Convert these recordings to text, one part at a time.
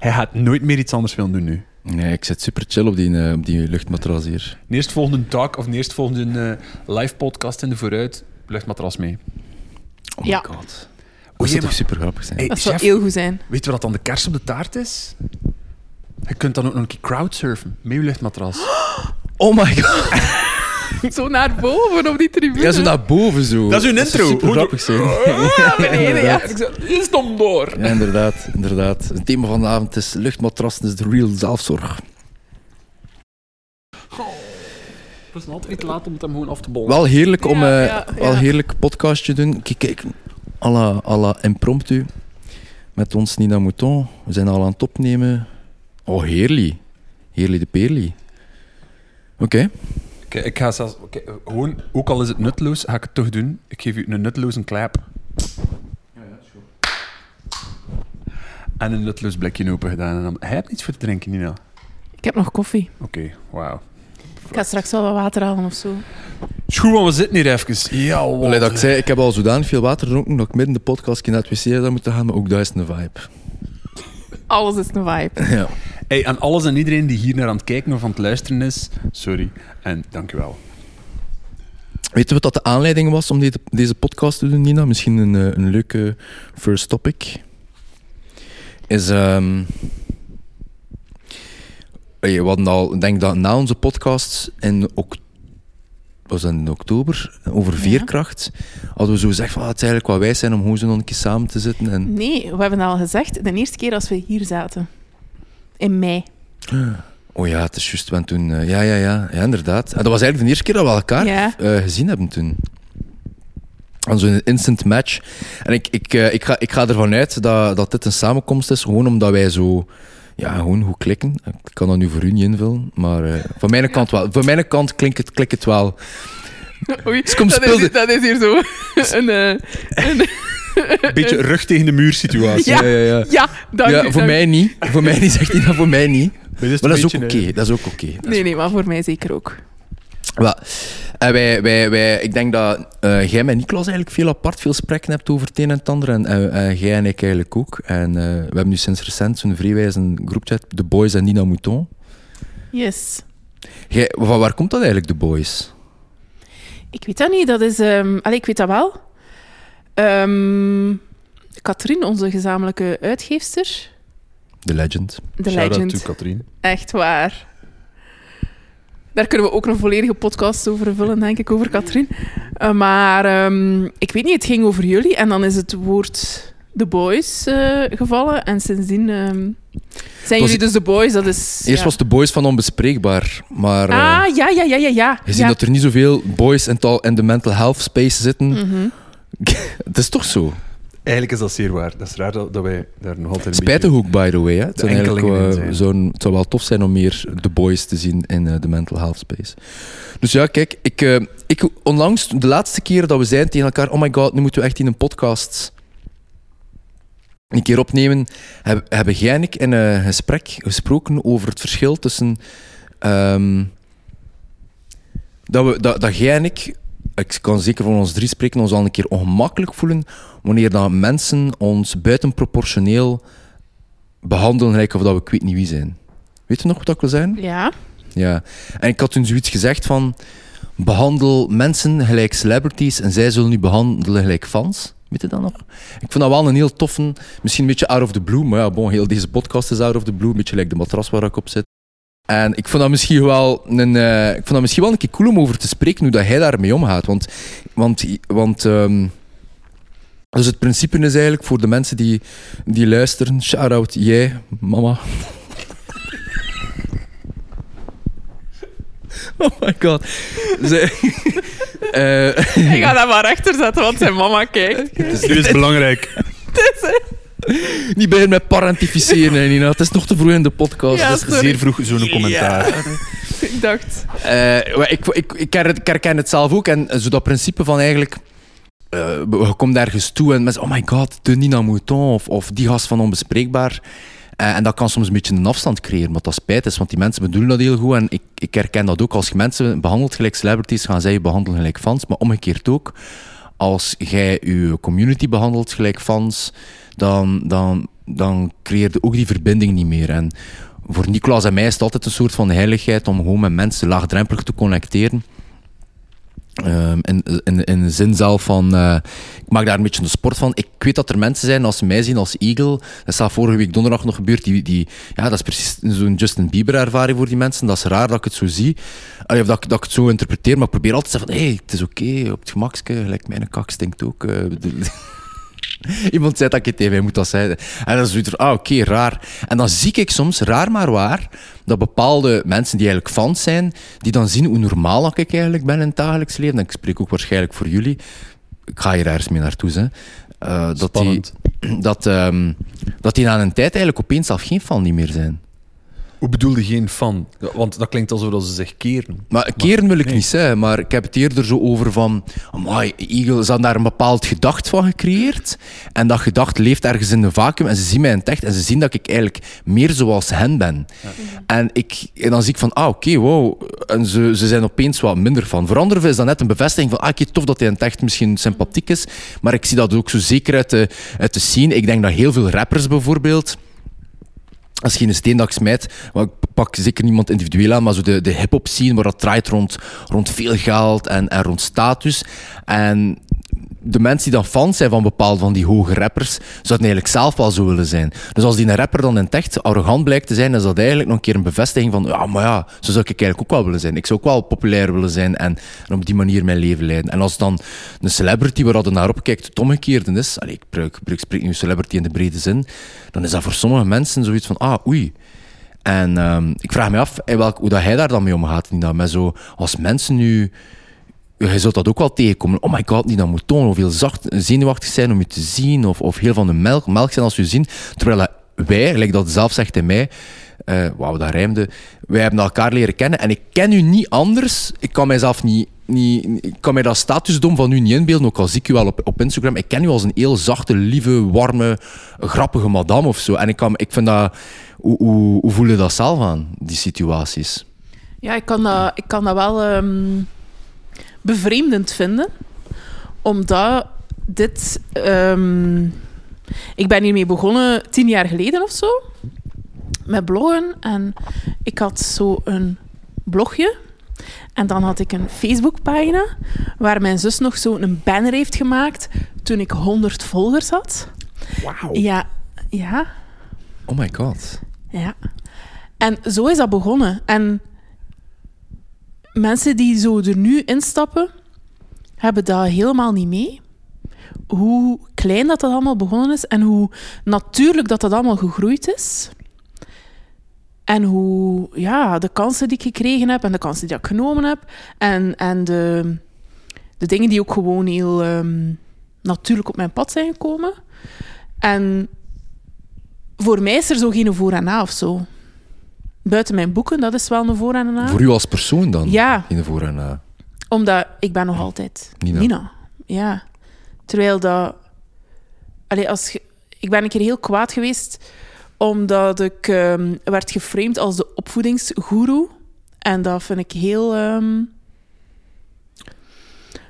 Hij gaat nooit meer iets anders willen doen nu. Nee, ik zit super chill op die, eh, op die luchtmatras hier. De eerstvolgende dag of de eerstvolgende uh, live podcast in de vooruit, luchtmatras mee. Oh my Ja. god. Oh, Dat zou toch super grappig zijn? Hey, Dat zou heel goed zijn. weet je wat dan de kers op de taart is? Je kunt dan ook nog een keer crowdsurfen met je luchtmatras. Oh my god. Zo naar boven op die tribune. Ja, zo naar boven zo. Dat is zou intro. super Hoe- grappig zijn. naar beneden, ja. Ik zeg, is stom door. Ja, inderdaad, inderdaad. Het thema van de avond is luchtmatrassen is de real zelfzorg. Het is altijd laat om het hem gewoon af te bollen. Wel heerlijk om Ja, eh, ja, wel ja. heerlijk podcastje doen. Kijk, kijk, à la, à la impromptu. Met ons Nina Mouton. We zijn al aan het opnemen. Oh, heerlijk. Heerlijk de perlie. Oké. Oké, ik ga zelfs... oké, gewoon, ook al is het nutteloos, ga ik het toch doen. Ik geef u een nutteloze klap. En een nutteloos blikje open gedaan. En dan, hij hebt niets voor te drinken, Nina. Ik heb nog koffie. Oké, wauw. Ik ga straks wel wat water halen of zo. Is goed, want we zitten hier even. Ja, Allee, dat ik zei, ik heb al zodanig veel water gedronken dat ik midden de podcast naar het wc zou moeten gaan, maar ook dat is een vibe. Alles is een vibe. Ja. Hey, aan alles en iedereen die hier naar aan het kijken of aan het luisteren is, sorry. En dank u wel. Weet je wat dat de aanleiding was om deze, deze podcast te doen, Nina? Misschien een, eh, een leuke first topic. Is... ehm hey, we hadden al, ik denk dat na onze podcast in ok was in oktober, over veerkracht, hadden we zo gezegd van, ah, het is eigenlijk wat wij zijn om gewoon zo nog een keer samen te zitten. En, Nee, we hebben al gezegd, de eerste keer als we hier zaten. In mei. oh ja, het is juist, want toen... eh, ja, ja, ja, ja, inderdaad. En dat was eigenlijk de eerste keer dat we elkaar Ja. eh, gezien hebben toen. Aan zo'n instant match. En ik, ik, eh, ik, ga, ik ga ervan uit dat, dat dit een samenkomst is, gewoon omdat wij zo... Ja, gewoon goed klikken. Ik kan dat nu voor u niet invullen, maar van mijn kant wel. Van mijn kant klinkt het, klinkt het wel. Oei, Dus dat, is, hier- dat is hier zo een... een Een beetje rug tegen de muur situatie. Ja. ja, ja. ja, dank ja u, voor dank u. mij niet. Voor mij niet, zegt hij dat, voor mij niet. Maar dat is ook oké. eh, Dat is ook oké. Nee, nee, maar voor mij zeker ook. En wij, wij, wij, ik denk dat eh, jij met Niklas eigenlijk veel apart, veel gesprekken hebt over het een en het ander. En eh, eh, jij en ik eigenlijk ook. En eh, we hebben nu sinds recent zo'n vrijwijze groepchat, The Boys en Nina Mouton. Yes. Jij, van waar komt dat eigenlijk, The Boys? Ik weet dat niet, dat is... ehm allee, ik weet dat wel. Ehm Katrien, onze gezamenlijke uitgeefster. The Legend. De legend. to Katrien. Echt waar. Daar kunnen we ook een volledige podcast over vullen, denk ik, over Katrien. Eh, maar ehm, ik weet niet, het ging over jullie. En dan is het woord The Boys eh, gevallen. En sindsdien ehm, zijn jullie dus The Boys. Dat is... Eerst ja. was The Boys van onbespreekbaar, maar eh, Ah, ja, ja, ja, ja, ja. je ziet ja. dat er niet zoveel boys in, tal- in de mental health space zitten. Mhm. Het is toch zo? Eigenlijk is dat zeer waar. Dat is raar dat, dat wij daar nog altijd ook, by the way. Hè. Het, zijn zijn. zo'n- het zou wel tof zijn om meer de boys te zien in eh, de mental health space. Dus ja, kijk, ik, eh, ik, onlangs, de laatste keer dat we zeiden tegen elkaar, oh my god, nu moeten we echt in een podcast een keer opnemen, heb, hebben jij en ik in een gesprek gesproken over het verschil tussen ehm, dat, we, dat, dat jij en ik, ik kan zeker van ons drie spreken, ons al een keer ongemakkelijk voelen wanneer dat mensen ons buitenproportioneel behandelen gelijk of dat we ik weet niet wie zijn. Weet je nog wat ik wil zeggen? Ja. Ja. En ik had toen zoiets gezegd van... Behandel mensen gelijk celebrities en zij zullen u behandelen gelijk fans. Weet je dat nog? Ik vond dat wel een heel toffe... Misschien een beetje out of the blue, maar ja, bon, heel deze podcast is out of the blue. Een beetje like de matras waar ik op zit. En ik vond dat misschien wel een, eh, ik vond dat misschien wel een keer cool om over te spreken hoe dat hij daarmee omgaat. Want, want, want ehm, dus het principe is eigenlijk voor de mensen die, die luisteren, shout-out jij, mama. Oh my god. Ze, eh, Ik ga dat maar rechter zetten, want zijn mama kijkt. Dit is belangrijk. niet bij met parentificeren, hè, Nina. Het is nog te vroeg in de podcast. Ja, Dus- sorry. Zeer vroeg zo'n commentaar. Ik dacht... Eh, ik, ik, ik, her- ik herken het zelf ook. En zo dat principe van eigenlijk... eh, je komt ergens toe en mensen... Oh my god, de Nina Mouton of, of die gast van Onbespreekbaar. Eh, en dat kan soms een beetje een afstand creëren, wat dat spijt is. Want die mensen bedoelen dat heel goed. En ik, ik herken dat ook. Als je mensen behandelt gelijk celebrities, gaan zij je behandelen gelijk fans. Maar omgekeerd ook. Als jij je community behandelt gelijk fans, dan, dan, dan creëerde ook die verbinding niet meer. En voor Nicolas en mij is het altijd een soort van heiligheid om gewoon met mensen laagdrempelig te connecteren. Um, in, in, in de zin zelf van, uh, ik maak daar een beetje een sport van. Ik weet dat er mensen zijn, als ze mij zien als Eagle, dat is vorige week donderdag nog gebeurd, die, die, ja, dat is precies zo'n Justin Bieber ervaring voor die mensen. Dat is raar dat ik het zo zie, of dat, dat ik het zo interpreteer, maar ik probeer altijd te zeggen van, hé, hey, het is oké, op het gemakske, gelijk mijn kak stinkt ook. Uh, Iemand zei dat ik tegen mij moet dat zeggen. En dan is het ah, oké, raar. En dan zie ik soms, raar maar waar, dat bepaalde mensen die eigenlijk fans zijn, die dan zien hoe normaal ik eigenlijk ben in het dagelijks leven. En ik spreek ook waarschijnlijk voor jullie. Ik ga hier ergens mee naartoe, hè. Uh, dat, die, dat, um, dat die na een tijd eigenlijk opeens zelf geen fan niet meer zijn. Hoe bedoelde geen fan? Want dat klinkt alsof ze zich keren. Maar keren wil ik niet zeggen, maar ik heb het eerder zo over van... Amai, Eagle, ze hadden daar een bepaald gedacht van gecreëerd. En dat gedacht leeft ergens in een vacuüm. En ze zien mij in het echt en ze zien dat ik eigenlijk meer zoals hen ben. En, ik, en dan zie ik van, ah, oké, wow. En ze, ze zijn opeens wat minder van. Voor anderen is dat net een bevestiging van, ah, oké, tof dat hij in het echt misschien sympathiek is. Maar ik zie dat ook zo zeker uit de, uit de scene. Ik denk dat heel veel rappers bijvoorbeeld als je een steendak smijt, ik pak zeker niemand individueel aan, maar zo de, de hip-hop scene waar dat draait rond, rond veel geld en, en rond status. En de mensen die dan fans zijn van bepaalde van die hoge rappers, zouden eigenlijk zelf wel zo willen zijn. Dus als die een rapper dan in het arrogant blijkt te zijn, is dat eigenlijk nog een keer een bevestiging van, ja, maar ja, zo zou ik eigenlijk ook wel willen zijn. Ik zou ook wel populair willen zijn en, op die manier mijn leven leiden. En als dan een celebrity waar je naar opkijkt het omgekeerde is, ik, gebruik, ik spreek nu celebrity in de brede zin, dan is dat voor sommige mensen zoiets van, ah, oei, en um, ik vraag me af welk, hoe dat hij daar dan mee omgaat. Dat met zo, als mensen nu je zult dat ook wel tegenkomen. Oh my god, die dan moet tonen. Hoeveel zacht, zenuwachtig zijn om je te zien. Of, of heel van de melk, melk zijn als je zien. Terwijl wij, gelijk dat zelf zegt in mij, uh, wauw, dat rijmde. Wij hebben elkaar leren kennen. En ik ken u niet anders. Ik kan mijzelf niet, niet ik kan mij dat statusdom van u niet inbeelden. Ook al zie ik u wel op, op Instagram. Ik ken u als een heel zachte, lieve, warme, grappige madame of zo. En ik, kan, ik vind dat... Hoe, hoe, voel je dat zelf aan, die situaties? Ja, ik kan dat, ik kan dat wel... Um bevreemdend vinden, omdat dit. Um, ik ben hiermee begonnen tien jaar geleden of zo, met bloggen. En ik had zo een blogje. En dan had ik een Facebookpagina waar mijn zus nog zo een banner heeft gemaakt toen ik 100 volgers had. Wauw. Ja, ja. Oh my god. Ja. En zo is dat begonnen. En mensen die zo er nu instappen, hebben dat helemaal niet mee. Hoe klein dat dat allemaal begonnen is en hoe natuurlijk dat dat allemaal gegroeid is. En hoe, ja, de kansen die ik gekregen heb en de kansen die ik genomen heb. En, en de, de dingen die ook gewoon heel um, natuurlijk op mijn pad zijn gekomen. En voor mij is er zo geen voor en na of zo. Buiten mijn boeken, dat is wel een voor en een na. Voor u als persoon dan? Ja. In de voor en na. Omdat ik ben nog altijd Nina. Ja. Terwijl dat... Allee, als Ik ben een keer heel kwaad geweest omdat ik um, werd geframed als de opvoedingsgoeroe. En dat vind ik heel um,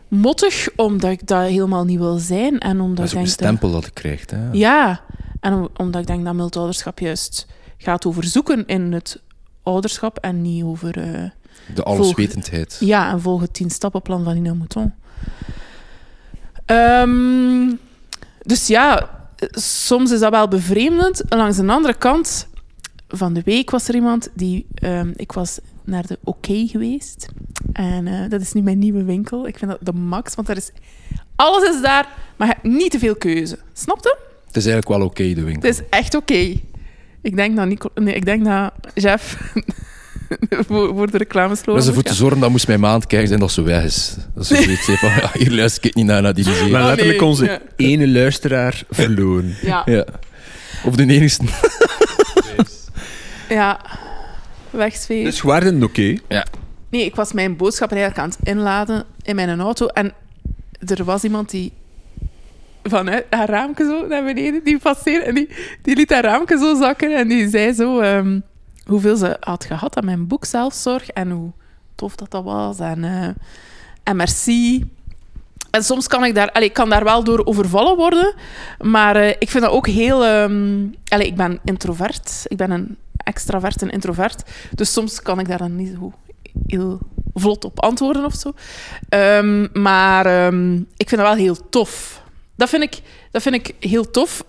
mottig, omdat ik dat helemaal niet wil zijn. En omdat dat is een stempel dat, ik krijg. Hè? Ja, en omdat ik denk dat multouderschap juist gaat over zoeken in het ouderschap en niet over... Uh, de alleswetendheid. ja, en volg het tien stappenplan van Nina Mouton. Um, dus ja, soms is dat wel bevreemdend. Langs de andere kant, van de week was er iemand die... Um, ik was naar de OK geweest. En uh, dat is nu mijn nieuwe winkel. Ik vind dat de max, want er is... Alles is daar, maar je hebt niet te veel keuze. Snap je? Het is eigenlijk wel oké, de winkel. Het is echt oké. Ik denk dat, Nico, nee, ik denk dat Jeff voor, voor de reclameslogan... Dat is ervoor te zorgen dat moest mijn maand kijken en dat zo weg is. Dat ze zoiets van, ja, hier luister ik niet naar, naar die zee. Maar letterlijk nee, onze ja. ene luisteraar verloren. Ja, Ja. Of de enigste. ja. wegsfeer. Dus waren oké? Nee, ik was mijn boodschap eigenlijk aan het inladen in mijn auto. En er was iemand die vanuit haar raamje zo naar beneden, die passeerde en die, die liet haar raamje zo zakken. En die zei zo ehm, hoeveel ze had gehad aan mijn boek Zelfzorg en hoe tof dat dat was. En, eh, en merci. En soms kan ik daar, allee, ik kan daar wel door overvallen worden, maar eh, ik vind dat ook heel... allee, ik ben introvert, ik ben een extravert en introvert, dus soms kan ik daar dan niet zo heel vlot op antwoorden of zo. Ehm, maar ik vind dat wel heel tof. Dat vind ik, dat vind ik heel tof.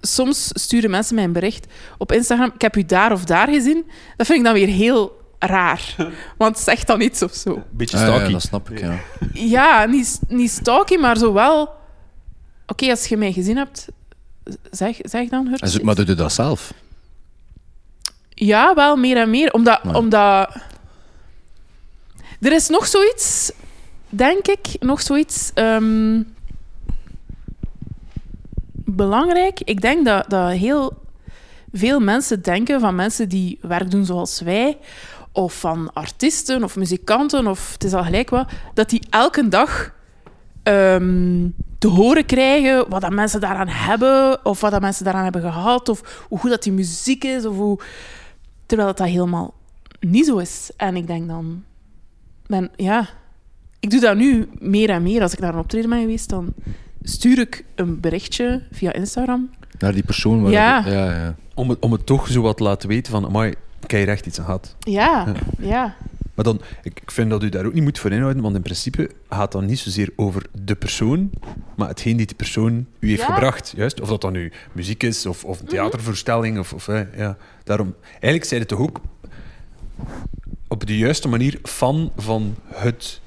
Soms sturen mensen mij een bericht op Instagram. Ik heb u daar of daar gezien. Dat vind ik dan weer heel raar. Want zeg dan iets of zo. Beetje Ah, ja, stalky. dat snap ik, ja. Ja, niet, niet stalky, maar zo wel... Oké, als je mij gezien hebt, zeg, zeg dan. Hurt. Maar doe je dat zelf? Ja, wel meer en meer. Omdat, Ja. omdat... Er is nog zoiets, denk ik, nog zoiets ehm, belangrijk. Ik denk dat, dat heel veel mensen denken van mensen die werk doen zoals wij, of van artiesten of muzikanten, of het is al gelijk wat, dat die elke dag ehm, te horen krijgen wat dat mensen daaraan hebben, of wat dat mensen daaraan hebben gehad, of hoe goed dat die muziek is, of hoe... Terwijl dat, dat helemaal niet zo is. En ik denk dan... Ben, ja, ik doe dat nu meer en meer. Als ik naar een optreden ben geweest, dan stuur ik een berichtje via Instagram. Naar die persoon waar... Ja. ja, ja. Om het, om het toch zo wat te laten weten van, amai, ik heb hier echt iets aan gehad. Ja, ja. Maar dan, ik, ik vind dat u daar ook niet moet voor inhouden, want in principe gaat dat niet zozeer over de persoon, maar hetgeen die die persoon u heeft Ja. gebracht. Juist? Of dat dan nu muziek is, of, of een theatervoorstelling, of, of ja. Daarom, eigenlijk zijn het toch ook op de juiste manier fan van het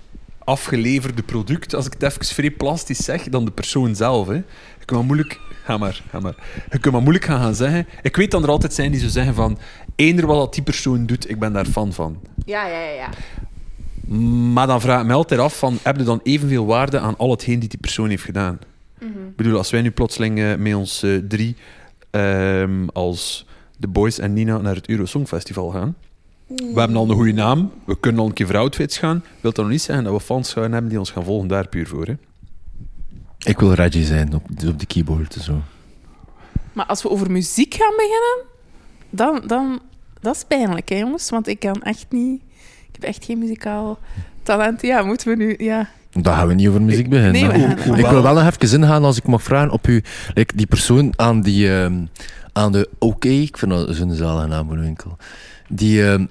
afgeleverde product, als ik het even vrij plastisch zeg, dan de persoon zelf. Hè. Je kunt maar moeilijk... Ga maar, ga maar. Je kunt maar moeilijk gaan, gaan zeggen... Ik weet dat er altijd zijn die zo zeggen van... Eender wat dat die persoon doet, ik ben daar fan van. Ja, ja, ja. ja. Maar dan vraag ik me altijd af van, heb je dan evenveel waarde aan al hetgeen die die persoon heeft gedaan? Ik bedoel, als wij nu plotseling eh, met ons eh, drie ehm, als de Boys en Nina naar het Euro Songfestival gaan. We hebben al een goede naam, we kunnen al een keer voor outfits gaan. Wil dat nog niet zeggen dat we fans gaan hebben die ons gaan volgen daar puur voor. Hè? Ik wil Reggie zijn op, op de keyboard. en Zo. Maar als we over muziek gaan beginnen, dan, dan dat is pijnlijk, hè, jongens. Want ik kan echt niet... Ik heb echt geen muzikaal talent. Ja, moeten we nu... Ja. Dan gaan we niet over muziek beginnen. Nee, we Maar- gaan- ik wil wel nog even ingaan, als ik mag vragen, op u, like, die persoon aan, die, ehm, aan de OK, ik vind dat zo'n zalige naam voor winkel, die, ehm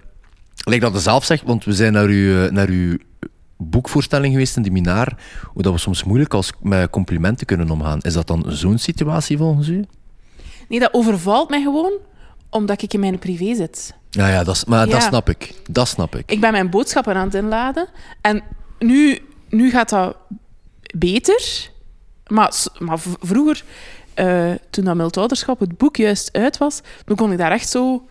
lijkt dat ze zelf zegt, want we zijn naar uw, eh, naar uw boekvoorstelling geweest in de Minaar, hoe dat we soms moeilijk als, met complimenten kunnen omgaan. Is dat dan zo'n situatie volgens u? Nee, dat overvalt mij gewoon omdat ik in mijn privé zit. Ja, ja, dat, is- maar dat snap ik. Dat snap ik. Ik ben mijn boodschappen aan het inladen. En nu, nu gaat dat beter. Maar, maar vroeger, eh, toen dat Mildouderschap, het boek juist uit was, dan kon ik daar echt zo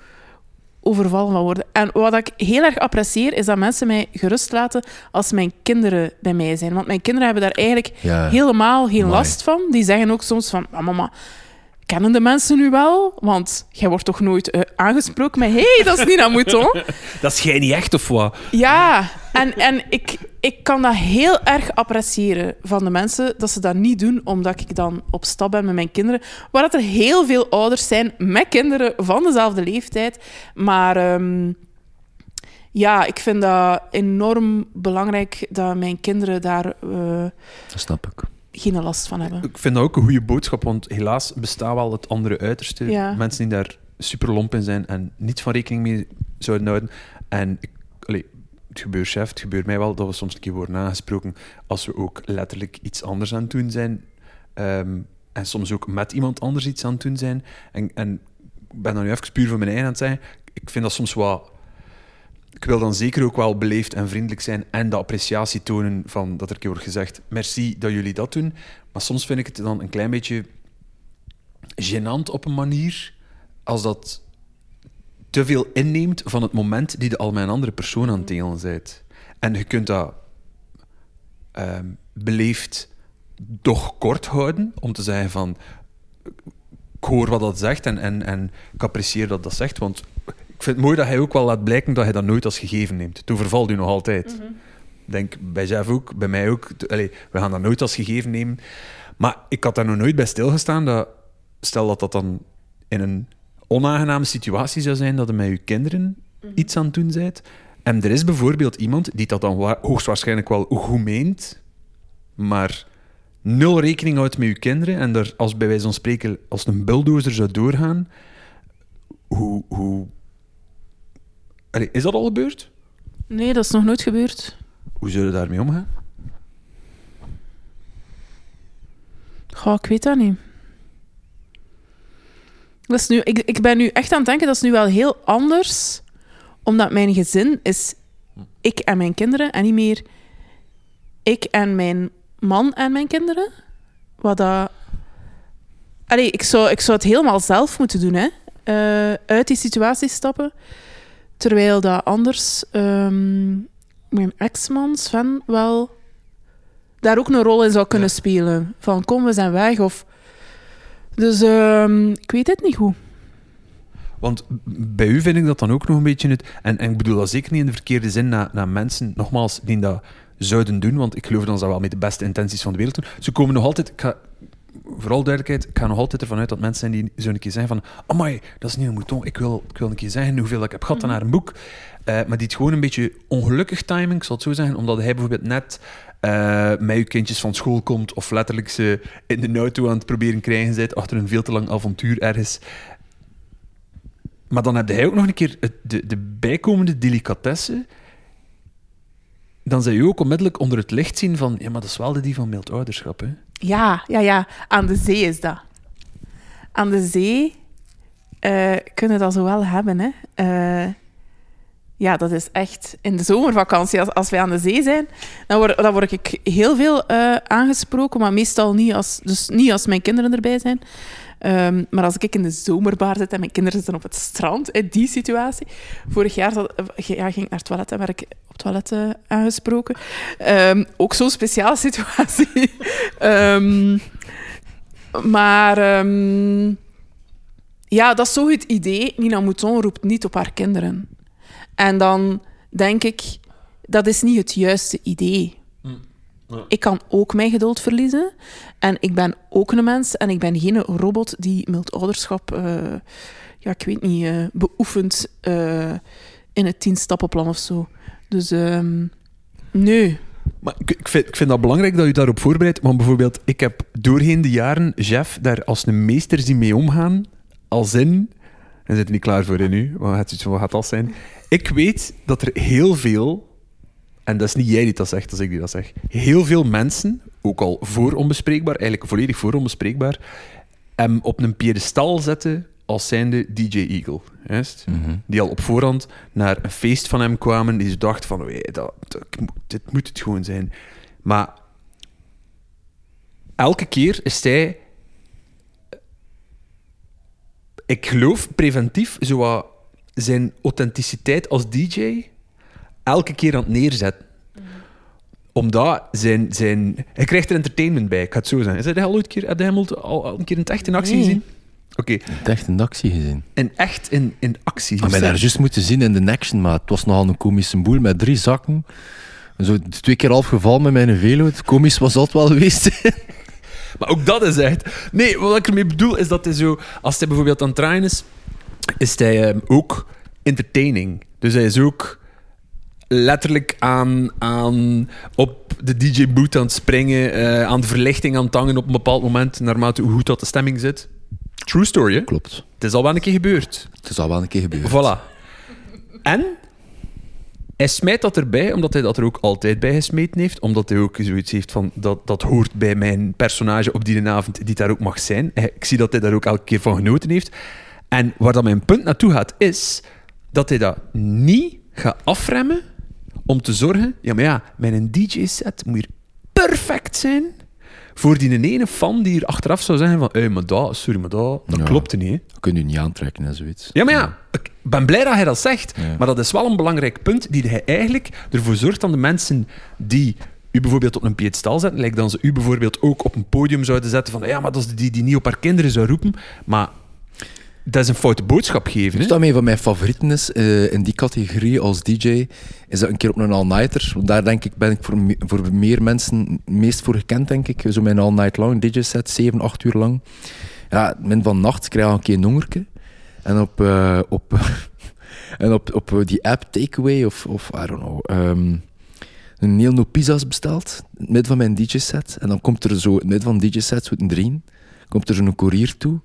overvallen van worden. En wat ik heel erg apprecieer, is dat mensen mij gerust laten als mijn kinderen bij mij zijn. Want mijn kinderen hebben daar eigenlijk Ja. helemaal geen Amai. last van. Die zeggen ook soms van, "Ah, mama, kennen de mensen nu wel? Want jij wordt toch nooit eh, aangesproken met, hey, dat is Nina Mouton. Dat is jij niet echt, of wat? Ja, en, en ik, ik kan dat heel erg appreciëren van de mensen, dat ze dat niet doen omdat ik dan op stap ben met mijn kinderen. Waar dat er heel veel ouders zijn met kinderen van dezelfde leeftijd. Maar ehm, ja, ik vind dat enorm belangrijk dat mijn kinderen daar eh, Dat snap ik. geen last van hebben. Ik vind dat ook een goede boodschap, want helaas bestaat wel het andere uiterste. Ja. Mensen die daar super lomp in zijn en niets van rekening mee zouden houden. En ik, allee, het gebeurt chef, het gebeurt mij wel dat we soms een keer worden aangesproken als we ook letterlijk iets anders aan het doen zijn. Ehm, en soms ook met iemand anders iets aan het doen zijn. En, en ik ben dan nu even puur voor mijn eigen aan het zeggen. Ik vind dat soms wat... Ik wil dan zeker ook wel beleefd en vriendelijk zijn en de appreciatie tonen van dat er een keer wordt gezegd merci dat jullie dat doen. Maar soms vind ik het dan een klein beetje gênant op een manier als dat te veel inneemt van het moment die je al met een andere persoon aan het delen bent. En je kunt dat ehm, beleefd toch kort houden, om te zeggen van ik hoor wat dat zegt en, en, en ik apprecieer dat dat zegt, want ik vind het mooi dat hij ook wel laat blijken dat hij dat nooit als gegeven neemt. Toen vervalt u nog altijd. Ik denk bij Jeff ook, bij mij ook. Allee, we gaan dat nooit als gegeven nemen. Maar ik had daar nog nooit bij stilgestaan dat, stel dat dat dan in een onaangename situatie zou zijn, dat je met je kinderen iets aan het doen bent. En er is bijvoorbeeld iemand die dat dan wa- hoogstwaarschijnlijk wel goed meent, maar nul rekening houdt met je kinderen en er, als bij wijze van spreken, als een bulldozer zou doorgaan, hoe... hoe... Allee, is dat al gebeurd? Nee, dat is nog nooit gebeurd. Hoe zou je daarmee omgaan? Goh, ik weet dat niet. Dat is nu, ik, ik ben nu echt aan het denken, dat is nu wel heel anders. Omdat mijn gezin is ik en mijn kinderen en niet meer ik en mijn man en mijn kinderen. Wat dat... Allee, ik zou, ik zou het helemaal zelf moeten doen, hè. Eh, uit die situatie stappen. Terwijl dat anders ehm, mijn ex-man Sven wel daar ook een rol in zou kunnen spelen. Van kom, we zijn weg. Of... Dus ehm, ik weet het niet goed. Want bij u vind ik dat dan ook nog een beetje het... En, en ik bedoel dat zeker niet in de verkeerde zin naar, naar mensen, nogmaals, die dat zouden doen, want ik geloof dat ze dat wel met de beste intenties van de wereld doen. Ze komen nog altijd... Ik ga, vooral duidelijkheid, ik ga nog altijd ervan uit dat mensen zijn die zo een keer zeggen van amai, dat is niet een mouton, ik wil, ik wil een keer zeggen hoeveel ik heb gehad naar een boek. Eh, maar die het gewoon een beetje ongelukkig timing, ik zal het zo zeggen, omdat hij bijvoorbeeld net uh, met je kindjes van school komt of letterlijk ze in de auto aan het proberen krijgen zit achter een veel te lang avontuur ergens. Maar dan heb hij ook nog een keer de, de bijkomende delicatesse. Dan zou je ook onmiddellijk onder het licht zien van... Ja, maar dat is wel de die van mild ouderschap, hè? Ja, ja, ja. Aan de zee is dat. Aan de zee uh, kunnen dat zo wel hebben, hè. Ja, dat is echt in de zomervakantie, als, als wij aan de zee zijn, dan word, dan word ik heel veel uh, aangesproken, maar meestal niet als, dus niet als mijn kinderen erbij zijn. Um, maar als ik in de zomerbar zit en mijn kinderen zitten op het strand, in die situatie. Vorig jaar zat, ja, ging ik naar het toilet en werd ik op het toilet uh, aangesproken. Um, ook zo'n speciale situatie. um, maar ja, dat is zo het idee. Nina Mouton roept niet op haar kinderen. En dan denk ik, dat is niet het juiste idee. Ja. Ik kan ook mijn geduld verliezen. En ik ben ook een mens. En ik ben geen robot die mild ouderschap, uh, ja, ik weet niet, uh, beoefent uh, in het tien-stappenplan of zo. Dus um, nee. Maar ik, ik, vind, ik vind dat belangrijk dat u daarop voorbereidt. Want bijvoorbeeld, ik heb doorheen de jaren Jeff daar als een meester zien mee omgaan. Als in... En zit er niet klaar voor in nu, wat gaat dat zijn? Ik weet dat er heel veel, en dat is niet jij die dat zegt, als ik die dat zeg, heel veel mensen, ook al voor onbespreekbaar, eigenlijk volledig voor onbespreekbaar, hem op een piedestal zetten als zijnde DJ Eagle. Juist? Mhm. Die al op voorhand naar een feest van hem kwamen, die ze dachten van, hey, dat, dat, dit moet het gewoon zijn. Maar elke keer is hij ik geloof preventief zo wat zijn authenticiteit als DJ elke keer aan het neerzetten. Omdat zijn, zijn... Hij krijgt er entertainment bij, ik ga het zo zeggen. Is hij al ooit keer, heb hem al, al een keer in het echt in actie gezien? Oké. Okay. In echt in actie gezien? In echt in, in actie. Ik heb daar juist moeten zien in de action, maar het was nogal een komische boel met drie zakken. Zo twee keer half geval met mijn velo. Het komisch was altijd wel geweest. Maar ook dat is echt... Nee, wat ik ermee bedoel is dat hij zo... Als hij bijvoorbeeld aan het draaien is, is hij um, ook entertaining. Dus hij is ook letterlijk aan, aan op de DJ-boot aan het springen, uh, aan de verlichting aan het hangen op een bepaald moment, naarmate hoe goed dat de stemming zit. True story, hè? Klopt. Het is al wel een keer gebeurd. Het is al wel een keer gebeurd. Voilà. En hij smijt dat erbij, omdat hij dat er ook altijd bij gesmeten heeft. Omdat hij ook zoiets heeft van, dat, dat hoort bij mijn personage op die avond, die daar ook mag zijn. Ik zie dat hij daar ook elke keer van genoten heeft. En waar dat mijn punt naartoe gaat, is dat hij dat niet gaat afremmen om te zorgen... Ja, maar ja, mijn DJ-set moet hier perfect zijn voor die ene fan die hier achteraf zou zeggen van, hey, maar dat, sorry, maar dat, dat ja, klopt niet. Hè. Dat kun je niet aantrekken en zoiets. Ja, maar ja, ben blij dat hij dat zegt. Ja. Maar dat is wel een belangrijk punt die hij eigenlijk ervoor zorgt dat de mensen die u bijvoorbeeld op een piedestal zetten, lijkt dan ze u bijvoorbeeld ook op een podium zouden zetten van, ja, maar dat is die die niet op haar kinderen zou roepen. Maar dat is een foute boodschap geven. Dus dat een van mijn favorieten is uh, in die categorie als DJ, is dat een keer op een all-nighter. Daar denk ik, ben ik voor, voor meer mensen meest voor gekend, denk ik. Zo mijn all-night long DJ-set, 7, 8 uur lang. Ja, min van nacht krijg je een keer een hongerke. En op, op, en op, op die app Takeaway of, of I don't know. Um, een heel hoop pizza's besteld, in het midden van mijn DJ-set. En dan komt er zo, in het midden van DJ-set, zo een komt er zo'n courier toe,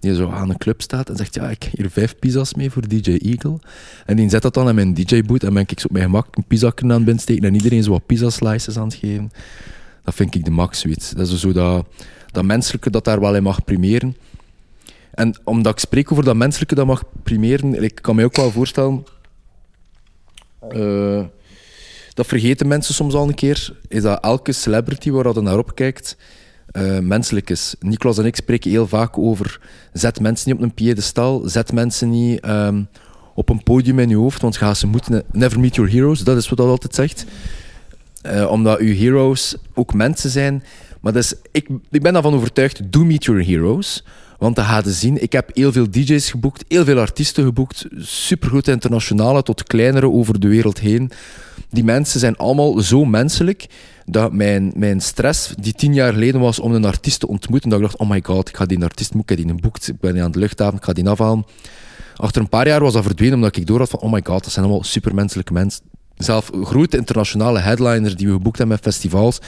die zo aan een club staat en zegt, ja, ik heb hier vijf pizza's mee voor DJ Eagle. En die zet dat dan in mijn DJ-boot en ben ik zo op mijn gemak een pizza aan het binnensteken en iedereen zo wat pizza-slices aan het geven. Dat vind ik de max, zoiets. Dat is zo dat, dat menselijke dat daar wel in mag primeren. En omdat ik spreek over dat menselijke dat mag primeren, ik kan mij ook wel voorstellen... eh, dat vergeten mensen soms al een keer, is dat elke celebrity waar je naar opkijkt, eh, menselijk is. Niklas en ik spreken heel vaak over zet mensen niet op een piedestal, zet mensen niet ehm, op een podium in je hoofd, want ga ze moeten never meet your heroes, dat is wat dat altijd zegt. Eh, omdat uw heroes ook mensen zijn. Maar dus, ik, ik ben daarvan overtuigd, do meet your heroes. Want dan gaat zien, ik heb heel veel DJ's geboekt, heel veel artiesten geboekt, supergrote internationale tot kleinere over de wereld heen. Die mensen zijn allemaal zo menselijk dat mijn, mijn stress, die tien jaar geleden was om een artiest te ontmoeten, dat ik dacht, oh my god, ik ga die artiest heb die boekt, ik ben aan de luchthaven, ik ga die afhalen. Achter een paar jaar was dat verdwenen, omdat ik door had van, oh my god, dat zijn allemaal supermenselijke mensen. Zelf grote internationale headliners die we geboekt hebben met festivals,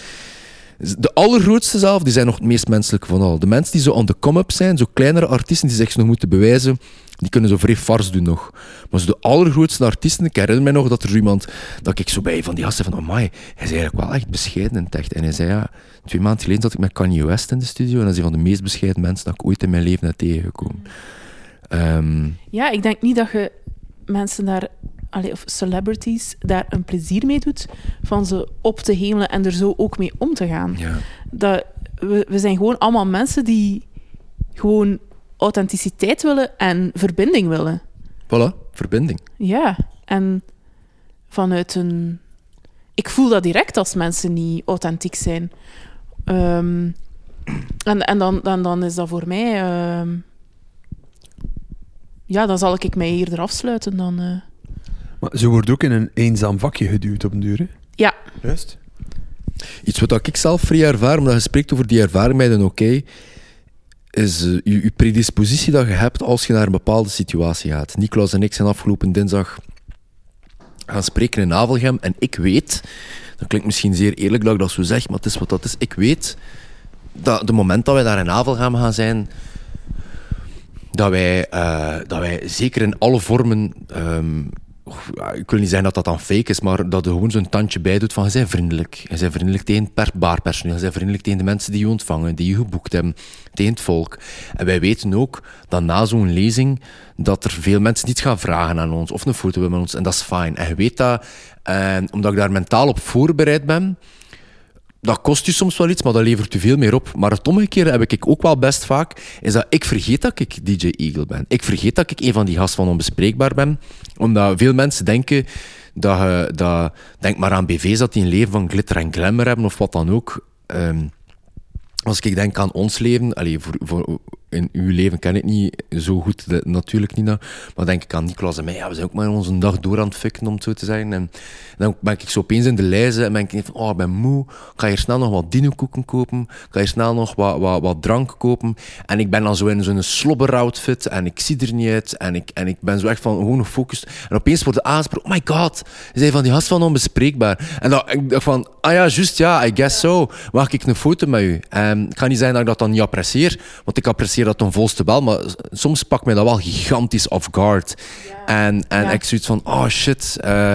de allergrootste zelf, die zijn nog het meest menselijke van al. De mensen die zo on the come-up zijn, zo kleinere artiesten die zich nog moeten bewijzen, die kunnen zo vrij fars doen nog. Maar zo de allergrootste artiesten, ik herinner mij nog dat er iemand, dat ik zo bij van die gasten van, amai, hij is eigenlijk wel echt bescheiden in echt. En hij zei, ja, twee maanden geleden zat ik met Kanye West in de studio en dat is een van de meest bescheiden mensen dat ik ooit in mijn leven heb tegengekomen. Ehm, Ja, ik denk niet dat je mensen daar, allee, of celebrities, daar een plezier mee doet van ze op te hemelen en er zo ook mee om te gaan. ja. Dat, we, we zijn gewoon allemaal mensen die gewoon authenticiteit willen en verbinding willen. Voilà, verbinding. Ja, en vanuit een... Ik voel dat direct als mensen niet authentiek zijn. Ehm, en en dan, dan, dan is dat voor mij... ehm, ja, dan zal ik mij eerder afsluiten dan... eh, Maar ze wordt ook in een eenzaam vakje geduwd op een duur. hè? Ja, Juist. Iets wat ik zelf vrij ervaar, omdat je spreekt over die ervaring met een oké, is eh, je, je predispositie dat je hebt als je naar een bepaalde situatie gaat. Nicolas en ik zijn afgelopen dinsdag gaan spreken in Avelgem en ik weet, dat klinkt misschien zeer eerlijk dat ik dat zo zeg, maar het is wat dat is, ik weet dat de moment dat wij daar in Avelgem gaan zijn, dat wij, eh, dat wij zeker in alle vormen ehm, ik wil niet zeggen dat dat dan fake is, maar dat er gewoon zo'n tandje bij doet van je bent vriendelijk. Je bent vriendelijk tegen het per- baarpersoneel, je bent vriendelijk tegen de mensen die je ontvangen, die je geboekt hebben, tegen het volk. En wij weten ook dat na zo'n lezing dat er veel mensen iets gaan vragen aan ons, of een foto hebben met ons, en dat is fijn. En je weet dat, en omdat ik daar mentaal op voorbereid ben, dat kost je soms wel iets, maar dat levert u veel meer op. Maar het omgekeerde heb ik ook wel best vaak, is dat ik vergeet dat ik DJ Eagle ben. Ik vergeet dat ik een van die gasten van Onbespreekbaar ben, omdat veel mensen denken dat je, dat, denk maar aan BV's dat die een leven van glitter en glamour hebben, of wat dan ook. Ehm, als ik denk aan ons leven, allee, voor, voor, in uw leven ken ik niet zo goed, de- natuurlijk niet, maar denk ik aan Nicolas en mij, ja, we zijn ook maar onze dag door aan het fikken, om zo te zeggen. En dan ben ik zo opeens in de lijzen en ben ik van, oh, ik ben moe, ik ga snel nog wat dinokoeken kopen, ik ga hier snel nog wat, wat, wat drank kopen. En ik ben dan zo in zo'n slobberoutfit en ik zie er niet uit en ik, en ik ben zo echt van gewoon gefocust. En opeens wordt de aanspraak, oh my god, je zei van die gast van onbespreekbaar. En dan ik dacht van, ah ja, juist, ja, I guess so. Mag ik een foto met u? En het kan niet zijn dat ik dat dan niet apprecieer, want ik apprecieer dat ten volste wel, maar soms pakt mij dat wel gigantisch off guard. En, en Ja. ik zoiets van, oh shit, eh,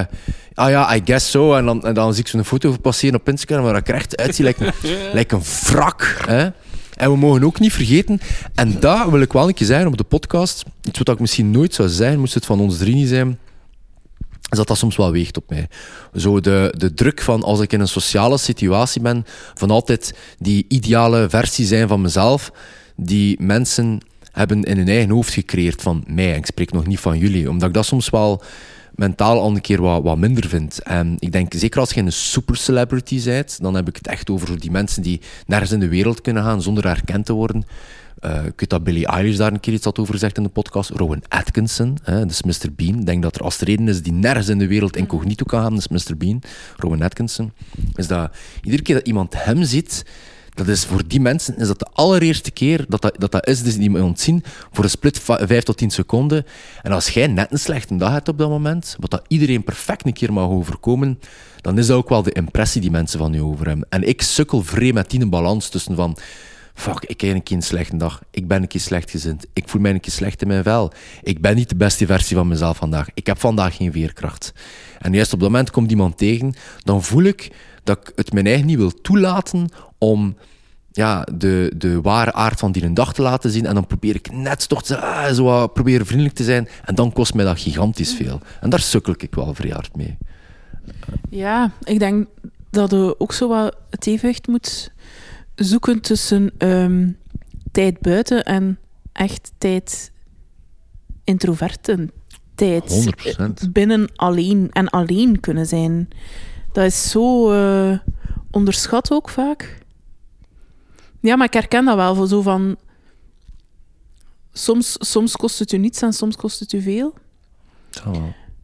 ah ja, I guess so. En dan, en dan zie ik zo'n foto passeren op Instagram waar ik echt uitzie lijkt een, lijkt een wrak. Hè? En we mogen ook niet vergeten, en dat wil ik wel een keer zeggen op de podcast, iets wat ik misschien nooit zou zeggen, moest het van ons drie niet zijn, is dat dat soms wel weegt op mij. Zo de, de druk van als ik in een sociale situatie ben, van altijd die ideale versie zijn van mezelf, die mensen hebben in hun eigen hoofd gecreëerd van mij. En ik spreek nog niet van jullie, omdat ik dat soms wel mentaal al een keer wat, wat minder vind. En ik denk, zeker als je een super celebrity bent, dan heb ik het echt over die mensen die nergens in de wereld kunnen gaan zonder herkend te worden. Eh, ik weet dat Billie Eilish daar een keer iets had over gezegd in de podcast. Rowan Atkinson, hè, dus Mr. Bean. Ik denk dat er als reden is die nergens in de wereld incognito kan gaan, is Mr. Bean. Rowan Atkinson. Is dat iedere keer dat iemand hem ziet, Dat is voor die mensen is dat de allereerste keer dat dat, dat, dat is, dus die me ontzien voor een split va- 5 tot 10 seconden. En als jij net een slechte dag hebt op dat moment, wat dat iedereen perfect een keer mag overkomen, dan is dat ook wel de impressie die mensen van je over hebben. En ik sukkel vreemd met die balans tussen van fuck, ik heb een keer een slechte dag. Ik ben een keer slechtgezind. Ik voel mij een keer slecht in mijn vel. Ik ben niet de beste versie van mezelf vandaag. Ik heb vandaag geen veerkracht. En juist op dat moment komt iemand tegen, dan voel ik dat ik het mijn eigen niet wil toelaten om ja, de, de ware aard van die een dag te laten zien. En dan probeer ik net toch te, ah, zo proberen vriendelijk te zijn. En dan kost mij dat gigantisch veel. En daar sukkel ik wel vrij hard mee. Ja, ik denk dat je ook zo wat het evenwicht moet zoeken tussen ehm, tijd buiten en echt tijd introverte tijd 100%. binnen alleen en alleen kunnen zijn. Dat is zo eh, onderschat ook vaak. Ja, maar ik herken dat wel. Voor zo van... Soms, soms kost het u niets en soms kost het u veel.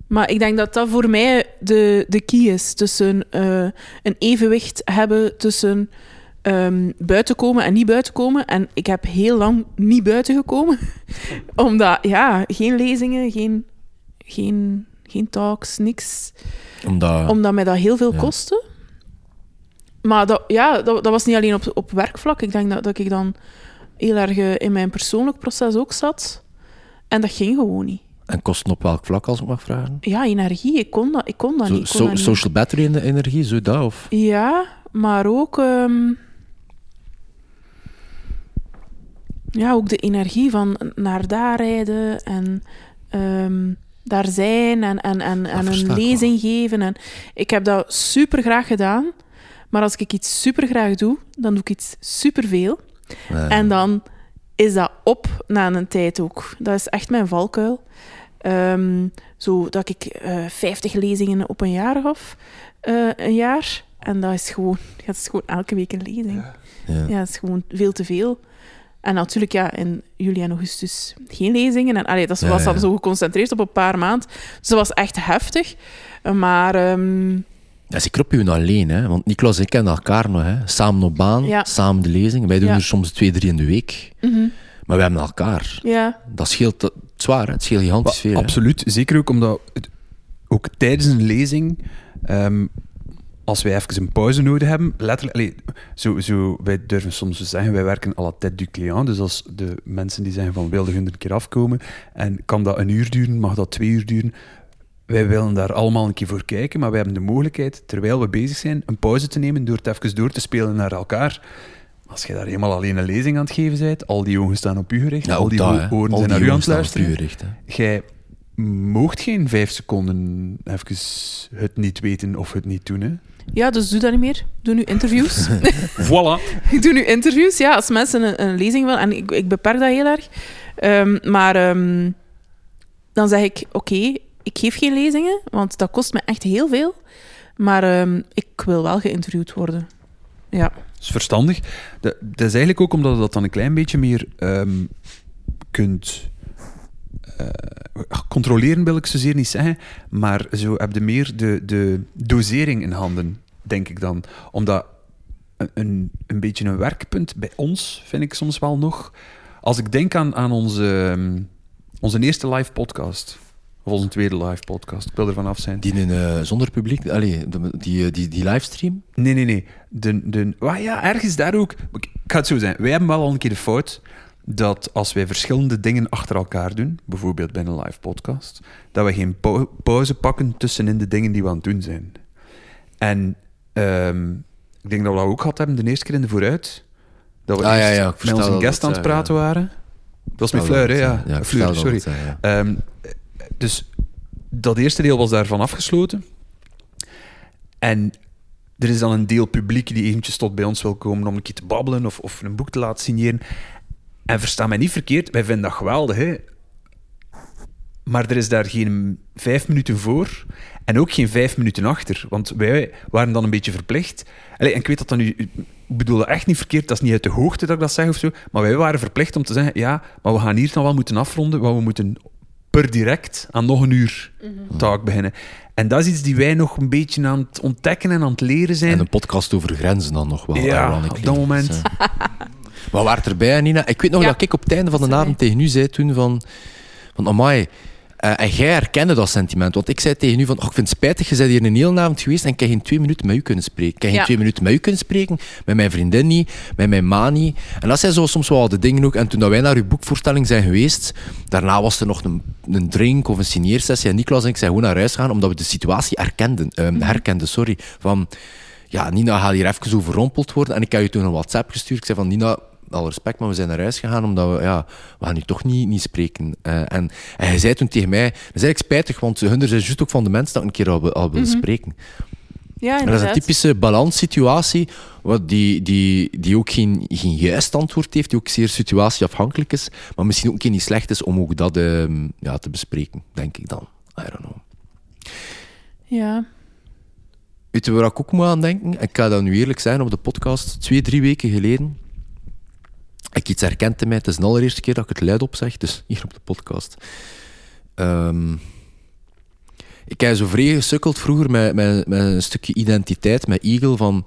Maar ik denk dat dat voor mij de, de key is. Tussen eh, een evenwicht hebben tussen ehm, buiten komen en niet buiten komen. En ik heb heel lang niet buiten gekomen. Omdat, ja, geen lezingen, geen, geen, geen talks, niks. Omdat, Omdat mij dat heel veel Ja. kostte. Maar dat, ja, dat, dat was niet alleen op, op werkvlak. Ik denk dat, dat ik dan heel erg eh, in mijn persoonlijk proces ook zat. En dat ging gewoon niet. En kosten op welk vlak, als ik mag vragen? Ja, energie. Ik kon dat, ik kon dat Zo, niet. Ik kon so- dat niet. social battery in de energie, zo dat? Of? Ja, maar ook... ehm, ja, ook de energie van naar daar rijden en ehm, daar zijn en, en, en, en een lezing geven. En ik heb dat super graag gedaan. Maar als ik iets super graag doe, dan doe ik iets superveel. Eh, En dan is dat op na een tijd ook. Dat is echt mijn valkuil. Ehm, zo dat ik eh 50 lezingen op een jaar gaf. eh, een jaar. En dat is gewoon, ja, dat is gewoon elke week een lezing. ja. Ja, dat is gewoon veel te veel. En natuurlijk, ja, in juli en augustus geen lezingen. En allee, dat Ja, was dan ja. zo geconcentreerd op een paar maanden. Dus dat was echt heftig. Maar ehm, Ja, zeker op u alleen, hè? want Niklas en ik kennen elkaar nog. Hè? Samen op baan, Ja. samen de lezing. Wij doen Ja. er soms twee, drie in de week. mhm, Maar we hebben elkaar. ja, Dat scheelt dat- zwaar, hè? het scheelt gigantisch veel. hè. Absoluut. Zeker ook omdat het, ook tijdens een lezing, ehm, als wij even een pauze nodig hebben, letterlijk, allee, zo, zo, wij durven soms te zeggen, wij werken à la tête du client. Dus als de mensen die zeggen van wilde hun een keer afkomen en kan dat een uur duren, mag dat twee uur duren. Wij willen daar allemaal een keer voor kijken, maar we hebben de mogelijkheid, terwijl we bezig zijn, een pauze te nemen door het even door te spelen naar elkaar. Als je daar helemaal alleen een lezing aan het geven bent, al die ogen staan op u gericht, Ja, al die dat, oren Al zijn naar u aan het luisteren. gericht. Jij moogt geen vijf seconden even het niet weten of het niet doen. Hè? Ja, dus doe dat niet meer. Doe nu interviews. Voilà. Ik doe nu interviews, ja, als mensen een, een lezing willen. En ik, ik beperk dat heel erg. Ehm, maar ehm, dan zeg ik, oké, ik geef geen lezingen, want dat kost me echt heel veel. Maar ehm, ik wil wel geïnterviewd worden. Ja. Dat is verstandig. Dat, dat is eigenlijk ook omdat je dat dan een klein beetje meer ehm, kunt controleren, wil ik zozeer niet zeggen. Maar zo heb je meer de, de dosering in handen, denk ik dan. Omdat een, een, een beetje een werkpunt bij ons, vind ik soms wel nog. Als ik denk aan, aan onze, ehm, onze eerste live podcast, of onze tweede live podcast, ik wil er vanaf zijn. Die in, eh, zonder publiek, allee, de- die, eh, die, die livestream. Nee, nee, nee. De, de, ah ja, ergens daar ook. Ik ga het zo zijn. Wij hebben wel al een keer de fout dat als wij verschillende dingen achter elkaar doen, bijvoorbeeld bij een live podcast, dat we geen pau- pauze pakken tussenin de dingen die we aan het doen zijn. En ehm, ik denk dat we dat ook gehad hebben de eerste keer in de vooruit. Dat we Ah, ja, ja, met onze dat guest aan het praten waren. Dat was met Ik Fleur, hè? Ja, dat, ja. Fleur, dat sorry. ja. Ehm, dus dat eerste deel was daarvan afgesloten. En er is dan een deel publiek die eventjes tot bij ons wil komen om een keer te babbelen of, of een boek te laten signeren. En versta mij niet verkeerd, wij vinden dat geweldig, hè. Maar er is daar geen vijf minuten voor en ook geen vijf minuten achter. Want wij waren dan een beetje verplicht. Allee, en ik weet dat dat nu... Ik bedoel dat echt niet verkeerd, dat is niet uit de hoogte dat ik dat zeg of zo. Maar wij waren verplicht om te zeggen, ja, maar we gaan hier dan wel moeten afronden, want we moeten per direct aan nog een uur taak beginnen. En dat is iets die wij nog een beetje aan het ontdekken en aan het leren zijn. En een podcast over grenzen dan nog wel. Ja, op dat moment. Maar waar erbij, Nina? Ik weet nog Ja. dat ik op het einde van de Sorry. avond tegen u zei toen van... van amai, eh, en jij herkende dat sentiment. Want ik zei tegen u van, oh, ik vind het spijtig, je bent hier een hele avond geweest en ik heb geen twee minuten met u kunnen spreken. Ik heb geen Ja. twee minuten met u kunnen spreken, met mijn vriendin niet, met mijn ma niet. En dat zijn zo soms wel de dingen ook. En toen dat wij naar uw boekvoorstelling zijn geweest, daarna was er nog een, een drink of een signeersessie. En Niklas en ik zijn gewoon naar huis gegaan, omdat we de situatie herkenden. eh, herkenden sorry, van... Ja, Nina gaat hier even overrompeld worden. En ik heb je toen een WhatsApp gestuurd. Ik zei van, Nina, al respect, maar we zijn naar huis gegaan omdat we, ja, we gaan nu toch niet, niet spreken. Eh, en, en hij zei toen tegen mij, dat is eigenlijk spijtig, want hun zijn juist ook van de mensen dat een keer al, al willen spreken. Ja, En dat is een typische balanssituatie, wat die, die, die ook geen, geen juist antwoord heeft, die ook zeer situatieafhankelijk is, maar misschien ook een keer niet slecht is om ook dat ehm, ja, te bespreken, denk ik dan. I don't know. Ja. Weet je waar ik ook moet aan denken? Ik ga dat nu eerlijk zijn op de podcast. Twee, drie weken geleden. Ik iets herkend in mij. Het is de allereerste keer dat ik het luid op zeg. Dus hier op de podcast. Ehm, ik heb zo vrij gesukkeld vroeger met, met, met een stukje identiteit, met Eagle. Van,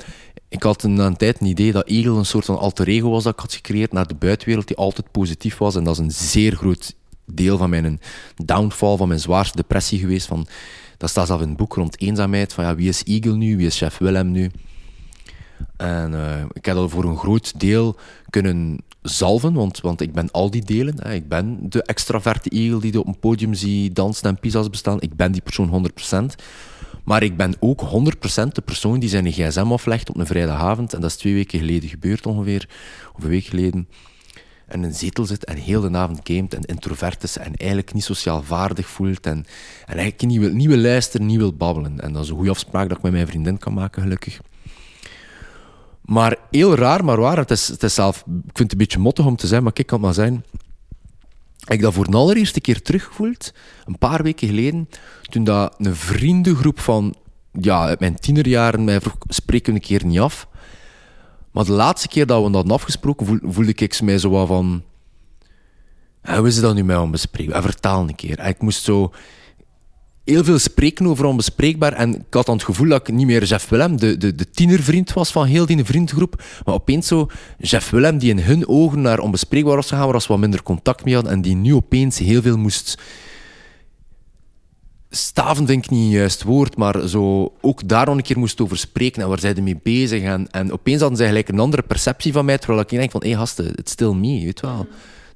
ik had een, een tijd een idee dat Eagle een soort van alter ego was dat ik had gecreëerd naar de buitenwereld, die altijd positief was. En dat is een zeer groot deel van mijn downfall, van mijn zwaarste depressie geweest. Van, dat staat zelf in het boek rond eenzaamheid. Van ja, wie is Eagle nu? Wie is chef Willem nu? En eh, ik heb dat voor een groot deel kunnen zalven, want, want ik ben al die delen. Hè. Ik ben de extraverte Eagle die op een podium zie dansen en pizza's bestaan. Ik ben die persoon 100%. Maar ik ben ook 100% de persoon die zijn gsm aflegt op een vrijdagavond. En dat is twee weken geleden gebeurd ongeveer, of een week geleden. En een zetel zit en heel de avond gamet en introvert is en eigenlijk niet sociaal vaardig voelt. En, en eigenlijk niet wil, niet wil luisteren, niet wil babbelen. En dat is een goede afspraak dat ik met mijn vriendin kan maken, gelukkig. Maar heel raar, maar waar. Het is, het is zelf, ik vind het een beetje mottig om te zijn, maar kijk, kan het maar zijn. Ik dat voor de allereerste keer teruggevoeld, een paar weken geleden, toen dat een vriendengroep van ja, uit mijn tienerjaren mij vroeg, spreken we een keer niet af. Maar de laatste keer dat we dat hadden afgesproken, voel- voelde ik mij zo wat van... "Ah, Hoe is het dan nu met onbespreekbaar? Ah, Vertaal een keer. Ik moest zo heel veel spreken over onbespreekbaar. En ik had dan het gevoel dat ik niet meer Jeff Willem, de, de, de tienervriend was van heel die vriendengroep. Maar opeens zo Jeff Willem, die in hun ogen naar onbespreekbaar was gegaan, waar ze wat minder contact mee hadden. En die nu opeens heel veel moest staven vind ik niet een juist woord, maar zo ook daar een keer moest over spreken en waar zij mee bezig. En, en opeens hadden zij gelijk een andere perceptie van mij, terwijl ik denk van, hé hey, gasten, it's still me, weet wel.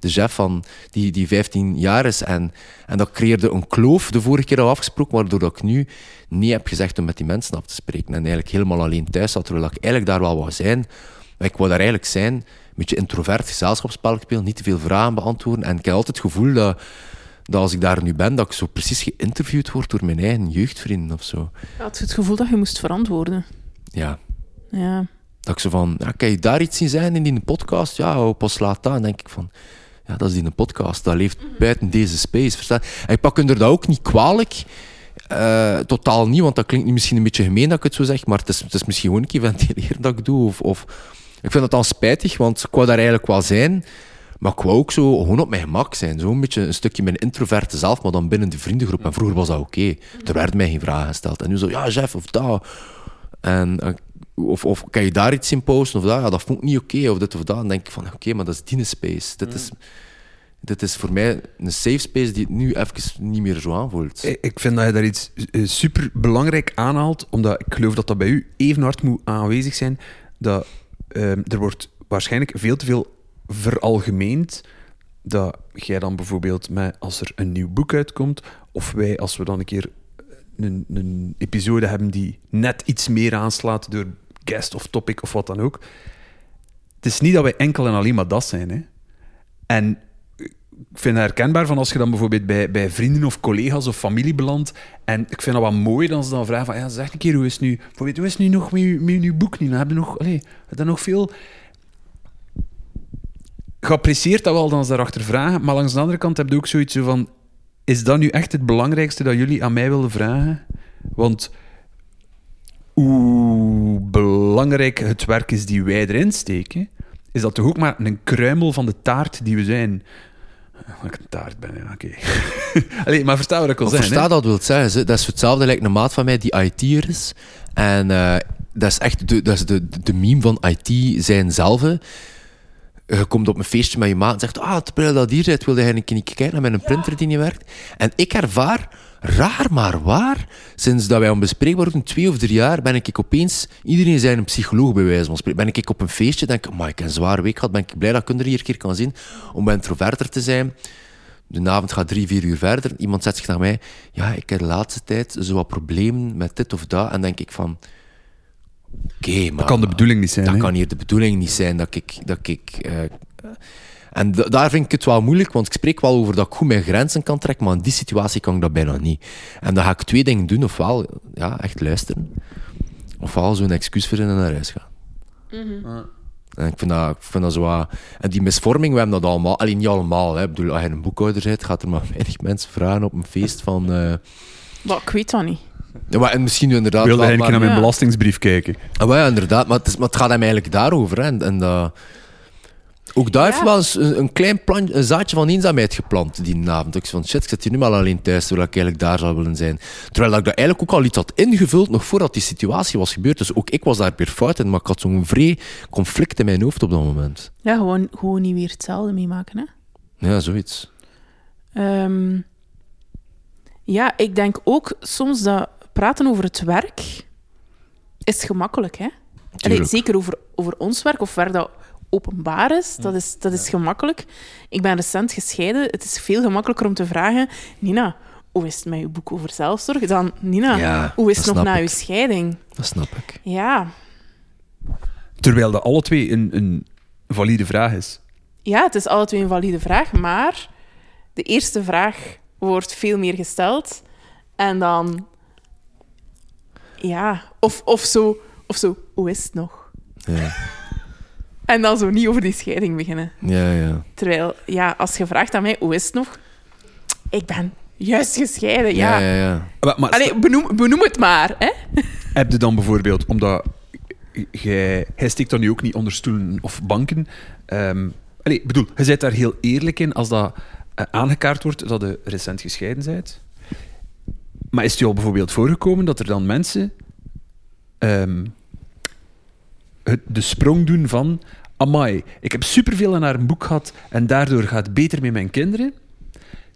De chef van die, die 15 jaar is. En, en dat creëerde een kloof, de vorige keer al afgesproken, waardoor dat ik nu niet heb gezegd om met die mensen af te spreken. En eigenlijk helemaal alleen thuis zat, terwijl ik eigenlijk daar wel wou zijn. Maar ik wou daar eigenlijk zijn, een beetje introvert, gezelschapsspel spelen, niet te veel vragen beantwoorden. En ik heb altijd het gevoel dat, dat als ik daar nu ben, dat ik zo precies geïnterviewd word door mijn eigen jeugdvrienden of zo. Had het gevoel dat je moest verantwoorden. Ja, Ja. dat ik zo van, ja, kan je daar iets zien zijn in die podcast? Ja, pas laat aan. Dan denk ik van, dat is die podcast. Dat leeft buiten deze space, verstaan? En ik pak hun er dat ook niet kwalijk. Eh, totaal niet, want dat klinkt nu misschien een beetje gemeen dat ik het zo zeg, maar het is, het is misschien gewoon een keer ventileren dat ik doe. Of, of, ik vind dat dan spijtig, want ik wou daar eigenlijk wel zijn, maar ik wou ook zo gewoon op mijn gemak zijn. Zo een beetje een stukje mijn introverte zelf, maar dan binnen de vriendengroep. En vroeger was dat oké. Er werden mij geen vragen gesteld. En nu zo, ja, chef, of dat. En, eh, of, of kan je daar iets in posten of dat? Dat vond ik niet oké, of dit of dat. Dan denk ik van, oké, maar dat is die space. Dit is, dit is voor mij een safe space die het nu even niet meer zo aanvoelt. Ik ik vind dat je daar iets eh, super belangrijk aanhaalt, omdat ik geloof dat dat bij u even hard moet aanwezig zijn. Dat ehm, er wordt waarschijnlijk veel te veel veralgemeend. Dat jij dan bijvoorbeeld, met, als er een nieuw boek uitkomt, of wij als we dan een keer een, een episode hebben die net iets meer aanslaat door guest of topic of wat dan ook. Het is niet dat wij enkel en alleen maar dat zijn. Hè. En ik vind het herkenbaar van als je dan bijvoorbeeld bij, bij vrienden of collega's of familie belandt. En ik vind dat wel mooi dan ze dan vragen van, ja, zeg een keer, hoe is het nu, bijvoorbeeld, hoe is het nu nog met je, boek? Dan heb je nog, allee, heb je nog veel... Geapprecieerd dat wel dan ze daarachter vragen, maar langs de andere kant heb je ook zoiets zo van, is dat nu echt het belangrijkste dat jullie aan mij willen vragen? Want hoe belangrijk het werk is die wij erin steken, is dat toch ook maar een kruimel van de taart die we zijn. Dat ik een taart ben, ja, oké. Maar versta wat ik wil Ik zeggen. versta dat wil zeggen. ze. Dat is hetzelfde lijkt een maat van mij die IT'er is. En eh, dat is echt de, dat is de, de meme van IT zijn zelf. Je komt op een feestje met je maat en zegt... Ah, terwijl dat hier zit, wilde hij een keer kijken naar mijn printer die niet werkt. En ik ervaar, raar maar waar, sinds dat wij onbespreekbaar worden, twee of drie jaar, ben ik opeens... Iedereen zijn een psycholoog bij wijze van spreken. Ben ik op een feestje, denk ik... Maar ik heb een zware week gehad, ben ik blij dat ik er hier een keer kan zien. Om introverter te zijn. De avond gaat drie, vier uur verder. Iemand zet zich naar mij. Ja, ik heb de laatste tijd zo wat problemen met dit of dat. En denk ik van... Oké, maar... Dat kan de bedoeling niet zijn. Dat kan hier de bedoeling niet zijn dat ik. Dat ik eh, en da- daar vind ik het wel moeilijk, want ik spreek wel over dat ik goed mijn grenzen kan trekken, maar in die situatie kan ik dat bijna niet. En dan ga ik twee dingen doen: ofwel ja, echt luisteren, ofwel zo'n excuus verzinnen en naar huis gaan. En ik vind dat, ik vind dat zo wat- En die misvorming, we hebben dat allemaal. Alleen niet allemaal. Hè. Ik bedoel, als je een boekhouder bent, gaat er maar weinig mensen vragen op een feest van... eh, Maar ik weet dat niet. ja, maar, en misschien inderdaad Ik wilde wel, eigenlijk maar- naar mijn Ja. belastingsbrief kijken. Ah, maar ja, inderdaad. Maar het, is, maar het gaat hem eigenlijk daarover. Hè. En, ook daar Ja. heeft wel eens een, een klein plant, een zaadje van eenzaamheid geplant die avond. Ik zei van shit, ik zit hier nu maar alleen thuis, terwijl ik eigenlijk daar zou willen zijn. Terwijl ik dat eigenlijk ook al iets had ingevuld, nog voordat die situatie was gebeurd. Dus ook ik was daar weer fout in, maar ik had zo'n vrij conflict in mijn hoofd op dat moment. Ja, gewoon, gewoon niet weer hetzelfde meemaken, hè. Ja, zoiets. Ehm, ja, ik denk ook soms dat praten over het werk is gemakkelijk, hè. Allee, zeker over, over ons werk of werk dat openbaar is, dat is, dat is gemakkelijk. Ik ben recent gescheiden. Het is veel gemakkelijker om te vragen... Nina, hoe is het met je boek over zelfzorg? Dan, Nina, Ja, hoe is het nog na je scheiding? Dat snap ik. Ja. Terwijl dat alle twee een, een valide vraag is. ja, het is alle twee een valide vraag, maar de eerste vraag wordt veel meer gesteld. En dan... Ja, of, of, zo, of zo, hoe is het nog? Ja, En dan zo niet over die scheiding beginnen. ja. ja. Terwijl, ja, als je vraagt aan mij, hoe is het nog? Ik ben juist gescheiden, ja. ja, ja, ja. Maar, maar Allee, benoem, benoem het maar, hè. heb je dan bijvoorbeeld, omdat jij, jij steekt dan nu ook niet onder stoelen of banken. Ehm allee, ik bedoel, je bent daar heel eerlijk in als dat eh, aangekaart wordt dat je recent gescheiden bent. Maar is het je al bijvoorbeeld voorgekomen dat er dan mensen ehm, het, de sprong doen van amai, ik heb superveel aan haar een boek gehad en daardoor gaat het beter met mijn kinderen.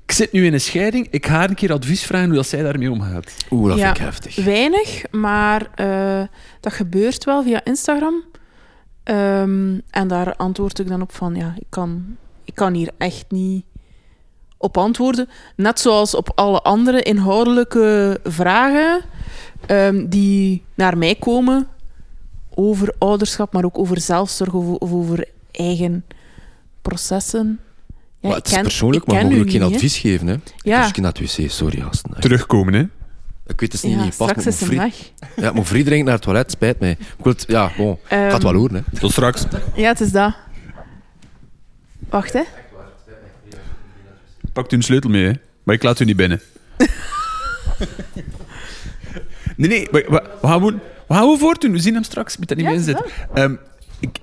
Ik zit nu in een scheiding, ik ga haar een keer advies vragen hoe dat zij daarmee omgaat. Oeh, dat Ja. vind ik heftig. Weinig, maar eh, dat gebeurt wel via Instagram. Ehm, en daar antwoord ik dan op van, ja, ik kan, ik kan hier echt niet op antwoorden. Net zoals op alle andere inhoudelijke vragen ehm, die naar mij komen over ouderschap, maar ook over zelfzorg of, of over eigen processen. Ja, maar ik het is ken- persoonlijk, ik maar mogen ook geen niet, advies geven. Hè? Ja. Dus ik naar het wc, sorry gasten. Echt. Terugkomen, hè? Ik weet het is niet, Ja, niet pas straks is hem weg. Ja, mijn vriend drinkt naar het toilet, spijt mij. Ik wil het, ja, bon, ik ga het wel Ehm, horen. Hè. Tot straks. Ja, het is dat. Wacht, hè. Pakt u een sleutel mee, hè? Maar ik laat u niet binnen. nee, nee, we, we, we gaan gewoon, we gaan gewoon voortdoen. We zien hem straks. Moet dat niet meer inzetten. Ehm, ik,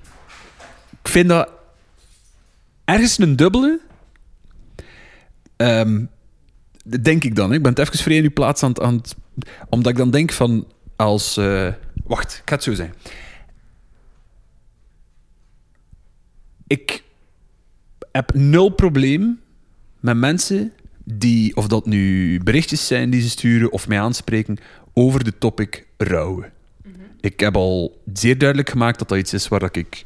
ik vind dat ergens een dubbele. Ehm, denk ik dan. Hè. Ik ben het even vrij in uw plaats aan het, aan het- Omdat ik dan denk van als... eh, wacht, ik ga het zo zeggen. Ik heb nul probleem met mensen die, of dat nu berichtjes zijn die ze sturen of mij aanspreken, over de topic rouwen. Ik heb al zeer duidelijk gemaakt dat dat iets is waar ik.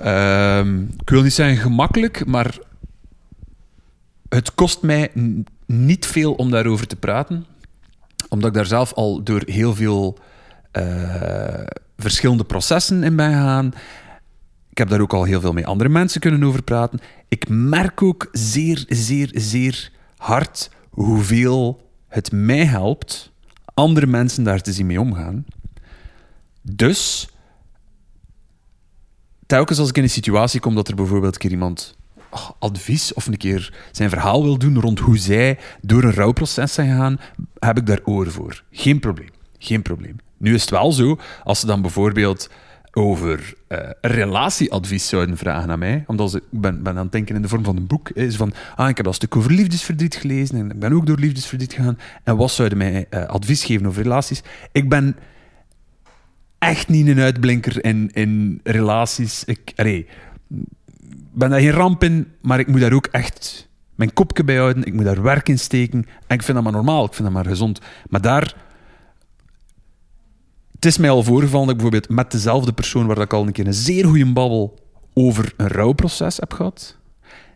ehm, ik wil niet zeggen gemakkelijk, maar het kost mij niet veel om daarover te praten, omdat ik daar zelf al door heel veel eh, verschillende processen in ben gegaan. Ik heb daar ook al heel veel met andere mensen kunnen over praten. Ik merk ook zeer, zeer, zeer hard hoeveel het mij helpt andere mensen daar te zien mee omgaan. Dus, telkens als ik in een situatie kom dat er bijvoorbeeld een keer iemand oh, advies of een keer zijn verhaal wil doen rond hoe zij door een rouwproces zijn gegaan, heb ik daar oren voor. Geen probleem. Geen probleem. Nu is het wel zo, als ze dan bijvoorbeeld over eh, relatieadvies zouden vragen aan mij. Omdat ze, ik ben, ben aan het denken in de vorm van een boek. Is van, ah, ik heb dat stuk over liefdesverdriet gelezen en ik ben ook door liefdesverdriet gegaan. En wat zouden mij eh, advies geven over relaties? Ik ben echt niet een uitblinker in, in relaties. Ik ben daar geen ramp in, maar ik moet daar ook echt mijn kopje bij houden. Ik moet daar werk in steken. En ik vind dat maar normaal, ik vind dat maar gezond. Maar daar... Het is mij al voorgevallen dat ik bijvoorbeeld met dezelfde persoon waar ik al een keer een zeer goede babbel over een rouwproces heb gehad,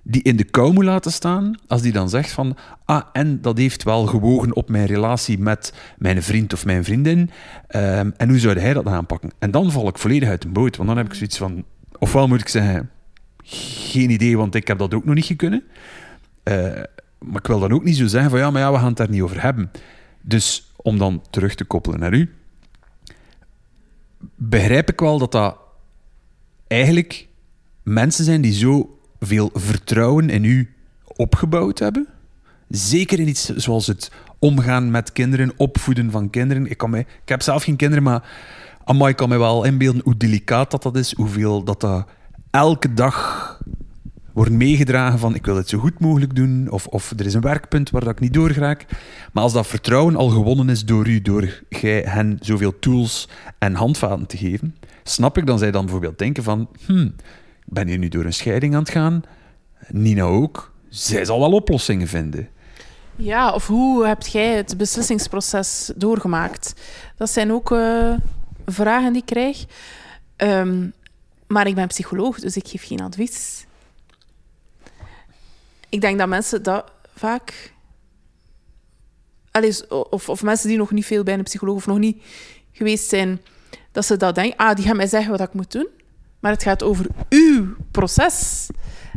die in de kou moet laten staan, als die dan zegt van, ah, en dat heeft wel gewogen op mijn relatie met mijn vriend of mijn vriendin, ehm, en hoe zou hij dat aanpakken? En dan val ik volledig uit de boot, want dan heb ik zoiets van, ofwel moet ik zeggen, geen idee, want ik heb dat ook nog niet gekunnen. Uh, maar ik wil dan ook niet zo zeggen van, ja, maar ja, we gaan het daar niet over hebben. Dus om dan terug te koppelen naar u, begrijp ik wel dat dat eigenlijk mensen zijn die zo veel vertrouwen in u opgebouwd hebben. Zeker in iets zoals het omgaan met kinderen, opvoeden van kinderen. Ik, kan ik heb zelf geen kinderen, maar amai, ik kan me wel inbeelden hoe delicaat dat, dat is, hoeveel dat, dat elke dag wordt meegedragen van ik wil het zo goed mogelijk doen, of, of er is een werkpunt waar dat ik niet doorgraak. Maar als dat vertrouwen al gewonnen is door u, door gij hen zoveel tools en handvaten te geven, snap ik dan zij dan bijvoorbeeld denken van, hmm, ben je nu door een scheiding aan het gaan? Nina ook. Zij zal wel oplossingen vinden. Ja, of hoe heb jij het beslissingsproces doorgemaakt? Dat zijn ook uh, vragen die ik krijg. Um, maar ik ben psycholoog, dus ik geef geen advies. Ik denk dat mensen dat vaak. Of, of mensen die nog niet veel bij een psycholoog of nog niet geweest zijn, dat ze dat denken. Ah, die gaan mij zeggen wat ik moet doen. Maar het gaat over uw proces.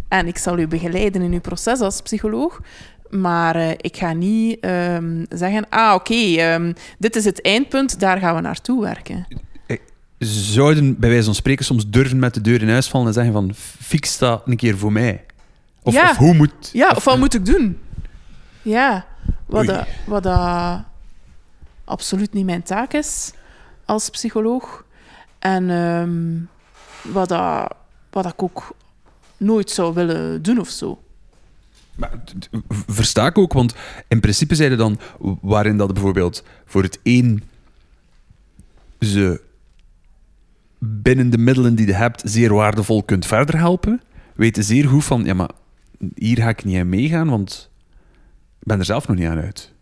En ik zal u begeleiden in uw proces als psycholoog. Maar uh, ik ga niet um, zeggen: ah, oké, um, dit is het eindpunt, daar gaan we naartoe werken zouden bij wijze van spreken soms durven met de deur in huis vallen en zeggen van fix dat een keer voor mij. Of, ja. of hoe moet... Ja, of, wat moet ik doen? Ja, wat, dat, wat dat absoluut niet mijn taak is als psycholoog. En um, wat, dat, wat ik ook nooit zou willen doen of zo. Maar, versta ik ook, want in principe zeiden dan waarin dat bijvoorbeeld voor het een ze binnen de middelen die je hebt zeer waardevol kunt verder helpen, weten zeer goed van, ja, maar hier ga ik niet aan meegaan, want ik ben er zelf nog niet aan uit.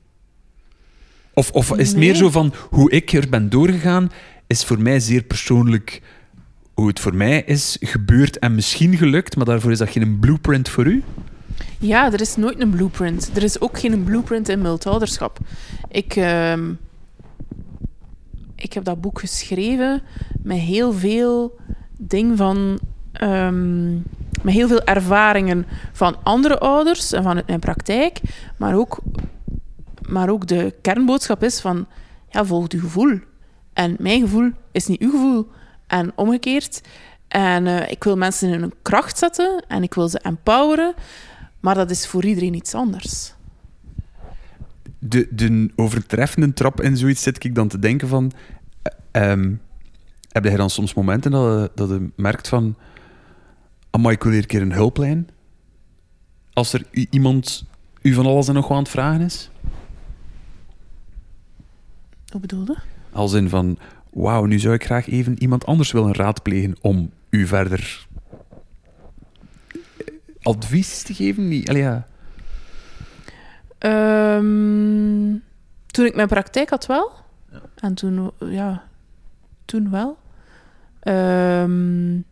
Of, of is het meer zo van, hoe ik er ben doorgegaan, is voor mij zeer persoonlijk hoe het voor mij is gebeurd en misschien gelukt, maar daarvoor is dat geen blueprint voor u? Ja, er is nooit een blueprint. Er is ook geen blueprint in multouderschap. Ik... Uh ik heb dat boek geschreven met heel veel dingen van. Um, met heel veel ervaringen van andere ouders en vanuit mijn praktijk. Maar ook, maar ook de kernboodschap is van. Ja, volg je gevoel. En mijn gevoel is niet uw gevoel. En omgekeerd. En uh, ik wil mensen in hun kracht zetten en ik wil ze empoweren. Maar dat is voor iedereen iets anders. De, de overtreffende trap in zoiets zit ik dan te denken van Um, heb jij dan soms momenten dat, dat je merkt van... Amai, ik wil hier een keer een hulplijn? Als er iemand u van alles en nog wat aan het vragen is? Wat bedoelde? Als in van... Wauw, nu zou ik graag even iemand anders willen raadplegen om u verder advies te geven? Niet, allee, ja. Um, toen ik mijn praktijk had wel. Ja. En toen, ja, toen wel. Um,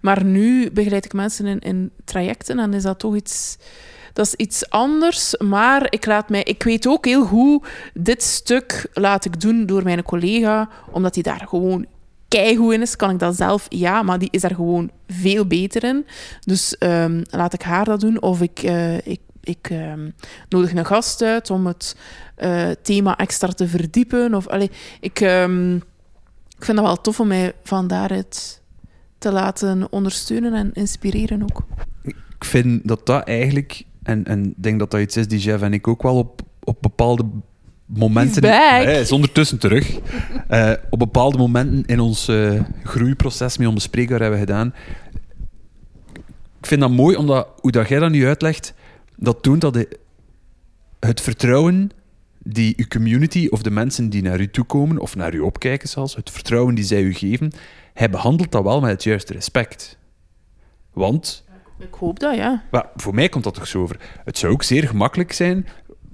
maar nu begeleid ik mensen in, trajecten en is dat toch iets dat is iets anders, maar ik, laat mij, ik weet ook heel goed, dit stuk laat ik doen door mijn collega, omdat hij daar gewoon keigoed in is. Kan ik dat zelf? Ja, maar die is daar gewoon veel beter in. Dus um, laat ik haar dat doen. Of ik, uh, ik, ik um, nodig een gast uit om het uh, thema extra te verdiepen. Of, allee, ik, um, ik vind dat wel tof om mij van daaruit te laten ondersteunen en inspireren ook. Ik vind dat dat eigenlijk, en ik denk dat dat iets is die Jeff en ik ook wel op, op bepaalde momenten... Hij is ondertussen terug. Eh, op bepaalde momenten in ons eh, groeiproces mee onbespreekbaar hebben gedaan. Ik vind dat mooi, omdat hoe dat jij dat nu uitlegt, dat toont dat de- het vertrouwen die uw community of de mensen die naar u toe komen, of naar u opkijken zelfs, het vertrouwen die zij u geven, hij behandelt dat wel met het juiste respect. Want Ik hoop dat, ja. maar voor mij komt dat toch zo over. Het zou ook zeer gemakkelijk zijn.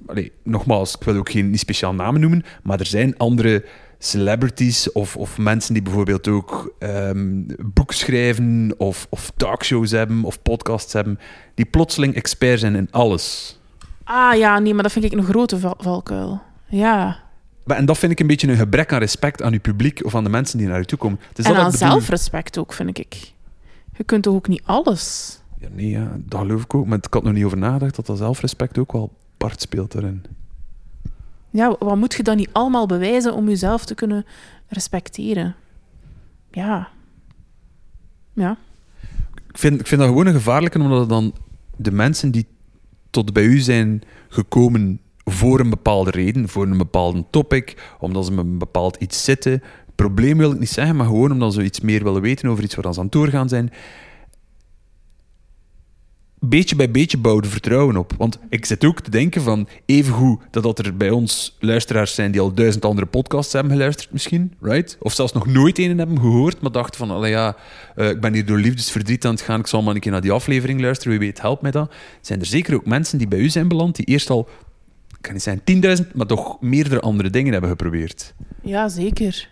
Allee, nogmaals, ik wil ook geen niet speciaal namen noemen, maar er zijn andere celebrities of, of mensen die bijvoorbeeld ook ehm boeken schrijven of, of talkshows hebben of podcasts hebben, die plotseling expert zijn in alles. Ah ja, nee, maar dat vind ik een grote val- valkuil. Ja. Maar, en dat vind ik een beetje een gebrek aan respect aan uw publiek of aan de mensen die naar u toe komen. Het is en dat aan zelfrespect ook, vind ik. Je kunt toch ook niet alles? Ja, nee, ja, dat geloof ik ook. Maar ik had nog niet over nagedacht dat dat zelfrespect ook wel part speelt daarin. Ja, wat moet je dan niet allemaal bewijzen om jezelf te kunnen respecteren? Ja. Ja. ik vind, ik vind dat gewoon een gevaarlijke, omdat dan de mensen die tot bij u zijn gekomen voor een bepaalde reden, voor een bepaalde topic, omdat ze met een bepaald iets zitten. Probleem wil ik niet zeggen, maar gewoon omdat ze iets meer willen weten over iets waar ze aan het doorgaan zijn. Beetje bij beetje bouwen vertrouwen op. Want ik zit ook te denken van, evengoed dat, dat er bij ons luisteraars zijn die al duizend andere podcasts hebben geluisterd misschien, right? Of zelfs nog nooit een hebben gehoord, maar dachten van, ja, eh, ik ben hier door liefdesverdriet aan het gaan, ik zal maar een keer naar die aflevering luisteren, wie weet helpt mij dat. Zijn er zeker ook mensen die bij u zijn beland, die eerst al, kan zijn 10.000, maar toch meerdere andere dingen hebben geprobeerd? Ja, zeker.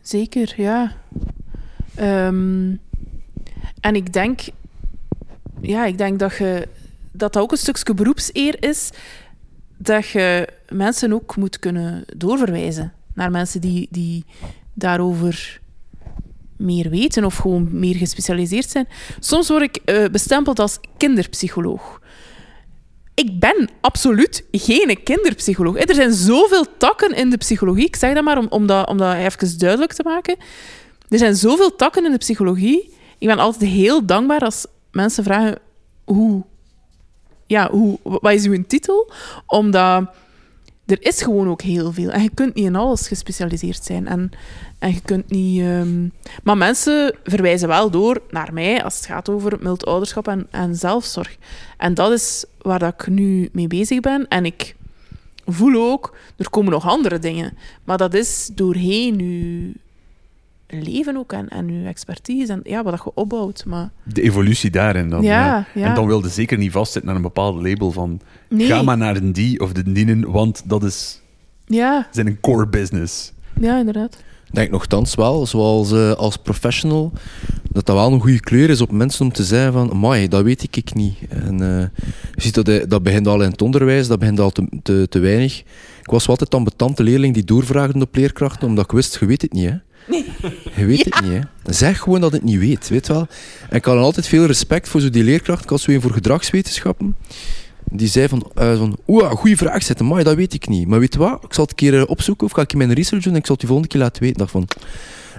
Zeker, ja. Ehm, en ik denk, ja, ik denk dat, je, dat dat ook een stukje beroepseer is, dat je mensen ook moet kunnen doorverwijzen naar mensen die, die daarover meer weten of gewoon meer gespecialiseerd zijn. Soms word ik eh, bestempeld als kinderpsycholoog. Ik ben absoluut geen kinderpsycholoog. Er zijn zoveel takken in de psychologie. Ik zeg dat maar om, dat, om dat even duidelijk te maken. Er zijn zoveel takken in de psychologie. Ik ben altijd heel dankbaar als mensen vragen hoe... Ja, hoe, wat is uw titel? Omdat er is gewoon ook heel veel. En je kunt niet in alles gespecialiseerd zijn. En, en je kunt niet... ehm, Maar mensen verwijzen wel door naar mij als het gaat over mild ouderschap en, en zelfzorg. En dat is waar dat ik nu mee bezig ben. En ik voel ook, er komen nog andere dingen. Maar dat is doorheen uw leven ook en, en uw expertise en ja, wat dat je opbouwt. Maar De evolutie daarin dan. Ja, ja. En dan wilde zeker niet vastzitten aan een bepaald label van nee, ga maar naar een die of de dienen, want dat is ja, zijn core business. ja, inderdaad. Ik denk nogthans wel, zoals eh, als professional, dat dat wel een goede kleur is op mensen om te zeggen van, amai, dat weet ik, ik niet. En eh, je ziet dat, dat begint al in het onderwijs, dat begint al te, te, te weinig. Ik was altijd een ambetante leerling die doorvraagde op leerkrachten, omdat ik wist, je weet het niet, hè. Je weet het niet, hè. Zeg gewoon dat het niet weet, weet wel. En ik had altijd veel respect voor zo die leerkracht. Ik had zo voor gedragswetenschappen. Die zei van, eh van oeh, goede vraag zetten, maar dat weet ik niet. Maar weet je wat, ik zal het een keer eh, opzoeken of ga ik mijn research doen en ik zal het je volgende keer laten weten.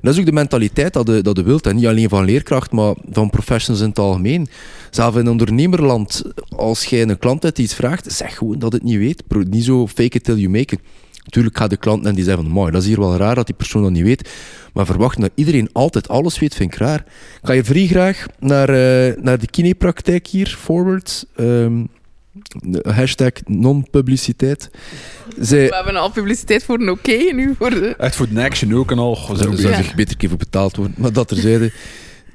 Dat is ook de mentaliteit dat je, dat wilt. En niet alleen van leerkracht, maar van professionals in het algemeen. Zelf in ondernemerland, als jij een klant hebt die iets vraagt, zeg gewoon dat het niet weet. Niet zo fake it till you make it. Natuurlijk gaat de klant en die zeggen van, mooi, dat is hier wel raar dat die persoon dat niet weet. Maar verwachten dat iedereen altijd alles weet, vind ik raar. Ik ga je vrij graag naar, eh, naar de kinepraktijk hier, forward. Ehm, de hashtag non-publiciteit. Zij, We hebben al publiciteit voor een oké, nu voor de Echt voor de action ook en al. Zo zou bezig. zich beter keer voor betaald worden. Maar dat terzijde,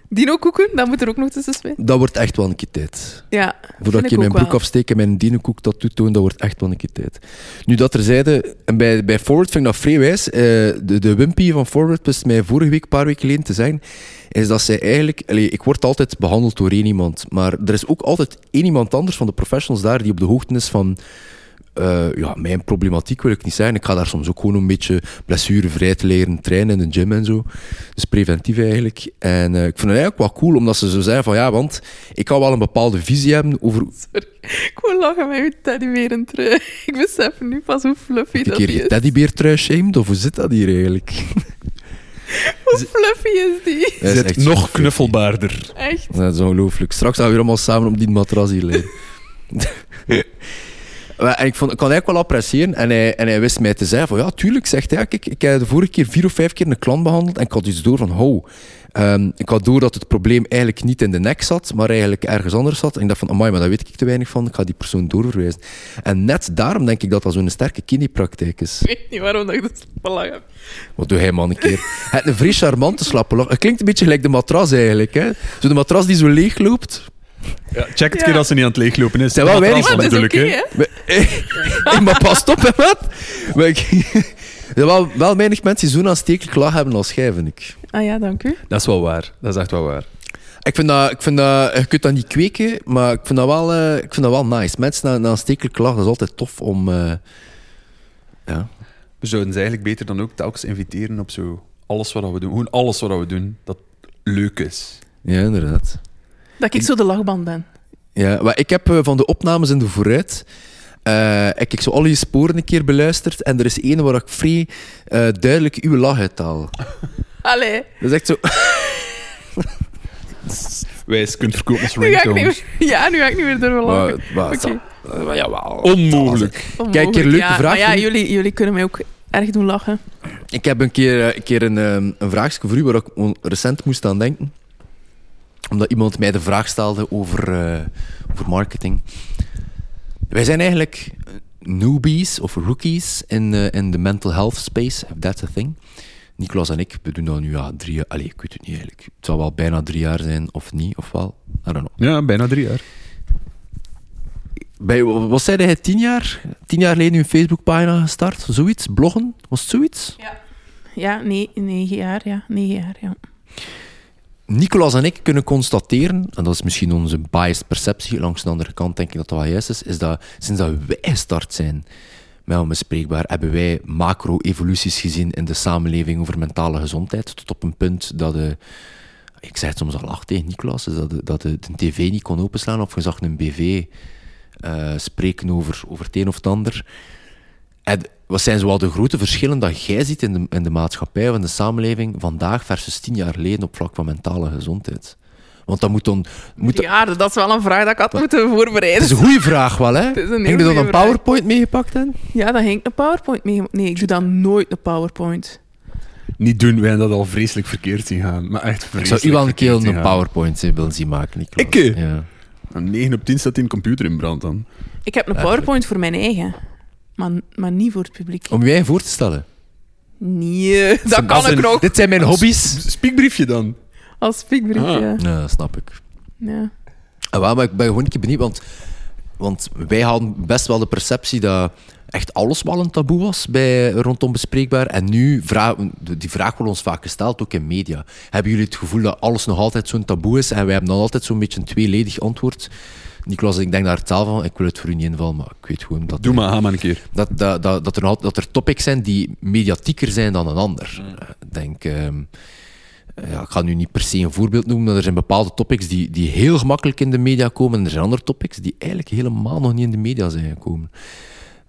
dino-koeken, dat moet er ook nog tussen spelen. dat wordt echt wel een keer tijd. Ja, Voordat ik in mijn broek wel. afsteek en mijn dienenkoek dat toetoon, dat wordt echt wel een keer tijd. Nu dat terzijde, en bij, bij Forward vind ik dat vrij wijs. eh, de, de Wimpy van Forward wist mij vorige week, een paar weken geleden te zeggen, is dat zij eigenlijk... allee, ik word altijd behandeld door één iemand, maar er is ook altijd één iemand anders van de professionals daar die op de hoogte is van... eh, ja, mijn problematiek wil ik niet zijn. Ik ga daar soms ook gewoon een beetje blessurevrij te leren trainen in de gym en zo. Dus preventief eigenlijk. En eh, ik vind het eigenlijk wel cool, omdat ze zo zijn van ja, want ik kan wel een bepaalde visie hebben over Ik wil lachen met uw teddybeer en trui. Ik besef nu pas hoe fluffy een dat keer die je is. teddybeer trui shamed, of hoe zit dat hier eigenlijk? Hoe fluffy is die? Dat is Zit echt nog super. Echt. knuffelbaarder. Dat is ongelooflijk. Straks gaan we weer allemaal samen op die matras hier liggen. En ik, vond, ik kon eigenlijk wel appreciëren. En hij, en hij wist mij te zeggen van, ja, tuurlijk, zegt hij. Kijk, ik heb de vorige keer vier of vijf keer een klant behandeld en ik had iets door van, ho. ehm, ik had door dat het probleem eigenlijk niet in de nek zat, maar eigenlijk ergens anders zat. En ik dacht van, amai, maar daar weet ik te weinig van. Ik ga die persoon doorverwijzen. En net daarom denk ik dat dat zo'n sterke kinepraktijk is. Ik weet niet waarom dat ik dat belang heb. Wat doe hij man een keer? Het een vrij charmante slappe lach. Het klinkt een beetje gelijk de matras eigenlijk. Hè? Zo de matras die zo leeg loopt. Ja, check het Ja. keer als ze niet aan het leeglopen is. Zijn wel Dat weinig natuurlijk, hè. hè? Hey, maar pas op, hè, wat? Maar ik, er wel, wel weinig mensen die zo'n aanstekelijk lach hebben als jij, vind ik. Ah ja, dank u. Dat is wel waar. Dat is echt wel waar. Ik vind dat, ik vind dat, je kunt dat niet kweken, maar ik vind dat wel, eh, ik vind dat wel nice. Mensen na, een stekelijk lach, dat is altijd tof om... eh, ja. We zouden ze eigenlijk beter dan ook telkens inviteren op zo alles wat we doen. Gewoon alles wat we doen, dat leuk is. ja, inderdaad. Dat ik zo de lachband ben. Ja, maar ik heb eh, van de opnames in de vooruit... eh, ik heb zo al je sporen een keer beluisterd en er is één waar ik vrij eh, duidelijk uw lach uithaal. Allee, Dat is echt zo... Wijs kunt verkopen als meer, ja, nu ga ik niet meer durven lachen. Maar. Onmogelijk. Kijk, een keer leuke ja, vraag Maar ja, jullie, jullie kunnen mij ook erg doen lachen. Ik heb een keer, eh, een, keer een, ehm, een vraagje voor u waar ik recent moest aan denken. Omdat iemand mij de vraag stelde over, eh, over marketing. Wij zijn eigenlijk newbies of rookies in, eh, in de mental health space, if that's a thing. Nicolas en ik, we doen dat nu ja, drie jaar. Allee, ik weet het niet eigenlijk. Het zal wel bijna drie jaar zijn, of niet, of wel. I don't know. Ja, bijna drie jaar. Bij, wat zei hij, tien jaar? Tien jaar geleden een Facebookpagina gestart? Zoiets? Bloggen? Was het zoiets? Ja, nee, negen jaar, ja. Negen jaar, ja. Nicolas en ik kunnen constateren, en dat is misschien onze biased perceptie, langs de andere kant denk ik dat dat wel juist is, is dat sinds dat wij gestart zijn met Onbespreekbaar, hebben wij macro-evoluties gezien in de samenleving over mentale gezondheid, tot op een punt dat de, ik zeg het soms al acht tegen Nicolas, dat de, dat de, de tv niet kon openslaan of je zag een BV eh, spreken over, over het een of het ander. En wat zijn zoal de grote verschillen dat jij ziet in de, in de maatschappij of in de samenleving vandaag versus tien jaar geleden op vlak van mentale gezondheid? Want dat moet dan... Moet Ja, dat is wel een vraag dat ik had moeten het voorbereiden. is een goede vraag wel, hè? Heb je dan een. PowerPoint meegepakt, hè? Ja, daar ging ik een PowerPoint mee. Nee, ik doe dan nooit een PowerPoint. Niet doen, wij hebben dat al vreselijk verkeerd zien gaan. Maar echt Ik vreselijk zou u wel een keer een. PowerPoint eh, willen zien maken, Nicolas. Ik? Ja. Aan 9 op 10 staat die een computer in brand dan. Ik heb een PowerPoint voor mijn eigen. Maar, maar niet voor het publiek. Om eigen voor te stellen. Nee, dat kan ik een- nog. Dit zijn mijn hobby's. Spiekbriefje dan. Als speakbrief, Ah. ja. Ja, dat snap ik. ja. Ah, maar ik ben gewoon een keer benieuwd, want, want wij hadden best wel de perceptie dat echt alles wel een taboe was bij, rondom bespreekbaar. En nu, vraag, die vraag wordt ons vaak gesteld, ook in media. Hebben jullie het gevoel dat alles nog altijd zo'n taboe is? En wij hebben dan altijd zo'n beetje een tweeledig antwoord. Nicolas, ik denk daar taal van, ik wil het voor u niet invallen, maar ik weet gewoon dat... Doe maar, ga maar een keer. dat, dat, dat, dat, er, dat er topics zijn die mediatieker zijn dan een ander. Eh, Ik denk, ehm, eh, ja, ik ga nu niet per se een voorbeeld noemen, maar er zijn bepaalde topics die, die heel gemakkelijk in de media komen en er zijn andere topics die eigenlijk helemaal nog niet in de media zijn gekomen.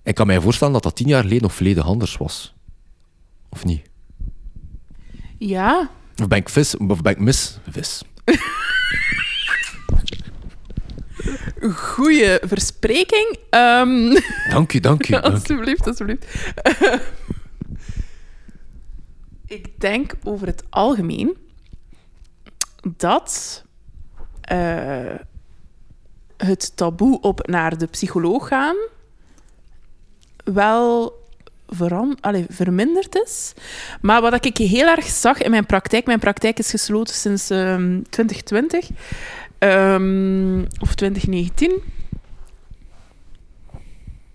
Ik kan mij voorstellen dat dat tien jaar geleden nog volledig anders was. Of niet? Ja, Of ben ik vis? Of ben ik mis? Vis. goede verspreking. Ehm, Dank u, dank u. alsjeblieft, alsjeblieft. ik denk over het algemeen dat eh, het taboe op naar de psycholoog gaan wel veran allee, verminderd is. Maar wat ik heel erg zag in mijn praktijk, mijn praktijk is gesloten sinds ehm, 2020 ehm, of 2019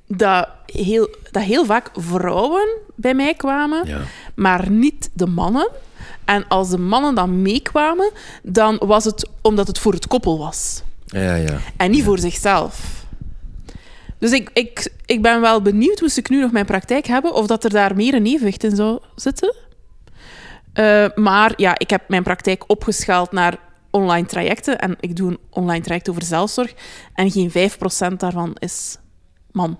dat heel, dat heel vaak vrouwen bij mij kwamen, Ja. maar niet de mannen. En als de mannen dan meekwamen, dan was het omdat het voor het koppel was. Ja, ja. En niet voor zichzelf. Dus ik, ik, ik ben wel benieuwd, moest ik nu nog mijn praktijk hebben, of dat er daar meer een evenwicht in zou zitten. Eh, maar ja, ik heb mijn praktijk opgeschaald naar online trajecten. En ik doe een online traject over zelfzorg. En geen 5% daarvan is man.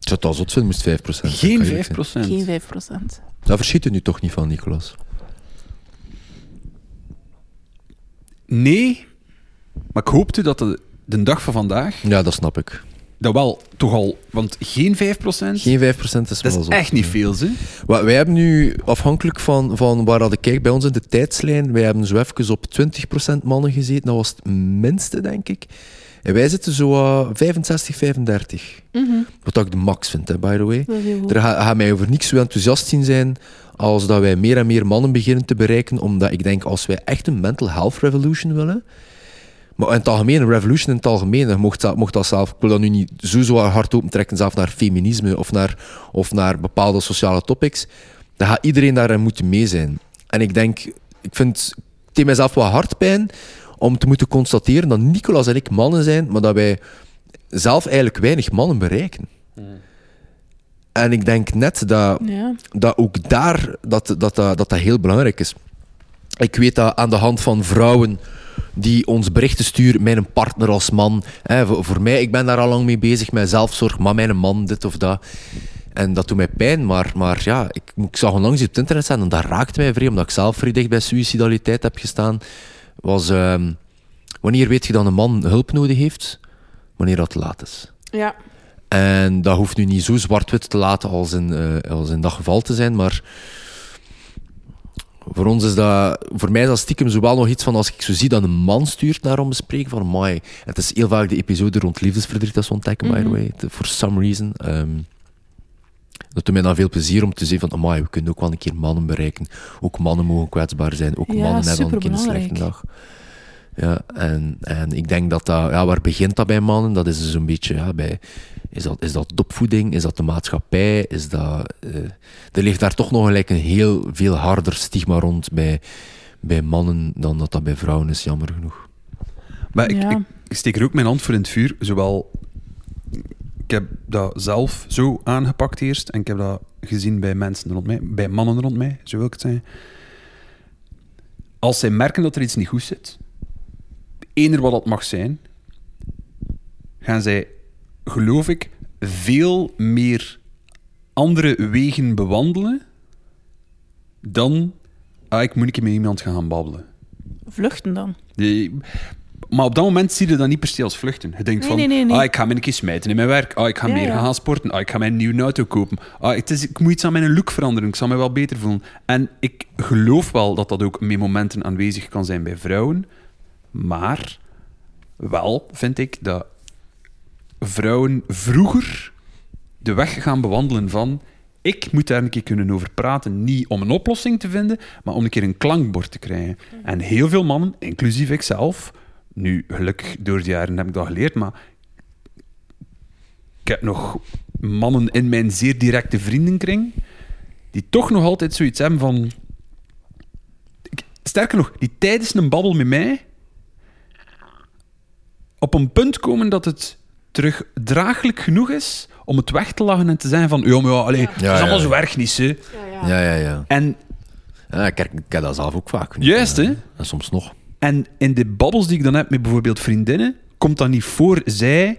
Ik zou het al zot vinden, moest 5 procent. Geen 5 Geen 5%. Daar verschiet u nu toch niet van, Nicolas? Nee, maar ik hoopte dat de, de dag van vandaag Ja, dat snap ik. Dat wel toch al... Want geen 5%, Geen 5% is wel dat is zo. echt niet veel, hè? Wa- Wij hebben nu, afhankelijk van, van waar dat ik kijk bij ons in de tijdslijn, wij hebben zo even op 20% mannen gezeten. Dat was het minste, denk ik. En wij zitten zo uh, 65, 35. Mhm. Wat ik de max vind, hè, by the way. Er gaat gaat mij over niks zo enthousiast zien zijn als dat wij meer en meer mannen beginnen te bereiken, omdat ik denk, als wij echt een mental health revolution willen, maar in het algemeen, een revolution in het algemeen, mocht, dat- mocht dat zelf, ik wil dat nu niet zo, zo hard opentrekken, zelf naar feminisme of naar, of naar bepaalde sociale topics, dan gaat iedereen daarin moeten mee zijn. En ik denk, ik vind het mijzelf wel hard pijn om te moeten constateren dat Nicolas en ik mannen zijn, maar dat wij zelf eigenlijk weinig mannen bereiken. En ik denk net dat, Ja. dat ook daar dat, dat, dat, dat dat heel belangrijk is. Ik weet dat aan de hand van vrouwen die ons berichten sturen, mijn partner als man. Hè, voor, voor mij, ik ben daar al lang mee bezig met zelfzorg, maar mijn man, dit of dat. En dat doet mij pijn, maar, maar ja, ik, ik zag onlangs op het internet staan en dat raakte mij vrij, omdat ik zelf vrij dicht bij suicidaliteit heb gestaan. Was, ehm, wanneer weet je dat een man hulp nodig heeft? Wanneer dat te laat is. ja. En dat hoeft nu niet zo zwart-wit te laten als in, eh, als in dat geval te zijn, maar voor ons is dat, voor mij is dat stiekem zowel nog iets van als ik zo zie dat een man stuurt naar om bespreken van my. Het is heel vaak de episode rond liefdesverdriet dat ze ontdekken, by the way, te- for some reason. Ehm, dat doet mij dan veel plezier om te zien van, amai, we kunnen ook wel een keer mannen bereiken. Ook mannen mogen kwetsbaar zijn. Ook Ja, mannen hebben een keer een slechte dag. Ja, en, en ik denk dat dat... Ja, waar begint dat bij mannen? Dat is dus een beetje... Ja, bij, is, dat, is dat de opvoeding? Is dat de maatschappij? Is dat... eh, er ligt daar toch nog gelijk een heel veel harder stigma rond bij, bij mannen dan dat dat bij vrouwen is, jammer genoeg. Maar ik, Ja. ik, ik steek er ook mijn hand voor in het vuur. Zowel, ik heb dat zelf zo aangepakt eerst. En ik heb dat gezien bij mensen rond mij. Bij mannen rond mij, zo wil ik het zeggen. Als zij merken dat er iets niet goed zit, eender wat dat mag zijn, gaan zij, geloof ik, veel meer andere wegen bewandelen dan ah, ik moet een keer met iemand gaan babbelen. Vluchten dan. Je- maar op dat moment zie je dat niet per se als vluchten. Je denkt Nee, van, nee, nee, ah, ik ga me een keer smijten in mijn werk. Ah, ik ga Ja, meer ja. gaan sporten. Ah, ik ga mijn nieuwe auto kopen. Ah, het is, ik moet iets aan mijn look veranderen. Ik zal me wel beter voelen. En ik geloof wel dat dat ook met momenten aanwezig kan zijn bij vrouwen. Maar wel vind ik dat vrouwen vroeger de weg gaan bewandelen van... Ik moet daar een keer kunnen over praten. Niet om een oplossing te vinden, maar om een keer een klankbord te krijgen. En heel veel mannen, inclusief ikzelf... Nu, gelukkig, door de jaren heb ik dat geleerd, maar... Ik heb nog mannen in mijn zeer directe vriendenkring... die toch nog altijd zoiets hebben van... Sterker nog, die tijdens een babbel met mij... op een punt komen dat het terug draaglijk genoeg is om het weg te lachen en te zeggen van... Ja, maar ja, allee, dat is allemaal zo erg niet, hè. Ja, ja, ja. En ja ik, ik heb dat zelf ook vaak. Juist, Ja, hè? En soms nog. En in de babbels die ik dan heb met bijvoorbeeld vriendinnen, komt dat niet voor. Zij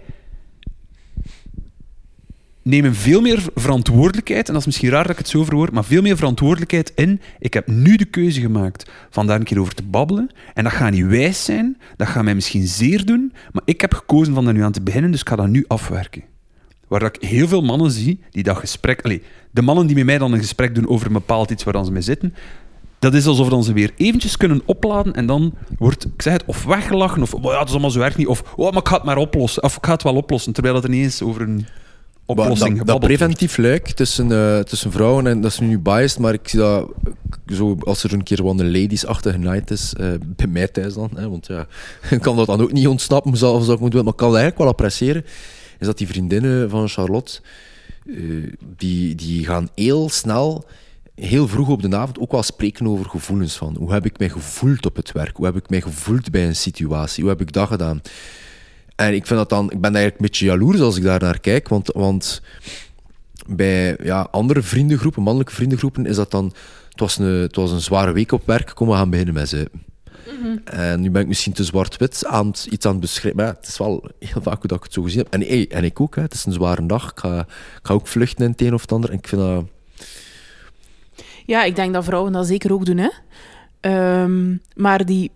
nemen veel meer verantwoordelijkheid, en dat is misschien raar dat ik het zo verwoord, maar veel meer verantwoordelijkheid in. Ik heb nu de keuze gemaakt van daar een keer over te babbelen. En dat gaat niet wijs zijn, dat gaat mij misschien zeer doen, maar ik heb gekozen van daar nu aan te beginnen, dus ik ga dat nu afwerken. Waar ik heel veel mannen zie die dat gesprek... De mannen die met mij dan een gesprek doen over een bepaald iets waar dan ze mee zitten, dat is alsof dan ze weer eventjes kunnen opladen en dan wordt, ik zeg het, of weggelachen, of oh ja, dat is allemaal zo erg niet, of oh, maar ik ga het maar oplossen, of ik ga het wel oplossen, terwijl het er niet eens over een oplossing dat, dat preventief luik tussen, eh, tussen vrouwen, en dat is nu biased, maar ik zie dat zo, als er een keer wel een ladies-achtige night is, eh, bij mij thuis dan, hè, want ja, ik kan dat dan ook niet ontsnappen, zoals ik moet doen, maar ik kan dat eigenlijk wel appreciëren, is dat die vriendinnen van Charlotte, eh, die, die gaan heel snel, heel vroeg op de avond, ook wel spreken over gevoelens van, hoe heb ik mij gevoeld op het werk, hoe heb ik mij gevoeld bij een situatie, hoe heb ik dat gedaan. En ik, vind dat dan, ik ben eigenlijk een beetje jaloers als ik daar naar kijk, want, want bij ja, andere vriendengroepen, mannelijke vriendengroepen, is dat dan... Het was, een, het was een zware week op werk, kom, we gaan beginnen met ze. En nu ben ik misschien te zwart-wit aan het, iets aan het beschrijven, maar ja, het is wel heel vaak hoe dat ik het zo gezien heb. En, hey, en ik ook, hè, het is een zware dag, ik ga, ik ga ook vluchten in het een of het ander. En ik vind dat... Ja, ik denk dat vrouwen dat zeker ook doen, hè. Ehm, maar die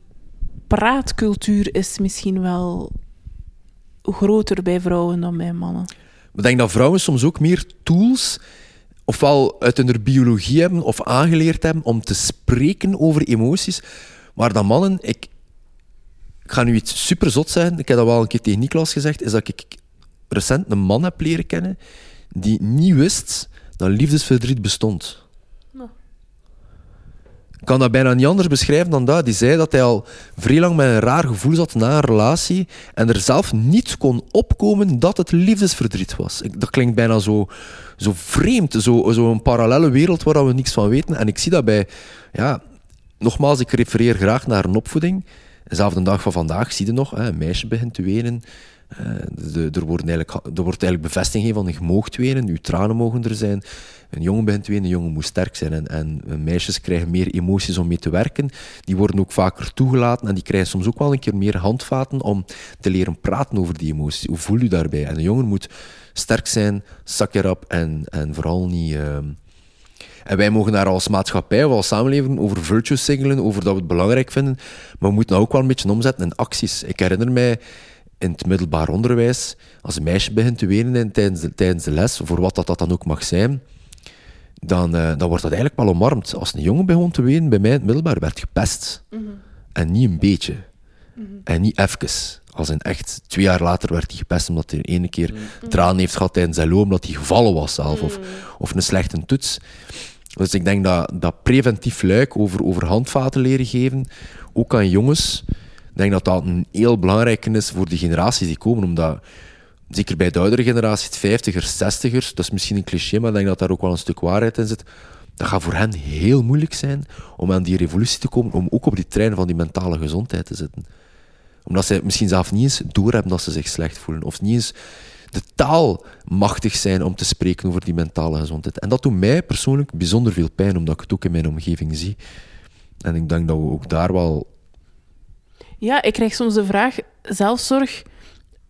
praatcultuur is misschien wel groter bij vrouwen dan bij mannen. Ik denk dat vrouwen soms ook meer tools, ofwel uit hun biologie hebben of aangeleerd hebben om te spreken over emoties. Maar dan mannen, ik, ga nu iets super zot zeggen, ik heb dat wel een keer tegen Niklas gezegd, is dat ik recent een man heb leren kennen die niet wist dat liefdesverdriet bestond. Kan dat bijna niet anders beschrijven dan dat. Die zei dat hij al vrij lang met een raar gevoel zat na een relatie en er zelf niet kon opkomen dat het liefdesverdriet was. Dat klinkt bijna zo, zo vreemd, zo, zo een parallele wereld waar we niks van weten. En ik zie dat bij, ja, nogmaals, ik refereer graag naar een opvoeding. Dezelfde dag van vandaag zie je nog, een meisje begint te wenen. Eh, er, wordt eigenlijk, er wordt eigenlijk bevestiging gegeven van je moogt wenen, je tranen mogen er zijn. Een jongen begint te wenen, een jongen moet sterk zijn. En, en meisjes krijgen meer emoties om mee te werken. Die worden ook vaker toegelaten en die krijgen soms ook wel een keer meer handvaten om te leren praten over die emoties. Hoe voel je daarbij? En een jongen moet sterk zijn, zak erop en, en vooral niet... ehm, en wij mogen daar als maatschappij of als samenleving over virtue signalen, over dat we het belangrijk vinden. Maar we moeten dat ook wel een beetje omzetten in acties. Ik herinner mij in het middelbaar onderwijs, als een meisje begint te wenen in- tijdens de, tijdens de les, voor wat dat, dat dan ook mag zijn, dan, eh, dan wordt dat eigenlijk wel omarmd. Als een jongen begon te wenen bij mij in het middelbaar, werd gepest. En niet een beetje. En niet even. Als in echt, twee jaar later werd hij gepest omdat hij ene keer tranen heeft gehad tijdens zijn loop, omdat hij gevallen was zelf. Of, of een slechte toets. Dus ik denk dat, dat preventief luik over, over handvaten leren geven, ook aan jongens, ik denk dat dat een heel belangrijke is voor de generaties die komen. Omdat, zeker bij de oudere generatie, het vijftigers, zestigers, dat is misschien een cliché, maar ik denk dat daar ook wel een stuk waarheid in zit. Dat gaat voor hen heel moeilijk zijn om aan die revolutie te komen, om ook op die trein van die mentale gezondheid te zitten omdat ze misschien zelf niet eens doorhebben dat ze zich slecht voelen. Of niet eens de taal machtig zijn om te spreken over die mentale gezondheid. En dat doet mij persoonlijk bijzonder veel pijn, omdat ik het ook in mijn omgeving zie. En ik denk dat we ook daar wel... Ja, ik krijg soms de vraag: zelfzorg,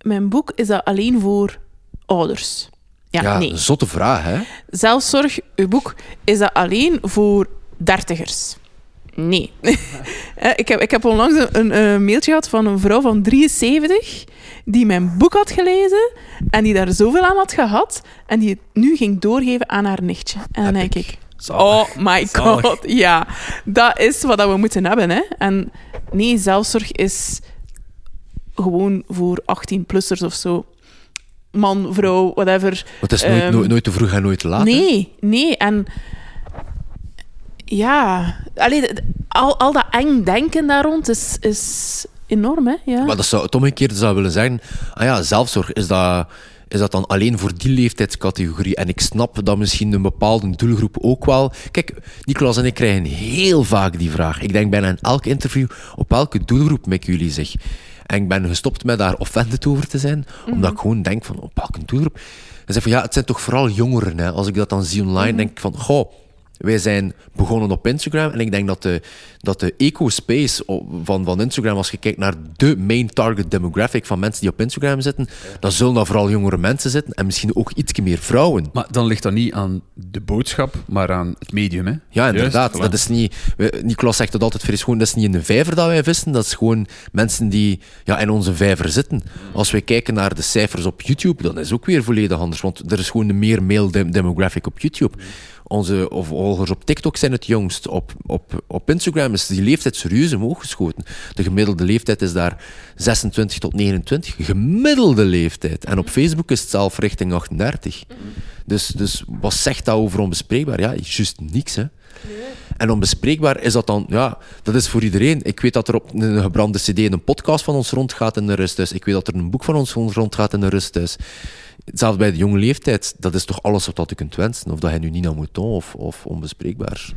mijn boek, is dat alleen voor ouders? Ja, Ja, nee. een zotte vraag, hè? Zelfzorg, uw boek, is dat alleen voor dertigers? Nee. Eh, ik, heb, ik heb onlangs een, een, mailtje gehad van een vrouw van 73 die mijn boek had gelezen en die daar zoveel aan had gehad en die het nu ging doorgeven aan haar nichtje. En dan denk ik, oh my Zalig. god, ja, dat is wat we moeten hebben. Hè? En nee, zelfzorg is gewoon voor 18-plussers of zo. Man, vrouw, whatever. Want het is nooit, Ehm, nooit, nooit te vroeg en nooit te laat. hè? Nee, nee. En ja, allee, al, al dat eng denken daar rond is, is enorm, hè? Ja. Maar dat zou het omgekeerde zou willen zeggen, ah ja, zelfzorg, is dat, is dat dan alleen voor die leeftijdscategorie? En ik snap dat misschien een bepaalde doelgroep ook wel... Kijk, Nicolas en ik krijgen heel vaak die vraag. Ik denk bijna in elk interview, op welke doelgroep mikken jullie zich? En ik ben gestopt met daar offended over te zijn, omdat ik gewoon denk van, op welke doelgroep? En zeg van, ja, het zijn toch vooral jongeren, hè? Als ik dat dan zie online, denk ik van, goh... Wij zijn begonnen op Instagram en ik denk dat de, dat de eco-space van, van Instagram, als je kijkt naar de main target demographic van mensen die op Instagram zitten, dan zullen dat vooral jongere mensen zitten en misschien ook iets meer vrouwen. Maar dan ligt dat niet aan de boodschap, maar aan het medium. Hè? Ja, inderdaad. Juist, dat is niet, Nicolas zegt het altijd fris, gewoon, dat is niet in de vijver dat wij vissen, dat is gewoon mensen die ja, in onze vijver zitten. Als wij kijken naar de cijfers op YouTube, dan is het ook weer volledig anders, want er is gewoon een meer male dem- demographic op YouTube. Onze of volgers op TikTok zijn het jongst. Op, op, op Instagram is die leeftijd serieus omhoog geschoten. De gemiddelde leeftijd is daar 26 tot 29. Gemiddelde leeftijd. En op Facebook is het zelf richting 38. Dus, dus wat zegt dat over onbespreekbaar? Ja, juist niks, hè. En onbespreekbaar is dat dan, ja, dat is voor iedereen. Ik weet dat er op een gebrande CD een podcast van ons rondgaat in de rusthuis. Ik weet dat er een boek van ons rond- rondgaat in de rusthuis. Zelfs bij de jonge leeftijd, dat is toch alles wat dat je kunt wensen. Of dat je nu niet naar moet of, of onbespreekbaar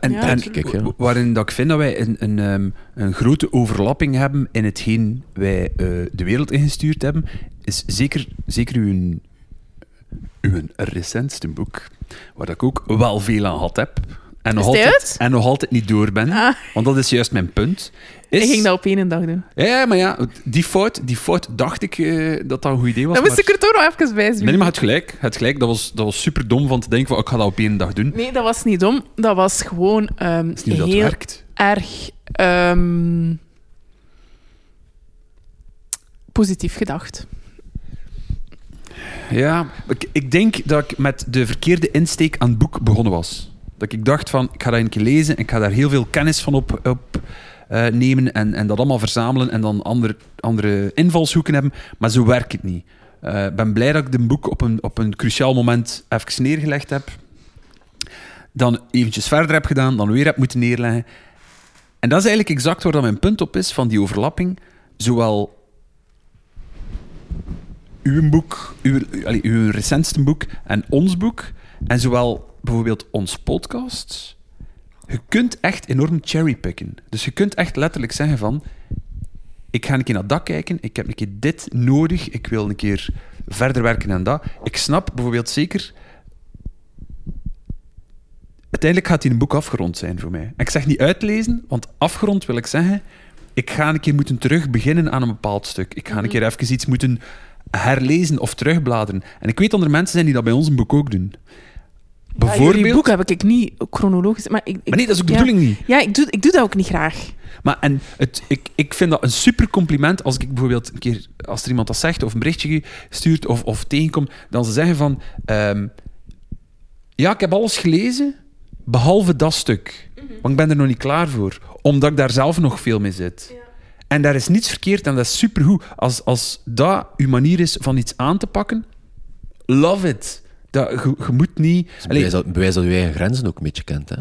En, Ja, en kijk, ja. wa- waarin dat ik vind dat wij een, een, ehm, een grote overlapping hebben in hetgeen wij eh, de wereld ingestuurd hebben, is zeker, zeker uw, uw recentste boek, waar dat ik ook wel veel aan gehad heb. En nog, altijd, en nog altijd niet door ben, Ah. want dat is juist mijn punt. Is, Ik ging dat op één dag doen. Ja, maar ja, die fout, die fout dacht ik eh, dat dat een goed idee was. Dan moest maar- ik er toch nog even bij zien. Nee, maar het gelijk. Het gelijk. Dat was, dat was super dom van te denken van ik ga dat op één dag doen. Nee, dat was niet dom. Dat was gewoon ehm, Dat is niet hoe dat heel werkt. erg ehm, positief gedacht. Ja, ik, ik denk dat ik met de verkeerde insteek aan het boek begonnen was. Dat ik dacht van, ik ga dat een keer lezen en ik ga daar heel veel kennis van op, op eh, nemen en, en dat allemaal verzamelen en dan andere, andere invalshoeken hebben. Maar zo werkt het niet. Eh, Ik ben blij dat ik de boek op een, op een cruciaal moment even neergelegd heb. Dan eventjes verder heb gedaan, dan weer heb moeten neerleggen. En dat is eigenlijk exact waar mijn punt op is, van die overlapping. Zowel uw boek, uw, uw recentste boek en ons boek, en zowel bijvoorbeeld ons podcast. Je kunt echt enorm cherrypicken. Dus je kunt echt letterlijk zeggen van... Ik ga een keer naar dat kijken, ik heb een keer dit nodig, ik wil een keer verder werken aan dat. Ik snap bijvoorbeeld zeker... Uiteindelijk gaat die een boek afgerond zijn voor mij. En ik zeg niet uitlezen, want afgerond wil ik zeggen... Ik ga een keer moeten terug beginnen aan een bepaald stuk. Ik ga een keer even iets moeten herlezen of terugbladeren. En ik weet dat er mensen zijn die dat bij ons een boek ook doen. Ja, Bijvoorbeeld... jullie boek heb ik niet chronologisch... Maar, ik, ik- Maar nee, dat is ook de ja. bedoeling niet. Ja, ik doe, ik doe dat ook niet graag. Maar en het, ik, ik vind dat een super compliment als ik bijvoorbeeld een keer, als er iemand dat zegt of een berichtje stuurt of, of tegenkomt, dan ze zeggen van, ehm, ja, ik heb alles gelezen, behalve dat stuk. Want ik ben er nog niet klaar voor, omdat ik daar zelf nog veel mee zit. En daar is niets verkeerd en dat is supergoed. Als, als dat uw manier is van iets aan te pakken, love it. Dat, je, je moet niet... Bewijs, dat, bewijs dat je eigen grenzen ook een beetje kent. Hè?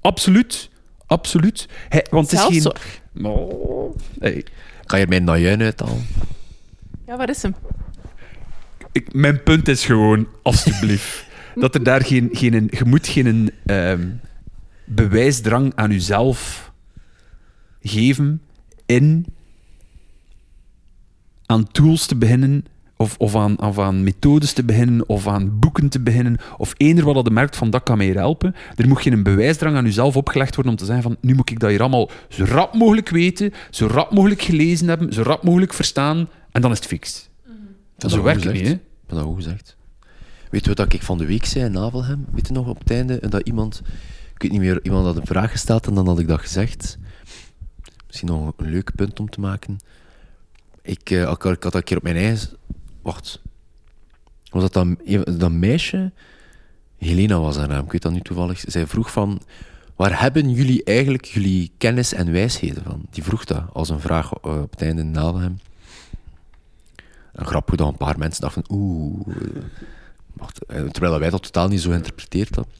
absoluut. Absoluut. Hij- want het is geen... Zelfzorg. Oh, hey. Kan je mijn najuin uithalen? Ja, waar is hem? Ik, mijn punt is gewoon, alstublieft, dat er daar geen... geen je moet geen ehm, bewijsdrang aan jezelf geven in aan tools te beginnen of, of, aan, of aan methodes te beginnen of aan boeken te beginnen of eender wat dat je merkt van dat kan mij helpen. Er moet geen bewijsdrang aan jezelf opgelegd worden om te zeggen van nu moet ik dat hier allemaal zo rap mogelijk weten, zo rap mogelijk gelezen hebben, zo rap mogelijk verstaan en dan is het fix. Dat Zo werkt het niet, hè? Dat goed gezegd. Weet je wat ik van de week zei in Navelhem? Weet je nog op het einde? En dat iemand, ik weet niet meer, iemand had een vraag gesteld en dan had ik dat gezegd. Misschien nog een leuk punt om te maken. Ik, eh, ik had dat een keer op mijn eigen... Wacht. Was dat dan, dat meisje? Helena was haar naam, ik weet dat nu toevallig. Zij vroeg van... Waar hebben jullie eigenlijk jullie kennis en wijsheden van? Die vroeg dat als een vraag eh, op het einde in Navelhem. En grappig dat een paar mensen dachten oeh. eh, Wacht, eh, terwijl wij dat totaal niet zo geïnterpreteerd hadden.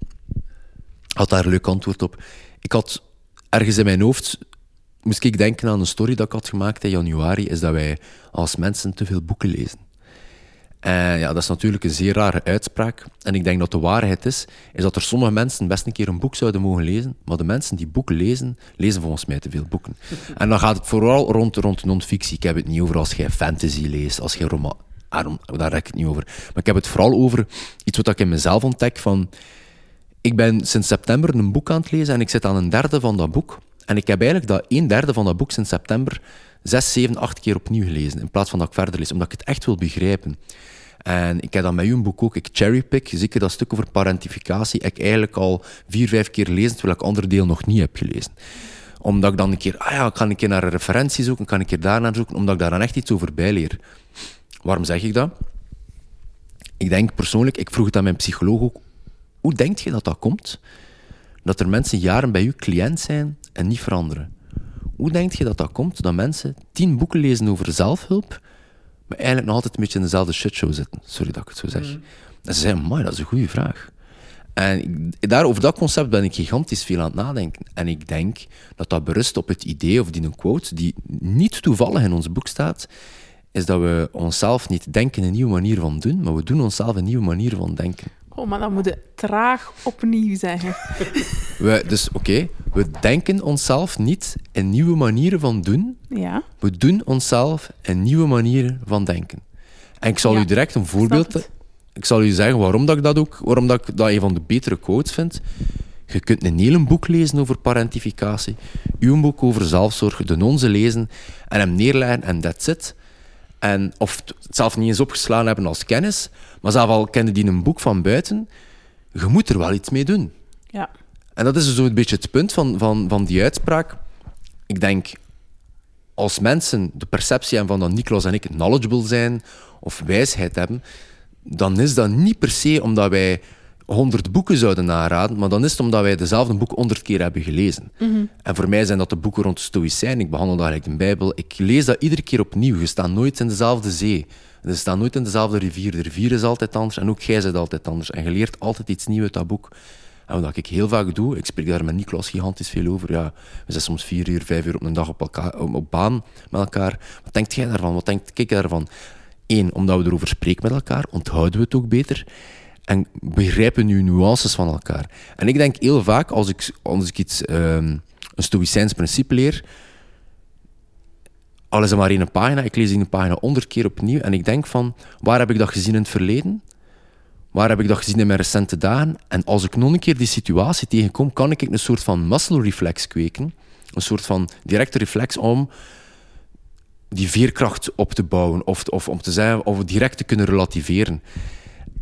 Had daar een leuk antwoord op. Ik had ergens in mijn hoofd, moest ik denken aan een story dat ik had gemaakt in januari, is dat wij als mensen te veel boeken lezen. En ja, dat is natuurlijk een zeer rare uitspraak. En ik denk dat de waarheid is, is dat er sommige mensen best een keer een boek zouden mogen lezen, maar de mensen die boeken lezen, lezen volgens mij te veel boeken. En dan gaat het vooral rond, rond non-fictie. Ik heb het niet over als jij fantasy leest, als jij roman... Daarom, daar heb ik het niet over. Maar ik heb het vooral over iets wat ik in mezelf ontdek van... Ik ben sinds september een boek aan het lezen en ik zit aan een derde van dat boek. En ik heb eigenlijk dat een derde van dat boek sinds september zes, zeven, acht keer opnieuw gelezen. In plaats van dat ik verder lees, omdat ik het echt wil begrijpen. En ik heb dat met uw boek ook. Ik cherrypick, zeker dat stuk over parentificatie, ik eigenlijk al vier, vijf keer lezen, terwijl ik andere deel nog niet heb gelezen. Omdat ik dan een keer, ah ja, ik kan een keer naar een referentie zoeken, kan een keer daar naar zoeken, omdat ik daar dan echt iets over bijleer. Waarom zeg ik dat? Ik denk persoonlijk, ik vroeg het aan mijn psycholoog ook, hoe denk je dat dat komt? Dat er mensen jaren bij u cliënt zijn en niet veranderen. Hoe denk je dat dat komt dat mensen tien boeken lezen over zelfhulp, maar eigenlijk nog altijd een beetje in dezelfde shitshow zitten? Sorry dat ik het zo zeg. En ze man, dat is een goede vraag. En ik- daar, over dat concept ben ik gigantisch veel aan het nadenken. En ik denk dat dat berust op het idee, of die een quote, die niet toevallig in ons boek staat, is dat we onszelf niet denken een nieuwe manier van doen, maar we doen onszelf een nieuwe manier van denken. Oh, maar dan moet je traag opnieuw zeggen. We, dus oké, we denken onszelf niet in nieuwe manieren van doen, Ja. we doen onszelf in nieuwe manieren van denken. En ik zal Ja, u direct een voorbeeld... het. Ik zal u zeggen waarom dat ik dat ook... Waarom dat ik dat een van de betere quotes vind. Je kunt een hele boek lezen over parentificatie, uw boek over zelfzorg, de onze lezen en hem neerleggen en that's it. En, of het zelf niet eens opgeslagen hebben als kennis, maar zelf al kennen die een boek van buiten, je moet er wel iets mee doen. Ja. En dat is dus zo een beetje het punt van, van, van die uitspraak. Ik denk, als mensen de perceptie hebben van dat Niklas en ik knowledgeable zijn of wijsheid hebben, dan is dat niet per se omdat wij honderd boeken zouden naraden, maar dan is het omdat wij dezelfde boek honderd keer hebben gelezen. En voor mij zijn dat de boeken rond de Stoïcijn. Ik behandel dat eigenlijk de Bijbel. Ik lees dat iedere keer opnieuw. Je staat nooit in dezelfde zee. Je staat nooit in dezelfde rivier. De rivier is altijd anders en ook jij bent altijd anders. En je leert altijd iets nieuws uit dat boek. En wat ik heel vaak doe, ik spreek daar met Niklas gigantisch veel over. Ja, we zijn soms vier uur, vijf uur op een dag op, elkaar, op, op baan met elkaar. Wat denkt jij daarvan? Wat denkt ik daarvan? Eén, omdat we erover spreken met elkaar, onthouden we het ook beter. En begrijpen nu nuances van elkaar. En ik denk heel vaak, als ik, als ik iets, ehm, een stoïcijns principe leer, al is het maar één pagina, ik lees die pagina honderd keer opnieuw en ik denk van, waar heb ik dat gezien in het verleden? Waar heb ik dat gezien in mijn recente dagen? En als ik nog een keer die situatie tegenkom, kan ik een soort van muscle reflex kweken. Een soort van directe reflex om die veerkracht op te bouwen. Of, of om te zeggen, of direct te kunnen relativeren.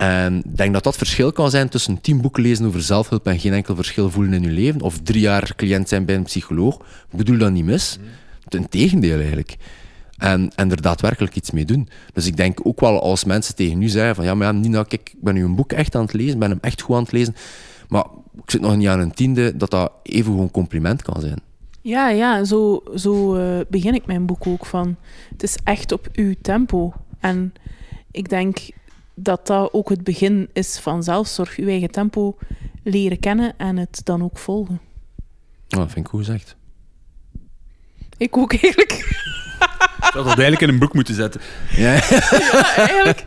En ik denk dat dat verschil kan zijn tussen tien boeken lezen over zelfhulp en geen enkel verschil voelen in je leven. Of drie jaar cliënt zijn bij een psycholoog. Ik bedoel dat niet mis. Ten tegendeel eigenlijk. En, en er daadwerkelijk iets mee doen. Dus ik denk ook wel als mensen tegen u zeggen van ja, maar ja, Nina, kijk, ik ben nu een boek echt aan het lezen, ben hem echt goed aan het lezen, maar ik zit nog niet aan een tiende, dat dat even gewoon een compliment kan zijn. Ja, ja, zo, zo eh, begin ik mijn boek ook van. Het is echt op uw tempo. En ik denk dat dat ook het begin is van zelfzorg. Uw eigen tempo leren kennen en het dan ook volgen. Oh, dat vind ik goed gezegd. Ik ook eigenlijk. Ik had dat eigenlijk in een boek moeten zetten. Ja, Ja, eigenlijk.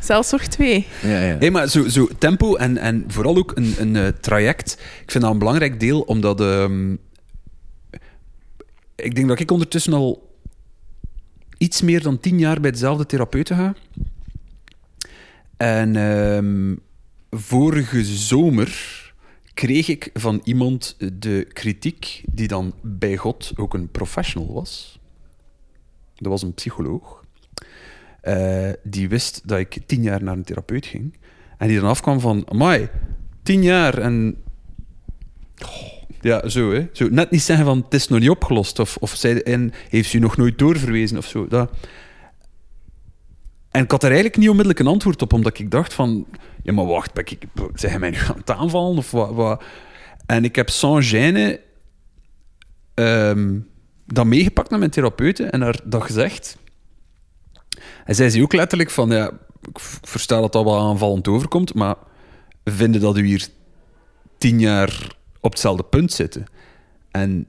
Zelfzorg 2. ja, ja. Hey, maar zo, zo tempo en, en vooral ook een, een eh, traject. Ik vind dat een belangrijk deel, omdat ehm, ik denk dat ik ondertussen al iets meer dan tien jaar bij dezelfde therapeuten ga. En ehm, vorige zomer kreeg ik van iemand de kritiek die dan bij God ook een professional was. Dat was een psycholoog. Eh, die wist dat ik tien jaar naar een therapeut ging. En die dan afkwam van, amai, tien jaar en... Ja, zo hè. Zo, net niet zeggen van, het is nog niet opgelost. Of, of zij, en heeft u nog nooit doorverwezen of zo. Dat. En ik had er eigenlijk niet onmiddellijk een antwoord op, omdat ik dacht van... Ja, maar wacht, ben ik, zijn mij nu aan het aanvallen? Of wat? En ik heb sans gêne ehm, dat meegepakt naar mijn therapeuten en haar dat gezegd. En zei ze ook letterlijk van, ja, ik versta dat dat wel aanvallend overkomt, maar vinden dat u hier tien jaar op hetzelfde punt zitten? En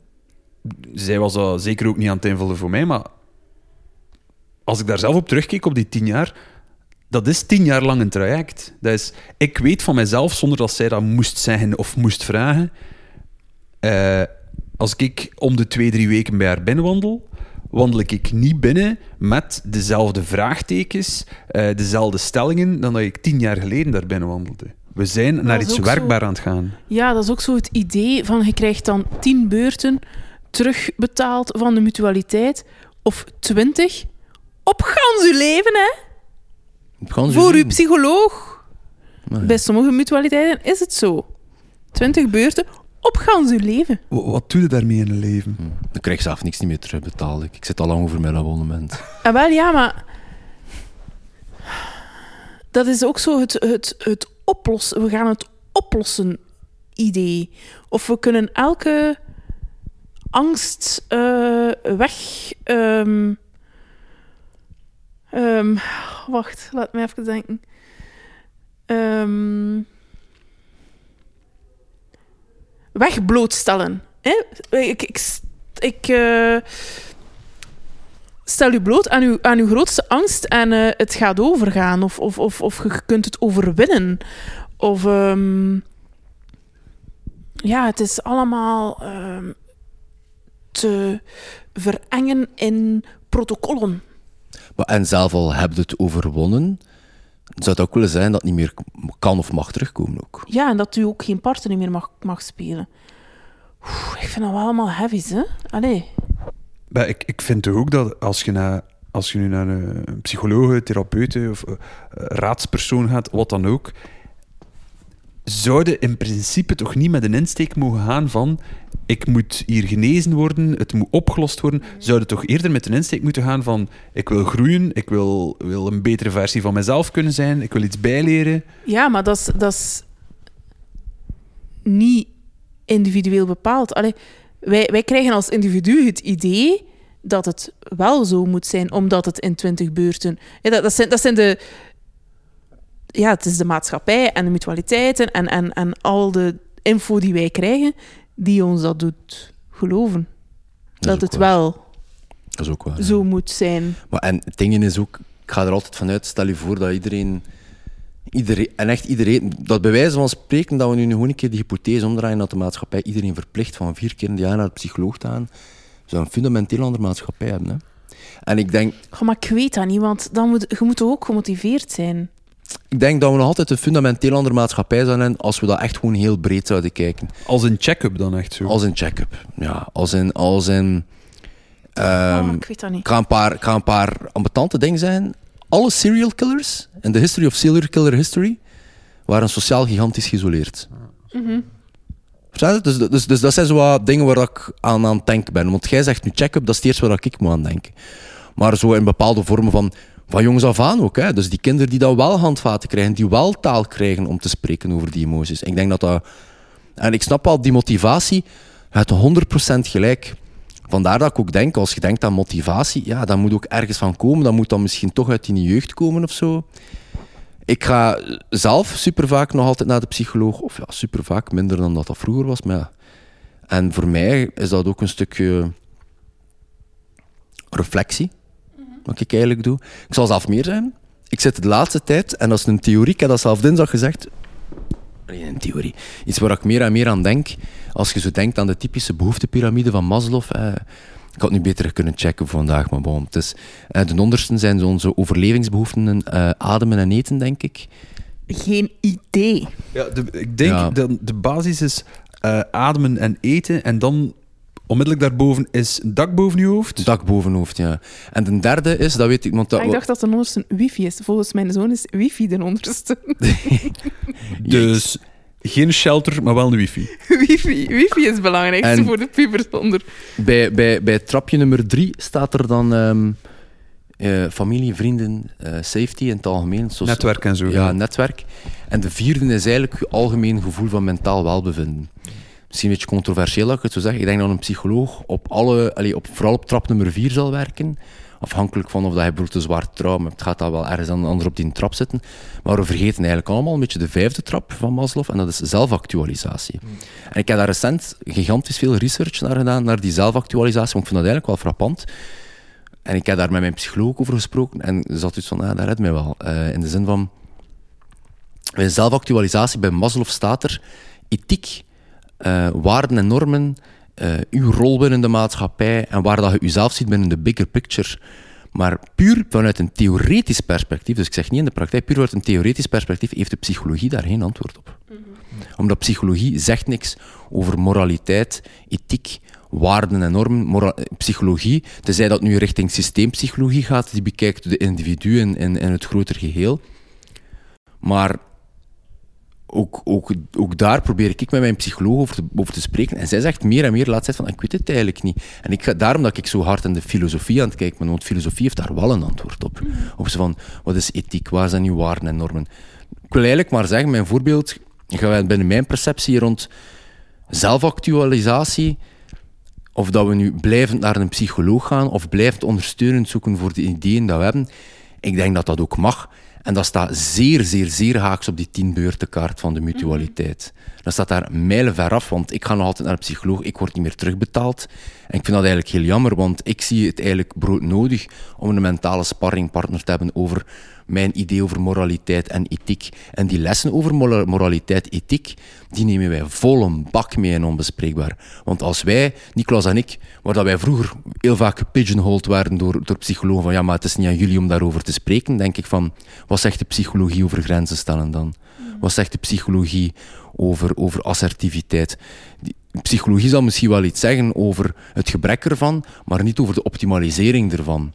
zij was dat zeker ook niet aan het invullen voor mij, maar als ik daar zelf op terugkeek op die tien jaar, dat is tien jaar lang een traject. Dat is, ik weet van mezelf, zonder dat zij dat moest zeggen of moest vragen, eh, als ik om de twee, drie weken bij haar binnenwandel, wandel ik niet binnen met dezelfde vraagtekens, eh, dezelfde stellingen, dan dat ik tien jaar geleden daar binnen wandelde. We zijn naar iets zo. werkbaar aan het gaan. Ja, dat is ook zo het idee van je krijgt dan 10 beurten terugbetaald van de mutualiteit. Of 20. Op gans uw leven, hè? Ze Voor uw psycholoog. Maar ja. Bij sommige mutualiteiten is het zo. 20 beurten op gans uw leven. Wa- Wat doe je daarmee in een leven? Ik krijg zelf niks niet meer terugbetaald. Ik, ik zit al lang over mijn abonnement. Ah, wel, ja, maar... Dat is ook zo het, het, het oplossen. We gaan het oplossen idee. Of we kunnen elke angst eh, weg... ehm, ehm, wacht, laat me even denken. Ehm, weg blootstellen. Hè? Ik, ik, ik, eh, stel je bloot aan uw, aan uw grootste angst en eh, het gaat overgaan. Of, of, of, of je kunt het overwinnen. Of ehm, ja, het is allemaal ehm, te verengen in protocollen. En zelf al heb je het overwonnen, zou het ook willen zijn dat het niet meer kan of mag terugkomen ook. Ja, en dat u ook geen partner meer mag, mag spelen. Oeh, ik vind dat wel allemaal heavy, hè? Allee. Maar ik, ik vind toch ook dat als je, naar, als je nu naar een psycholoog, therapeut of eh, raadspersoon gaat, wat dan ook, zouden in principe toch niet met een insteek mogen gaan van ik moet hier genezen worden, het moet opgelost worden. Zouden toch eerder met een insteek moeten gaan van ik wil groeien, ik wil, wil een betere versie van mezelf kunnen zijn, ik wil iets bijleren. Ja, maar dat is, dat is niet individueel bepaald. Allee, wij, wij krijgen als individu het idee dat het wel zo moet zijn, omdat het in twintig beurten... Ja, dat, dat, zijn, dat zijn de... Ja, het is de maatschappij en de mutualiteiten en, en, en al de info die wij krijgen, die ons dat doet geloven. Dat, het waar. wel Dat is ook waar. ja. zo moet zijn. Maar en het ding is ook, ik ga er altijd vanuit, stel je voor dat iedereen, iedereen, en echt iedereen, dat bij wijze van spreken, dat we nu gewoon een keer die hypothese omdraaien dat de maatschappij iedereen verplicht van vier keer in het jaar naar de psycholoog te gaan, zou een fundamenteel andere maatschappij hebben. Hè? En ik denk, Goh, maar ik weet dat niet, want dan moet, je moet ook gemotiveerd zijn. Ik denk dat we nog altijd een fundamenteel andere maatschappij zouden hebben als we dat echt gewoon heel breed zouden kijken. Als een check-up dan echt zo. Als een check-up. Ja, als een... Als een ehm, oh, ik weet dat niet. Ik ga een paar, ga een paar ambetante dingen zijn. Alle serial killers in de history of serial killer history waren sociaal gigantisch geïsoleerd. Verstaan je? Dus, dus, dus dat zijn zo wat dingen waar ik aan aan het denken ben. Want jij zegt nu check-up, dat is het eerste waar ik moet aan denken. Maar zo in bepaalde vormen van, van jongs af aan ook. Hè. Dus die kinderen die dan wel handvaten krijgen, die wel taal krijgen om te spreken over die emoties. Ik denk dat dat... En ik snap al, die motivatie, het 100% gelijk. Vandaar dat ik ook denk, als je denkt aan motivatie, ja, dat moet ook ergens van komen. Dat moet dan misschien toch uit die jeugd komen of zo. Ik ga zelf super vaak nog altijd naar de psycholoog. Of ja, super vaak, minder dan dat dat vroeger was. Maar ja. En voor mij is dat ook een stukje reflectie. Wat ik eigenlijk doe. Ik zal zelf meer zijn. Ik zit de laatste tijd, en dat is een theorie, ik heb dat zelf dinsdag gezegd. Nee, een theorie. Iets waar ik meer en meer aan denk. Als je zo denkt aan de typische behoeftepyramide van Maslow. Eh, ik had het nu beter kunnen checken voor vandaag, maar bon. Het is, eh, de onderste zijn zo onze overlevingsbehoeften, eh, ademen en eten, denk ik. Geen idee. Ja, de, ik denk Ja. dat de basis is eh, ademen en eten. En dan onmiddellijk daarboven is een dak boven je hoofd. Dak boven hoofd, ja. En de derde is, dat weet ik... Want dat, Ah, ik dacht dat de onderste wifi is. Volgens mijn zoon is wifi de onderste. Dus geen shelter, maar wel een wifi. wifi, wifi is het belangrijkste En- voor de pubers onder. Bij, bij, bij trapje nummer drie staat er dan ehm, eh, familie, vrienden, eh, safety in het algemeen. Zoals- Netwerk en zo. Ja, netwerk. En de vierde is eigenlijk je algemeen gevoel van mentaal welbevinden. Misschien een beetje controversieel dat ik het zo zeg. Ik denk dat een psycholoog op alle, allee, op, vooral op trap nummer vier zal werken. Afhankelijk van of dat je bijvoorbeeld een zwaar trauma hebt, gaat dat wel ergens aan- anders op die trap zitten. Maar we vergeten eigenlijk allemaal een beetje de vijfde trap van Maslow, en dat is zelfactualisatie. En ik heb daar recent gigantisch veel research naar gedaan, naar die zelfactualisatie, want ik vind dat eigenlijk wel frappant. En ik heb daar met mijn psycholoog over gesproken en ze zat iets van, ah, dat redt mij wel. Eh, in de zin van, bij zelfactualisatie bij Maslow staat er ethiek, eh, waarden en normen, eh, uw rol binnen de maatschappij en waar dat je jezelf ziet binnen de bigger picture. Maar puur vanuit een theoretisch perspectief, dus ik zeg niet in de praktijk, puur vanuit een theoretisch perspectief heeft de psychologie daar geen antwoord op. Omdat psychologie zegt niks over moraliteit, ethiek, waarden en normen. Mora- psychologie, tenzij dat nu richting systeempsychologie gaat, die bekijkt de individuen in, in het groter geheel. Maar ook, ook, ook daar probeer ik met mijn psycholoog over te, over te spreken. En zij zegt meer en meer laat zij van, ik weet het eigenlijk niet. En ik ga, daarom dat ik zo hard in de filosofie aan het kijken ben, want filosofie heeft daar wel een antwoord op. Op zo van, wat is ethiek, waar zijn uw waarden en normen? Ik wil eigenlijk maar zeggen, mijn voorbeeld, binnen mijn perceptie rond zelfactualisatie, of dat we nu blijvend naar een psycholoog gaan, of blijvend ondersteunend zoeken voor de ideeën die we hebben, ik denk dat dat ook mag. En dat staat zeer, zeer, zeer haaks op die tienbeurtenkaart van de mutualiteit. Dat staat daar mijlenver af, want ik ga nog altijd naar een psycholoog, ik word niet meer terugbetaald. En ik vind dat eigenlijk heel jammer, want ik zie het eigenlijk broodnodig om een mentale sparringpartner te hebben over mijn idee over moraliteit en ethiek. En die lessen over mora- moraliteit, ethiek, die nemen wij vol een bak mee in onbespreekbaar. Want als wij, Niklas en ik, waar dat wij vroeger heel vaak gepigeonholed werden door, door psychologen van ja, maar het is niet aan jullie om daarover te spreken, denk ik van, wat zegt de psychologie over grenzen stellen dan? Wat zegt de psychologie over, over assertiviteit? Die, psychologie zal misschien wel iets zeggen over het gebrek ervan, maar niet over de optimalisering ervan.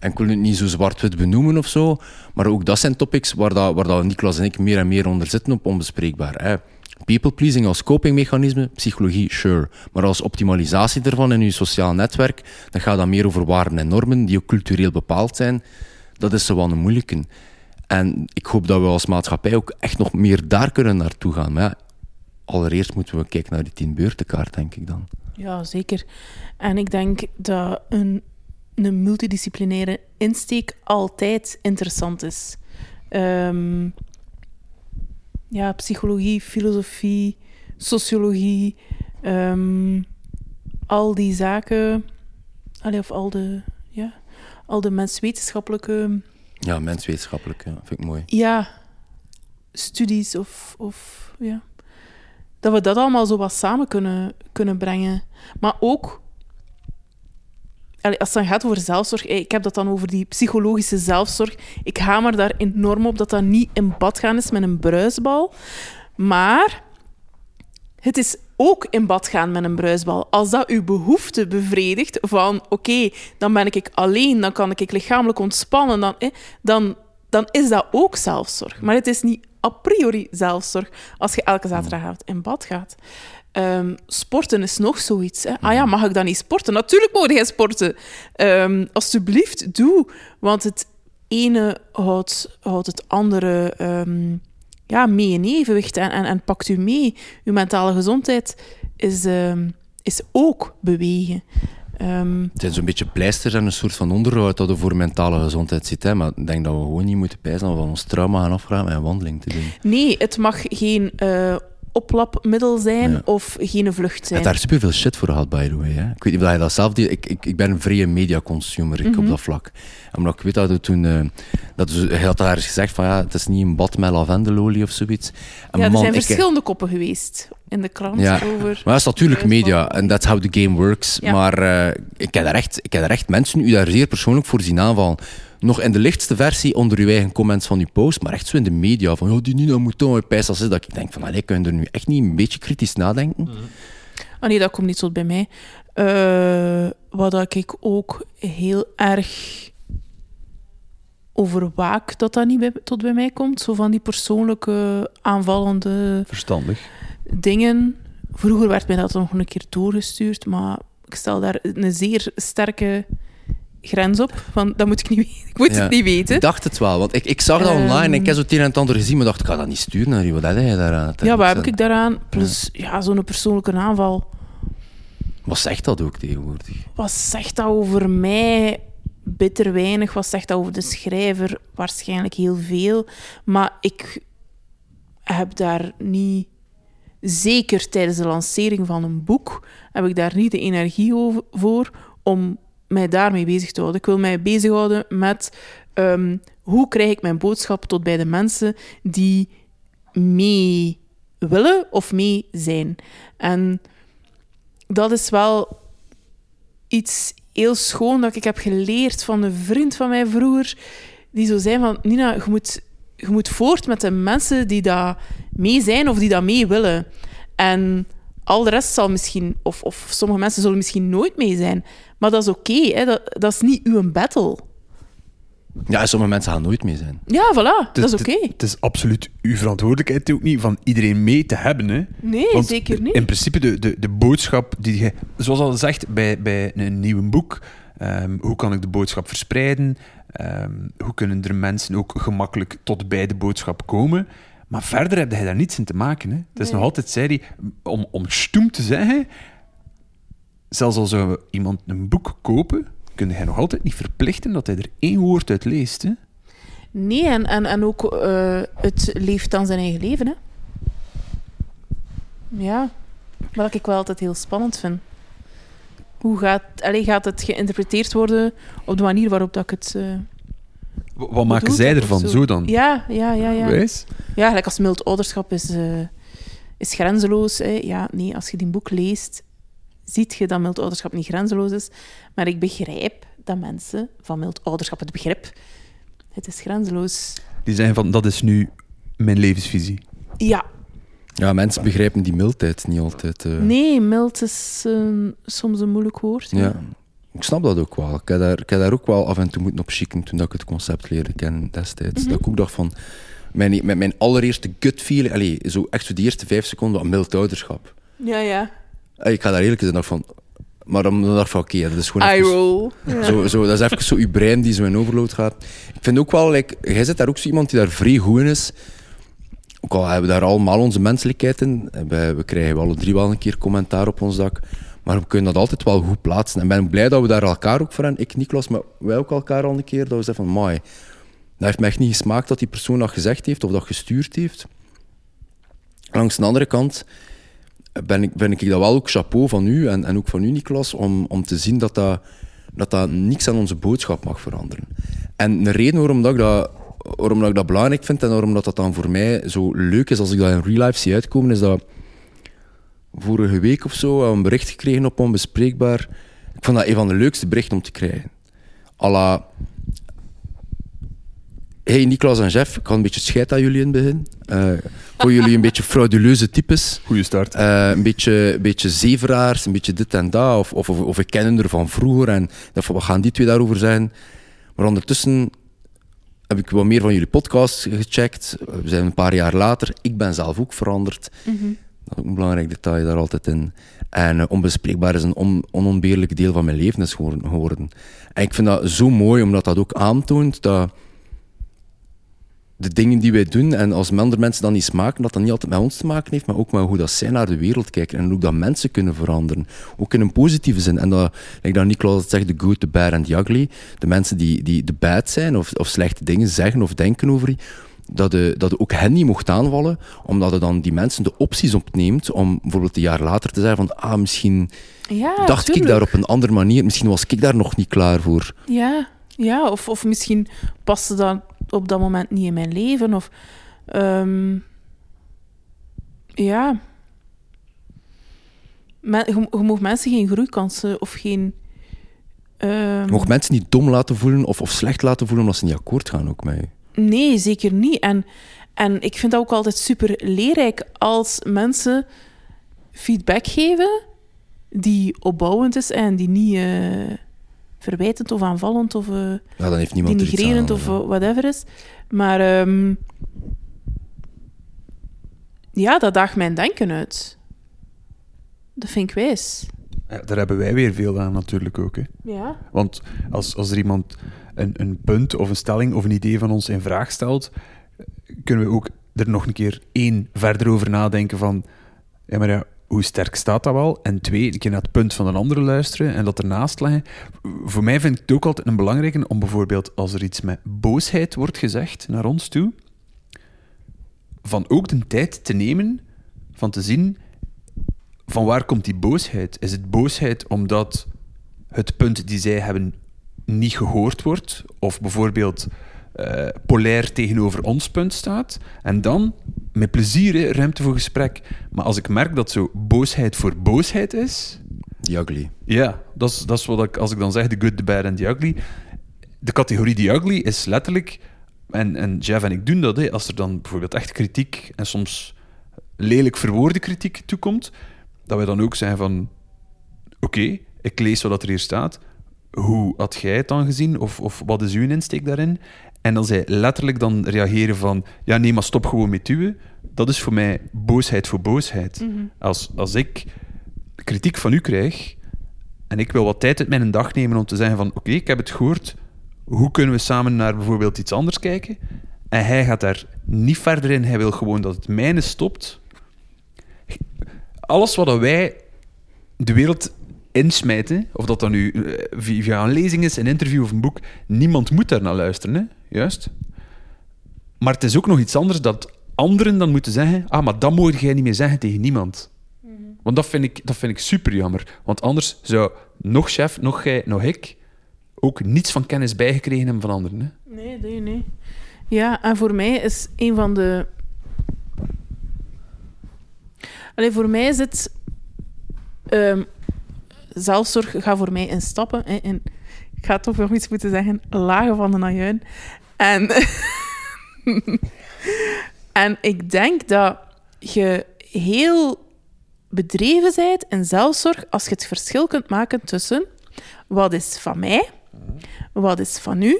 En wil het niet zo zwart-wit benoemen of zo, maar ook dat zijn topics waar, dat, waar dat Niklas en ik meer en meer onder zitten op onbespreekbaar. Hè. People-pleasing als copingmechanisme, psychologie, sure. Maar als optimalisatie ervan in je sociaal netwerk, dan gaat dat meer over waarden en normen die ook cultureel bepaald zijn. Dat is zo wel een moeilijke. En ik hoop dat we als maatschappij ook echt nog meer daar kunnen naartoe gaan. Maar ja, allereerst moeten we kijken naar die tien beurtenkaart, denk ik dan. Ja, zeker. En ik denk dat een, een multidisciplinaire insteek altijd interessant is. Ehm, ja, psychologie, filosofie, sociologie, ehm, al die zaken, allee, of al de, ja, al de menswetenschappelijke Ja, menswetenschappelijk, ja, vind ik mooi. ja, studies of, of ja, dat we dat allemaal zo wat samen kunnen, kunnen brengen. Maar ook, als het dan gaat over zelfzorg, eh, ik heb dat dan over die psychologische zelfzorg. Ik hamer daar enorm op dat dat niet in bad gaan is met een bruisbal. Maar het is ook in bad gaan met een bruisbal. Als dat uw behoefte bevredigt van oké, dan ben ik alleen, dan kan ik lichamelijk ontspannen, dan, eh, dan, dan is dat ook zelfzorg. Maar het is niet a priori zelfzorg als je elke zaterdagavond in bad gaat. Ehm, sporten is nog zoiets. Hè? Ah ja, mag ik dan niet sporten? Natuurlijk moet jij sporten. Ehm, alsjeblieft, doe. Want het ene houdt, houdt het andere ehm, ja, mee in evenwicht en, en, en pakt u mee. Uw mentale gezondheid is, is ook bewegen. Het zijn zo'n beetje pleisters en een soort van onderhoud dat er voor mentale gezondheid zit. Hè. Maar ik denk dat we gewoon niet moeten pijzen dat we van ons trauma gaan afvragen met een wandeling te doen. nee, het mag geen eh, oplapmiddel zijn Ja. of geen vlucht zijn. daar superveel shit voor gehad, by the way. Hè. Ik weet niet of je dat zelf... deed. Ik, ik, ik ben een vrije media-consumer ik, op dat vlak. Omdat ik weet dat we toen... eh, dat hij had daar eens gezegd van ja, het is niet een bad met lavendelolie of zoiets. En ja, er zijn ik- verschillende koppen geweest in de krant Ja, over... Maar dat is natuurlijk media en that's how the game works. Ja. Maar eh, ik, heb daar echt, ik heb daar echt mensen u daar zeer persoonlijk voor zien aanvallen. Nog in de lichtste versie onder uw eigen comments van uw post, maar echt zo in de media van oh, die Nina moet toch pijs als is dat ik denk van allee, kun je er nu echt niet een beetje kritisch nadenken? Ah nee, dat komt niet tot bij mij. Eh, wat dat ik ook heel erg overwaak dat dat niet bij, tot bij mij komt. Zo van die persoonlijke aanvallende Verstandig. dingen. Vroeger werd mij dat nog een keer doorgestuurd, maar ik stel daar een zeer sterke grens op. Van, dat moet ik niet weten. Ik moet Ja. het niet weten. Ik dacht het wel, want ik, ik zag dat Ehm. online en ik heb zo het een en het ander gezien, maar dacht ik ga dat niet sturen naar u. Wat heb jij daaraan? Ja, wat heb ik daaraan? Plus, ja, zo'n persoonlijke aanval. Wat zegt dat ook tegenwoordig? Wat zegt dat over mij? Bitter weinig. Wat zegt dat over de schrijver? Waarschijnlijk heel veel. Maar ik heb daar niet... Zeker tijdens de lancering van een boek heb ik daar niet de energie over, voor om mij daarmee bezig te houden. Ik wil mij bezighouden met ehm, hoe krijg ik mijn boodschap tot bij de mensen die mee willen of mee zijn. En dat is wel iets heel schoon dat ik heb geleerd van een vriend van mij vroeger. Die zo zei van, Nina, je moet, je moet voort met de mensen die daar mee zijn of die daar mee willen. En al de rest zal misschien, of, of sommige mensen zullen misschien nooit mee zijn. Maar dat is oké, hè. dat, dat is niet uw battle. Ja, sommige mensen gaan nooit mee zijn. Ja, voilà, Het dat is oké. Het is absoluut uw verantwoordelijkheid ook niet van iedereen mee te hebben. Hè. Nee, Want zeker niet. In principe, de, de, de boodschap die je, zoals al zegt bij, bij een nieuw boek, ehm, hoe kan ik de boodschap verspreiden? Ehm, hoe kunnen er mensen ook gemakkelijk tot bij de boodschap komen? Maar verder heb je daar niets in te maken. Hè. Het is Nee. nog altijd, zei die, om, om stoem te zeggen, zelfs al zou iemand een boek kopen, kun je nog altijd niet verplichten dat hij er één woord uit leest. Hè. Nee, en, en, en ook eh, het leeft dan zijn eigen leven, hè. Ja, wat ik wel altijd heel spannend vind. Hoe gaat, allee, gaat het geïnterpreteerd worden op de manier waarop dat ik het... eh, Wat maken zij ervan? zo? Zo dan? Ja, ja, ja, ja. Wijs? Ja, gelijk als mild ouderschap is, eh, is grenzeloos. Hè. Ja, nee, als je die boek leest, ziet je dat mild ouderschap niet grenzeloos is. Maar ik begrijp dat mensen van mild ouderschap het begrip... Het is grenzeloos. Die zeggen van, dat is nu mijn levensvisie. Ja, Ja, mensen begrijpen die mildheid niet altijd. eh. Nee, mild is eh, soms een moeilijk woord. Ja. ik snap dat ook wel. Ik heb, daar, ik heb daar ook wel af en toe moeten op chicken toen dat ik het concept leerde kennen destijds. Dat ik ook dacht van, mijn, met mijn allereerste gut feeling, allee, zo echt zo die eerste vijf seconden, mild ouderschap. Ja, ja. Allee, Ik ga daar eerlijk zijn, dacht van, maar dan dacht ik van, oké, dat is gewoon Eye roll. Ja. Zo, zo, dat is even zo je brein die zo in overload gaat. Ik vind ook wel, like, jij zit daar ook zo iemand die daar vrij goed in is. Ook al hebben we daar allemaal onze menselijkheid in. We, we krijgen alle drie wel een keer commentaar op ons dak. Maar we kunnen dat altijd wel goed plaatsen. En ik ben blij dat we daar elkaar ook voor hebben. Ik, Niklas, maar wij ook elkaar al een keer. Dat we zeggen van, mooi. Dat heeft me echt niet gesmaakt dat die persoon dat gezegd heeft of dat gestuurd heeft. Langs de andere kant ben ik, ben ik dat wel ook chapeau van u en, en ook van u, Niklas, om, om te zien dat dat, dat dat niks aan onze boodschap mag veranderen. En de reden waarom, dat ik, dat, waarom dat ik dat belangrijk vind en waarom dat, dat dan voor mij zo leuk is als ik dat in real life zie uitkomen, is dat vorige week of zo een bericht gekregen op Onbespreekbaar. Ik vond dat een van de leukste berichten om te krijgen. à la, Hey Niklas en Jeff, ik had een beetje scheid aan jullie in het begin. Eh, ik vond jullie een beetje frauduleuze types. Goeie start. Eh, een, beetje, een beetje zeveraars, een beetje dit en dat. Of, of, of, of ik ken hen er van vroeger en dacht van, wat gaan die twee daarover zijn? Maar ondertussen heb ik wat meer van jullie podcast gecheckt. We zijn een paar jaar later. Ik ben zelf ook veranderd. Dat is ook een belangrijk detail daar altijd in. En eh, onbespreekbaar is een on, onontbeerlijk deel van mijn leven is geworden- geworden. En ik vind dat zo mooi, omdat dat ook aantoont dat de dingen die wij doen, en als andere mensen dat niet smaken, dat dat niet altijd met ons te maken heeft, maar ook met hoe dat zij naar de wereld kijken en ook dat mensen kunnen veranderen. Ook in een positieve zin. En dat, like dat Nicolas zegt, the good, the bad and the ugly. De mensen die, die de bad zijn of, of slechte dingen zeggen of denken over je, dat je, dat je ook hen niet mocht aanvallen, omdat je dan die mensen de opties opneemt om bijvoorbeeld een jaar later te zeggen van, ah, misschien Ja, dacht ik daar op een andere manier, misschien was ik daar nog niet klaar voor. Ja, ja of, of misschien paste dat op dat moment niet in mijn leven. Of, ehm, ja. Men, je, je mag mensen geen groeikansen of geen... ehm, Je mocht mensen niet dom laten voelen of, of slecht laten voelen omdat ze niet akkoord gaan ook met je. Nee, zeker niet. En, en ik vind dat ook altijd super leerrijk als mensen feedback geven die opbouwend is en die niet eh, verwijtend of aanvallend of... eh, Ja, dan heeft niemand er denigrerend of ja. whatever is. Maar ehm, ja, dat daagt mijn denken uit. Dat vind ik wijs. Ja, daar hebben wij weer veel aan natuurlijk ook. Hè. Ja. Want als, als er iemand een, een punt of een stelling of een idee van ons in vraag stelt, kunnen we ook er nog een keer één verder over nadenken van, ja, maar ja, hoe sterk staat dat wel? En twee, een keer naar het punt van een andere luisteren en dat ernaast leggen. Voor mij vind ik het ook altijd een belangrijke om bijvoorbeeld als er iets met boosheid wordt gezegd naar ons toe, van ook de tijd te nemen van te zien van waar komt die boosheid? Is het boosheid omdat het punt die zij hebben niet gehoord wordt, of bijvoorbeeld eh, polair tegenover ons punt staat, en dan met plezier hè, ruimte voor gesprek. Maar als ik merk dat zo boosheid voor boosheid is, Die ugly. ja, dat is, dat is wat ik, als ik dan zeg, the good, the bad en the ugly. De categorie the ugly is letterlijk, en, en Jeff en ik doen dat, hè, als er dan bijvoorbeeld echt kritiek en soms lelijk verwoorde kritiek toekomt, dat wij dan ook zeggen van, oké, ik lees wat er hier staat, hoe had jij het dan gezien, of, of wat is uw insteek daarin? En dan zij letterlijk dan reageren van, ja nee, maar stop gewoon met uwen, dat is voor mij boosheid voor boosheid. Als, als ik kritiek van u krijg, en ik wil wat tijd uit mijn dag nemen om te zeggen van oké, ik heb het gehoord, hoe kunnen we samen naar bijvoorbeeld iets anders kijken? En hij gaat daar niet verder in, hij wil gewoon dat het mijne stopt. Alles wat wij de wereld insmijten, of dat dan nu eh, via een lezing is, een interview of een boek, niemand moet daar naar luisteren, hè? juist. Maar het is ook nog iets anders dat anderen dan moeten zeggen, ah, maar dat mogen jij niet meer zeggen tegen niemand. Want dat vind, ik, dat vind ik super jammer. Want anders zou nog chef, nog jij, nog ik ook niets van kennis bijgekregen hebben van anderen. Hè? Nee, nee, nee. Ja, en voor mij is een van de... Allee, voor mij is het... ehm, zelfzorg gaat voor mij in stappen. In, ik ga toch nog iets moeten zeggen. Lagen van de najuin. En... en ik denk dat je heel bedreven bent in zelfzorg als je het verschil kunt maken tussen Wat is van mij? Wat is van u?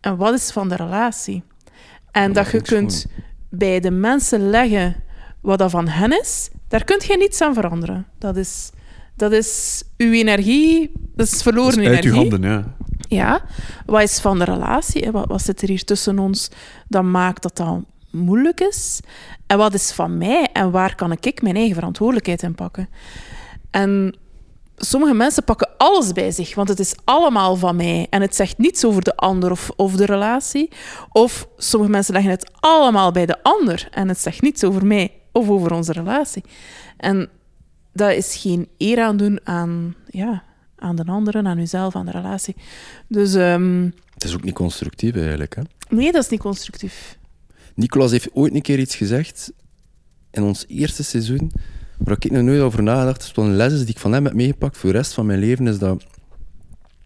En wat is van de relatie? En dat je kunt bij de mensen leggen wat dat van hen is, daar kunt je niets aan veranderen. Dat is, dat is uw energie, dat is verloren Dat is uit energie. uw handen, ja. Ja, wat is van de relatie? Wat, wat zit er hier tussen ons dat maakt dat dat moeilijk is? En wat is van mij? En waar kan ik mijn eigen verantwoordelijkheid in pakken? En sommige mensen pakken alles bij zich, want het is allemaal van mij. En het zegt niets over de ander of, of de relatie. Of sommige mensen leggen het allemaal bij de ander en het zegt niets over mij of over onze relatie. En dat is geen eer aan doen aan, ja, aan de anderen, aan uzelf, aan de relatie. Dus ehm, Het is ook niet constructief eigenlijk. Hè? nee, dat is niet constructief. Nicolas heeft ooit een keer iets gezegd in ons eerste seizoen, waar ik nog nooit over nagedacht heb. Een les is die ik van hem heb meegepakt voor de rest van mijn leven. Is dat,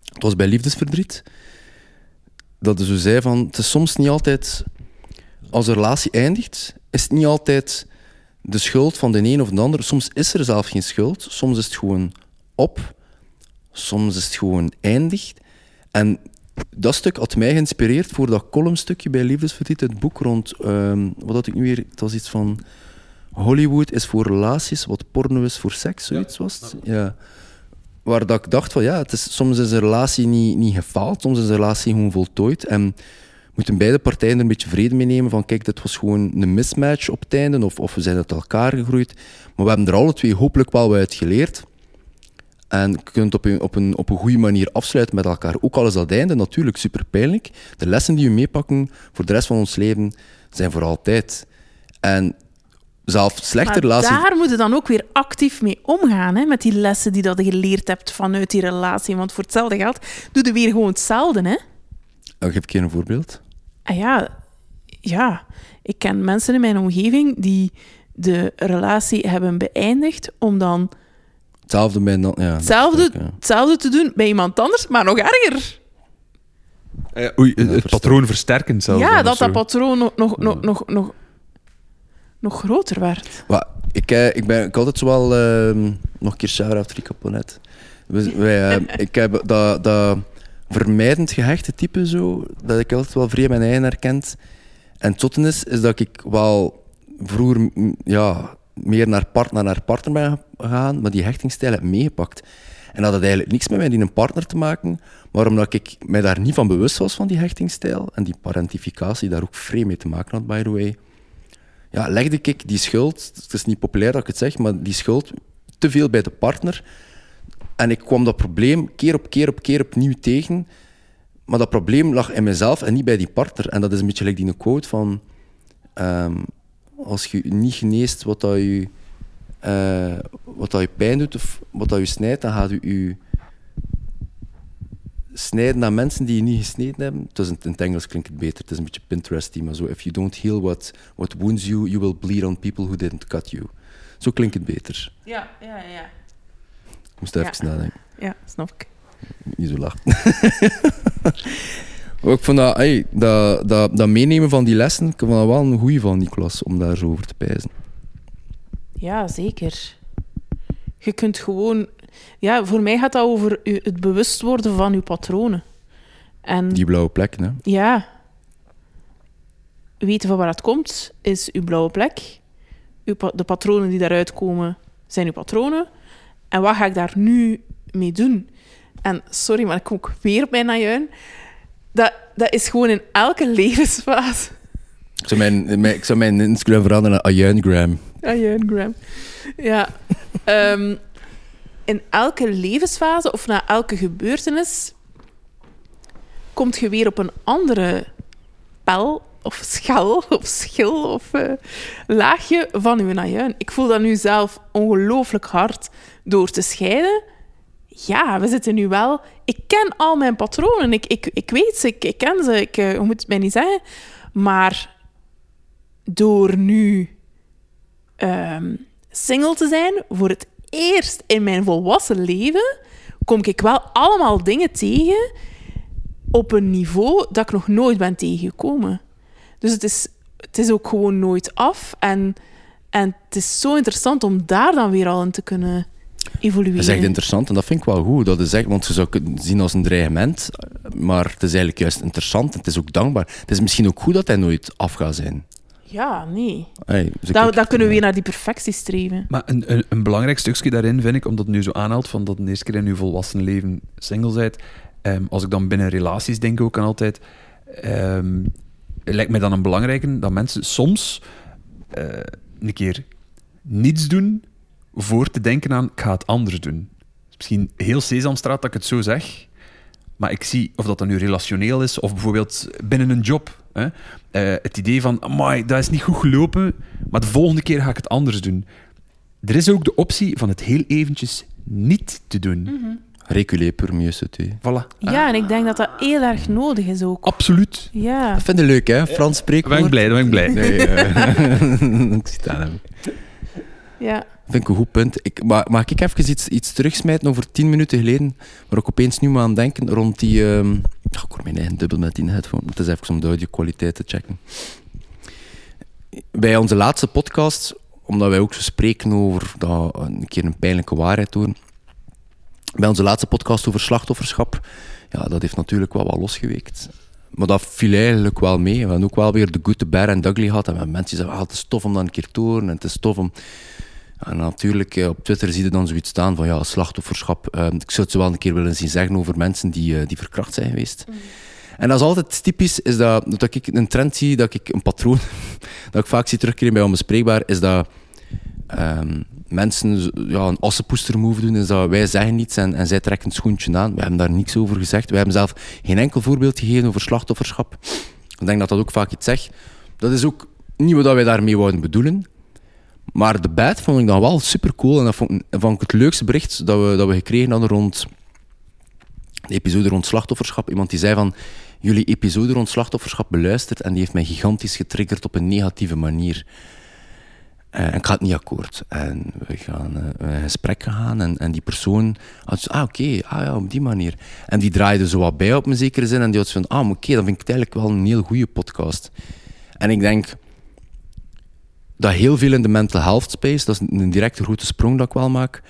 het was bij liefdesverdriet. Dat hij zo zei van, het is soms niet altijd, als een relatie eindigt, is het niet altijd de schuld van de een of de ander. Soms is er zelf geen schuld. Soms is het gewoon op. Soms is het gewoon eindigd. En dat stuk had mij geïnspireerd voor dat columnstukje bij Liefdesverdriet, het boek rond, ehm, wat had ik nu weer, het was iets van Hollywood is voor relaties wat porno is voor seks, zoiets was het. Ja. Waar dat ik dacht van ja, het is, soms is een relatie niet, niet gefaald, soms is een relatie gewoon voltooid en moeten beide partijen er een beetje vrede mee nemen van kijk, dit was gewoon een mismatch op het einde of, of we zijn uit elkaar gegroeid. Maar we hebben er alle twee hopelijk wel wat uit geleerd. En je kunt op een, op, een, op een goede manier afsluiten met elkaar. Ook al is dat einde natuurlijk super pijnlijk. De lessen die we meepakken voor de rest van ons leven zijn voor altijd. En zelf slechte Maar relaties. daar moet je dan ook weer actief mee omgaan, hè, met die lessen die dat je geleerd hebt vanuit die relatie. Want voor hetzelfde geld doe je weer gewoon hetzelfde, hè. Oh, geef ik je een voorbeeld. En ja, ja, ik ken mensen in mijn omgeving die de relatie hebben beëindigd om dan Hetzelfde bij... Ja, hetzelfde, leuk, ja. hetzelfde te doen bij iemand anders, maar nog erger. Eh, oei, het versterken. patroon versterkend zelfs. ja, dat dat patroon nog, nog, nog, nog, nog, nog groter werd. Maar ik, eh, ik ben ik had altijd zo wel... ehm, nog een keer shout-out Rico Ponet. We- Wij, ik heb dat, dat vermijdend gehechte type zo, dat ik altijd wel vrij mijn eigen herkend. En het is, is dat ik wel vroeger ja, meer naar partner naar partner ben gegaan, maar die hechtingsstijl heb meegepakt. En dat had eigenlijk niks met mij die een partner te maken, maar omdat ik mij daar niet van bewust was van die hechtingsstijl en die parentificatie daar ook vreemd mee te maken had, by the way, ja, legde ik die schuld, het is niet populair dat ik het zeg, maar die schuld te veel bij de partner. En ik kwam dat probleem keer op keer op keer opnieuw tegen. Maar dat probleem lag in mezelf en niet bij die partner. En dat is een beetje like die quote van... ehm, als je niet geneest wat dat je, eh, wat dat je pijn doet of wat dat je snijdt, dan gaat je je snijden aan mensen die je niet gesneden hebben. Het is in het Engels klinkt het beter. Het is een beetje Pinteresty, maar zo... If you don't heal what, what wounds you, you will bleed on people who didn't cut you. Zo klinkt het beter. Ja, ja, ja. Moest even Ja. nadenken. Ja, snap ik. Niet zo lachen. Ik vond dat, ey, dat, dat, dat meenemen van die lessen, ik vond dat wel een goeie van Nicolas, om daar zo over te pijzen. Ja, zeker. Je kunt gewoon... Ja, voor mij gaat dat over het bewust worden van uw patronen. En Die blauwe plekken, hè. ja, weten van waar het komt, is uw blauwe plek. Uw de patronen die daaruit komen, zijn uw patronen. En wat ga ik daar nu mee doen? En sorry, maar ik kom ook weer op mijn najuin. Dat, dat is gewoon in elke levensfase. Ik zou mijn, mijn, ik zou mijn Instagram veranderen naar Ajuingram. Ajuingram. Ja. Ehm, in elke levensfase of na elke gebeurtenis komt je weer op een andere pel of schel of schil of eh, laagje van je ajuin. Ik voel dat nu zelf ongelooflijk hard door te scheiden. Ja, we zitten nu wel... Ik ken al mijn patronen. Ik, ik, ik weet ze, ik, ken ze. Ik hoe moet het mij niet zeggen. Maar door nu ehm, single te zijn, voor het eerst in mijn volwassen leven, kom ik wel allemaal dingen tegen op een niveau dat ik nog nooit ben tegengekomen. Dus het is, het is ook gewoon nooit af. En, en het is zo interessant om daar dan weer al in te kunnen evolueren. Dat is echt interessant en dat vind ik wel goed. Dat is echt, want je zou het zien als een dreigement, maar het is eigenlijk juist interessant en het is ook dankbaar. Het is misschien ook goed dat hij nooit af gaat zijn. Ja, nee. Hey, dus dan kunnen we weer naar die perfectie streven. Maar een, een, een belangrijk stukje daarin vind ik, omdat het nu zo aanhaalt van dat de eerste keer in je volwassen leven single bent. ehm, als ik dan binnen relaties denk ook aan altijd, ehm, lijkt mij dan een belangrijke dat mensen soms eh, een keer niets doen voor te denken aan ik ga het anders doen. Misschien heel Sesamstraat dat ik het zo zeg, maar ik zie of dat dan nu relationeel is of bijvoorbeeld binnen een job. Hè? Eh, het idee van, amai, dat is niet goed gelopen, maar de volgende keer ga ik het anders doen. Er is ook de optie van het heel eventjes niet te doen. Reculer pour mieux. Voilà. Ja, en ik denk dat dat heel erg nodig is ook. Absoluut. Ja. Dat vind ik leuk, hè? Frans spreekwoord. Ben ik blij, ben ik blij. Nee, eh, ik zie het aan hem. ja. Vind ik een goed punt. Ik, maar, mag ik even iets, iets terugsmijten over tien minuten geleden, waar ik opeens nu moet aan denken, rond die... ehm oh, ik hoor mijn eigen dubbel met die headphone. Het is even om de audio-kwaliteit te checken. Bij onze laatste podcast, omdat wij ook zo spreken over dat een keer een pijnlijke waarheid doen, bij onze laatste podcast over slachtofferschap, ja, dat heeft natuurlijk wel wat losgeweekt. Maar dat viel eigenlijk wel mee. We hebben ook wel weer de good, the bad en ugly gehad. En we hebben mensen zeggen, ah, het is tof om dat een keer te horen. En het is tof om... En natuurlijk, eh, op Twitter zie je dan zoiets staan van ja, slachtofferschap. Eh, ik zou het zo wel een keer willen zien zeggen over mensen die, eh, die verkracht zijn geweest. En dat is altijd typisch, is dat, dat ik een trend zie, dat ik een patroon, dat ik vaak zie terugkeren bij Onbespreekbaar, is dat ehm, mensen ja, een assenpoester-move doen, is dat wij zeggen niets en, en zij trekken het schoentje aan. We hebben daar niks over gezegd. We hebben zelf geen enkel voorbeeld gegeven over slachtofferschap. Ik denk dat dat ook vaak iets zegt. Dat is ook niet wat wij daarmee wouden bedoelen. Maar de bad vond ik dan wel super cool. En dat vond, vond ik het leukste bericht dat we, dat we gekregen hadden rond de episode rond slachtofferschap. Iemand die zei van, jullie episode rond slachtofferschap beluisterd en die heeft mij gigantisch getriggerd op een negatieve manier. Eh, en ik ga het niet akkoord. En we gaan eh, in gesprek gegaan en, en die persoon had zo, ah oké, ah ja, op die manier. En die draaide zo wat bij op een zekere zin en die had van, ah oké, dan vind ik eigenlijk wel een heel goede podcast. En ik denk dat heel veel in de mental health space, dat is een directe grote sprong dat ik wel maak,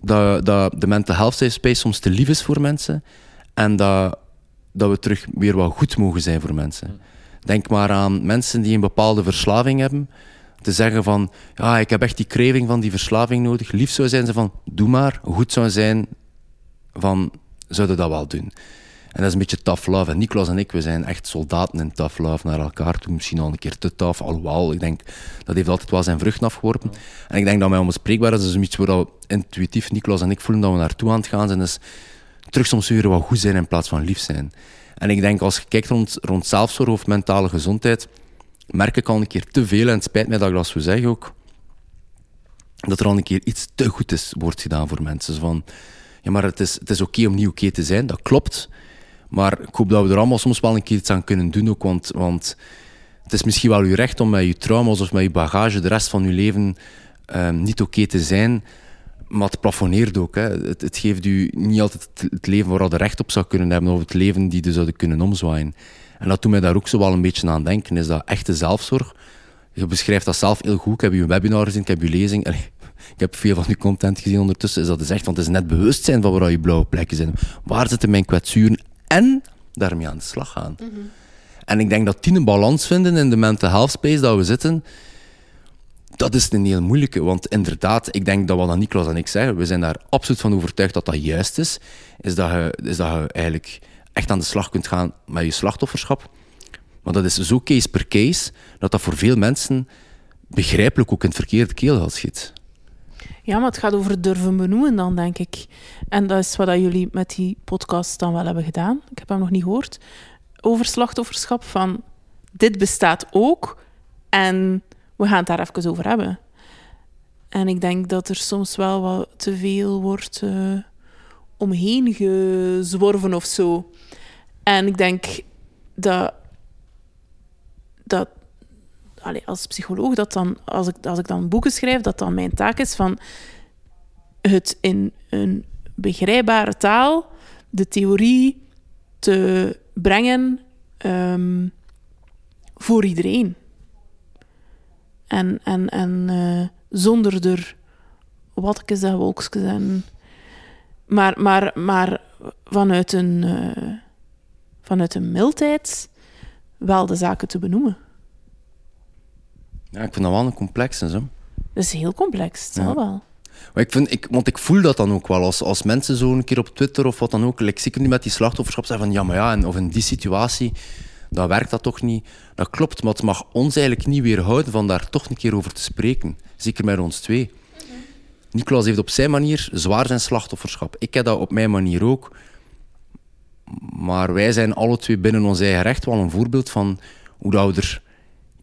dat, dat de mental health space soms te lief is voor mensen en dat, dat we terug weer wat goed mogen zijn voor mensen. Denk maar aan mensen die een bepaalde verslaving hebben, te zeggen van, ja, ik heb echt die craving van die verslaving nodig. Lief zou zijn ze van, doe maar. Goed zou zijn van, zouden dat wel doen. En dat is een beetje tough love. En Niklas en ik, we zijn echt soldaten in tough love naar elkaar toe. Misschien al een keer te tough, alhoewel. Ik denk, dat heeft altijd wel zijn vruchten afgeworpen. En ik denk dat mij onbespreekbaar is. Dat is iets waar we intuïtief, Niklas en ik, voelen dat we naartoe aan het gaan zijn. is terug soms weer wat goed zijn in plaats van lief zijn. En ik denk, als je kijkt rond, rond zelfzorg of mentale gezondheid, merk ik al een keer te veel, en het spijt mij dat ik dat zo ook, dat er al een keer iets te goed is, wordt gedaan voor mensen. Van, ja, maar het is, het is oké om niet oké te zijn, dat klopt. Maar ik hoop dat we er allemaal soms wel een keer iets aan kunnen doen ook, want, want het is misschien wel uw recht om met je trauma's of met je bagage de rest van je leven ehm, niet oké te zijn. Maar het plafonneert ook. Hè. Het, het geeft u niet altijd het, leven waar je recht op zou kunnen hebben, of het leven die je zouden kunnen omzwaaien. En dat doet mij daar ook zo wel een beetje aan denken, is dat echte zelfzorg. Je beschrijft dat zelf heel goed. Ik heb je webinar gezien, ik heb je lezing. Allee, ik heb veel van uw content gezien ondertussen. Is dat is echt, want het is net bewustzijn van waar je blauwe plekken zijn. Waar zitten mijn kwetsuren? En daarmee aan de slag gaan. En ik denk dat die een balans vinden in de mental health space dat we zitten, dat is een heel moeilijke. Want inderdaad, ik denk dat wat dan Niklas en ik zeggen, we zijn daar absoluut van overtuigd dat dat juist is. Is dat je, is dat je eigenlijk echt aan de slag kunt gaan met je slachtofferschap. Maar dat is zo case per case, dat dat voor veel mensen begrijpelijk ook in het verkeerde keelgat schiet. Ja, maar het gaat over durven benoemen dan, denk ik. En dat is wat jullie met die podcast dan wel hebben gedaan. Ik heb hem nog niet gehoord. Over slachtofferschap van dit bestaat ook en we gaan het daar even over hebben. En ik denk dat er soms wel wat te veel wordt eh, omheen gezworven of zo. En ik denk dat, dat allee, als psycholoog, dat dan, als, ik, als ik dan boeken schrijf, dat dan mijn taak is van het in een begrijpbare taal, de theorie te brengen ehm, voor iedereen. En, en, en eh, zonder er watjes en wolkjes. En, maar, maar, maar vanuit een, eh, vanuit een mildheid wel de zaken te benoemen. Ja, ik vind dat wel een complexe. Zo. Dat is heel complex, zal Ja. wel. Maar ik vind, ik, want ik voel dat dan ook wel. Als, als mensen zo een keer op Twitter of wat dan ook, like, zeker nu met die slachtofferschap, zeggen van ja, maar ja, en, of in die situatie, dan werkt dat toch niet. Dat klopt, maar het mag ons eigenlijk niet weerhouden van daar toch een keer over te spreken. Zeker met ons twee. Nicolas heeft op zijn manier zwaar zijn slachtofferschap. Ik heb dat op mijn manier ook. Maar wij zijn alle twee binnen ons eigen recht wel een voorbeeld van hoe dat we er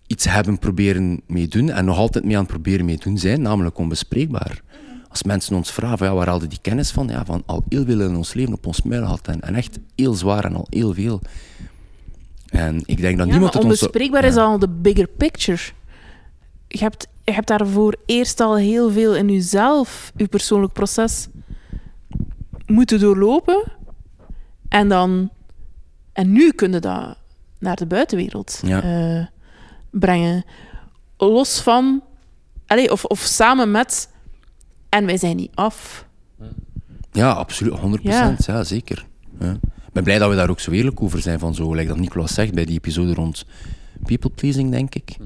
iets hebben proberen mee doen en nog altijd mee aan het proberen mee doen zijn, namelijk onbespreekbaar. Als mensen ons vragen, ja, waar haalde die kennis van? Ja, van al heel veel in ons leven op ons muil gehad en, en echt heel zwaar en al heel veel. En ik denk dat Ja, niemand maar het ons... onbespreekbaar is al de bigger picture. Je hebt, je hebt daarvoor eerst al heel veel in jezelf, je persoonlijk proces, moeten doorlopen. En dan... En nu kun je dat naar de buitenwereld Ja. eh, brengen. Los van... Allee, of, of samen met... En wij zijn niet af. Ja, absoluut, 100%. Ja, Ja. zeker. Ja. Ik ben blij dat we daar ook zo eerlijk over zijn. Van zo, like dat Nicolas zegt bij die episode rond people pleasing, denk ik.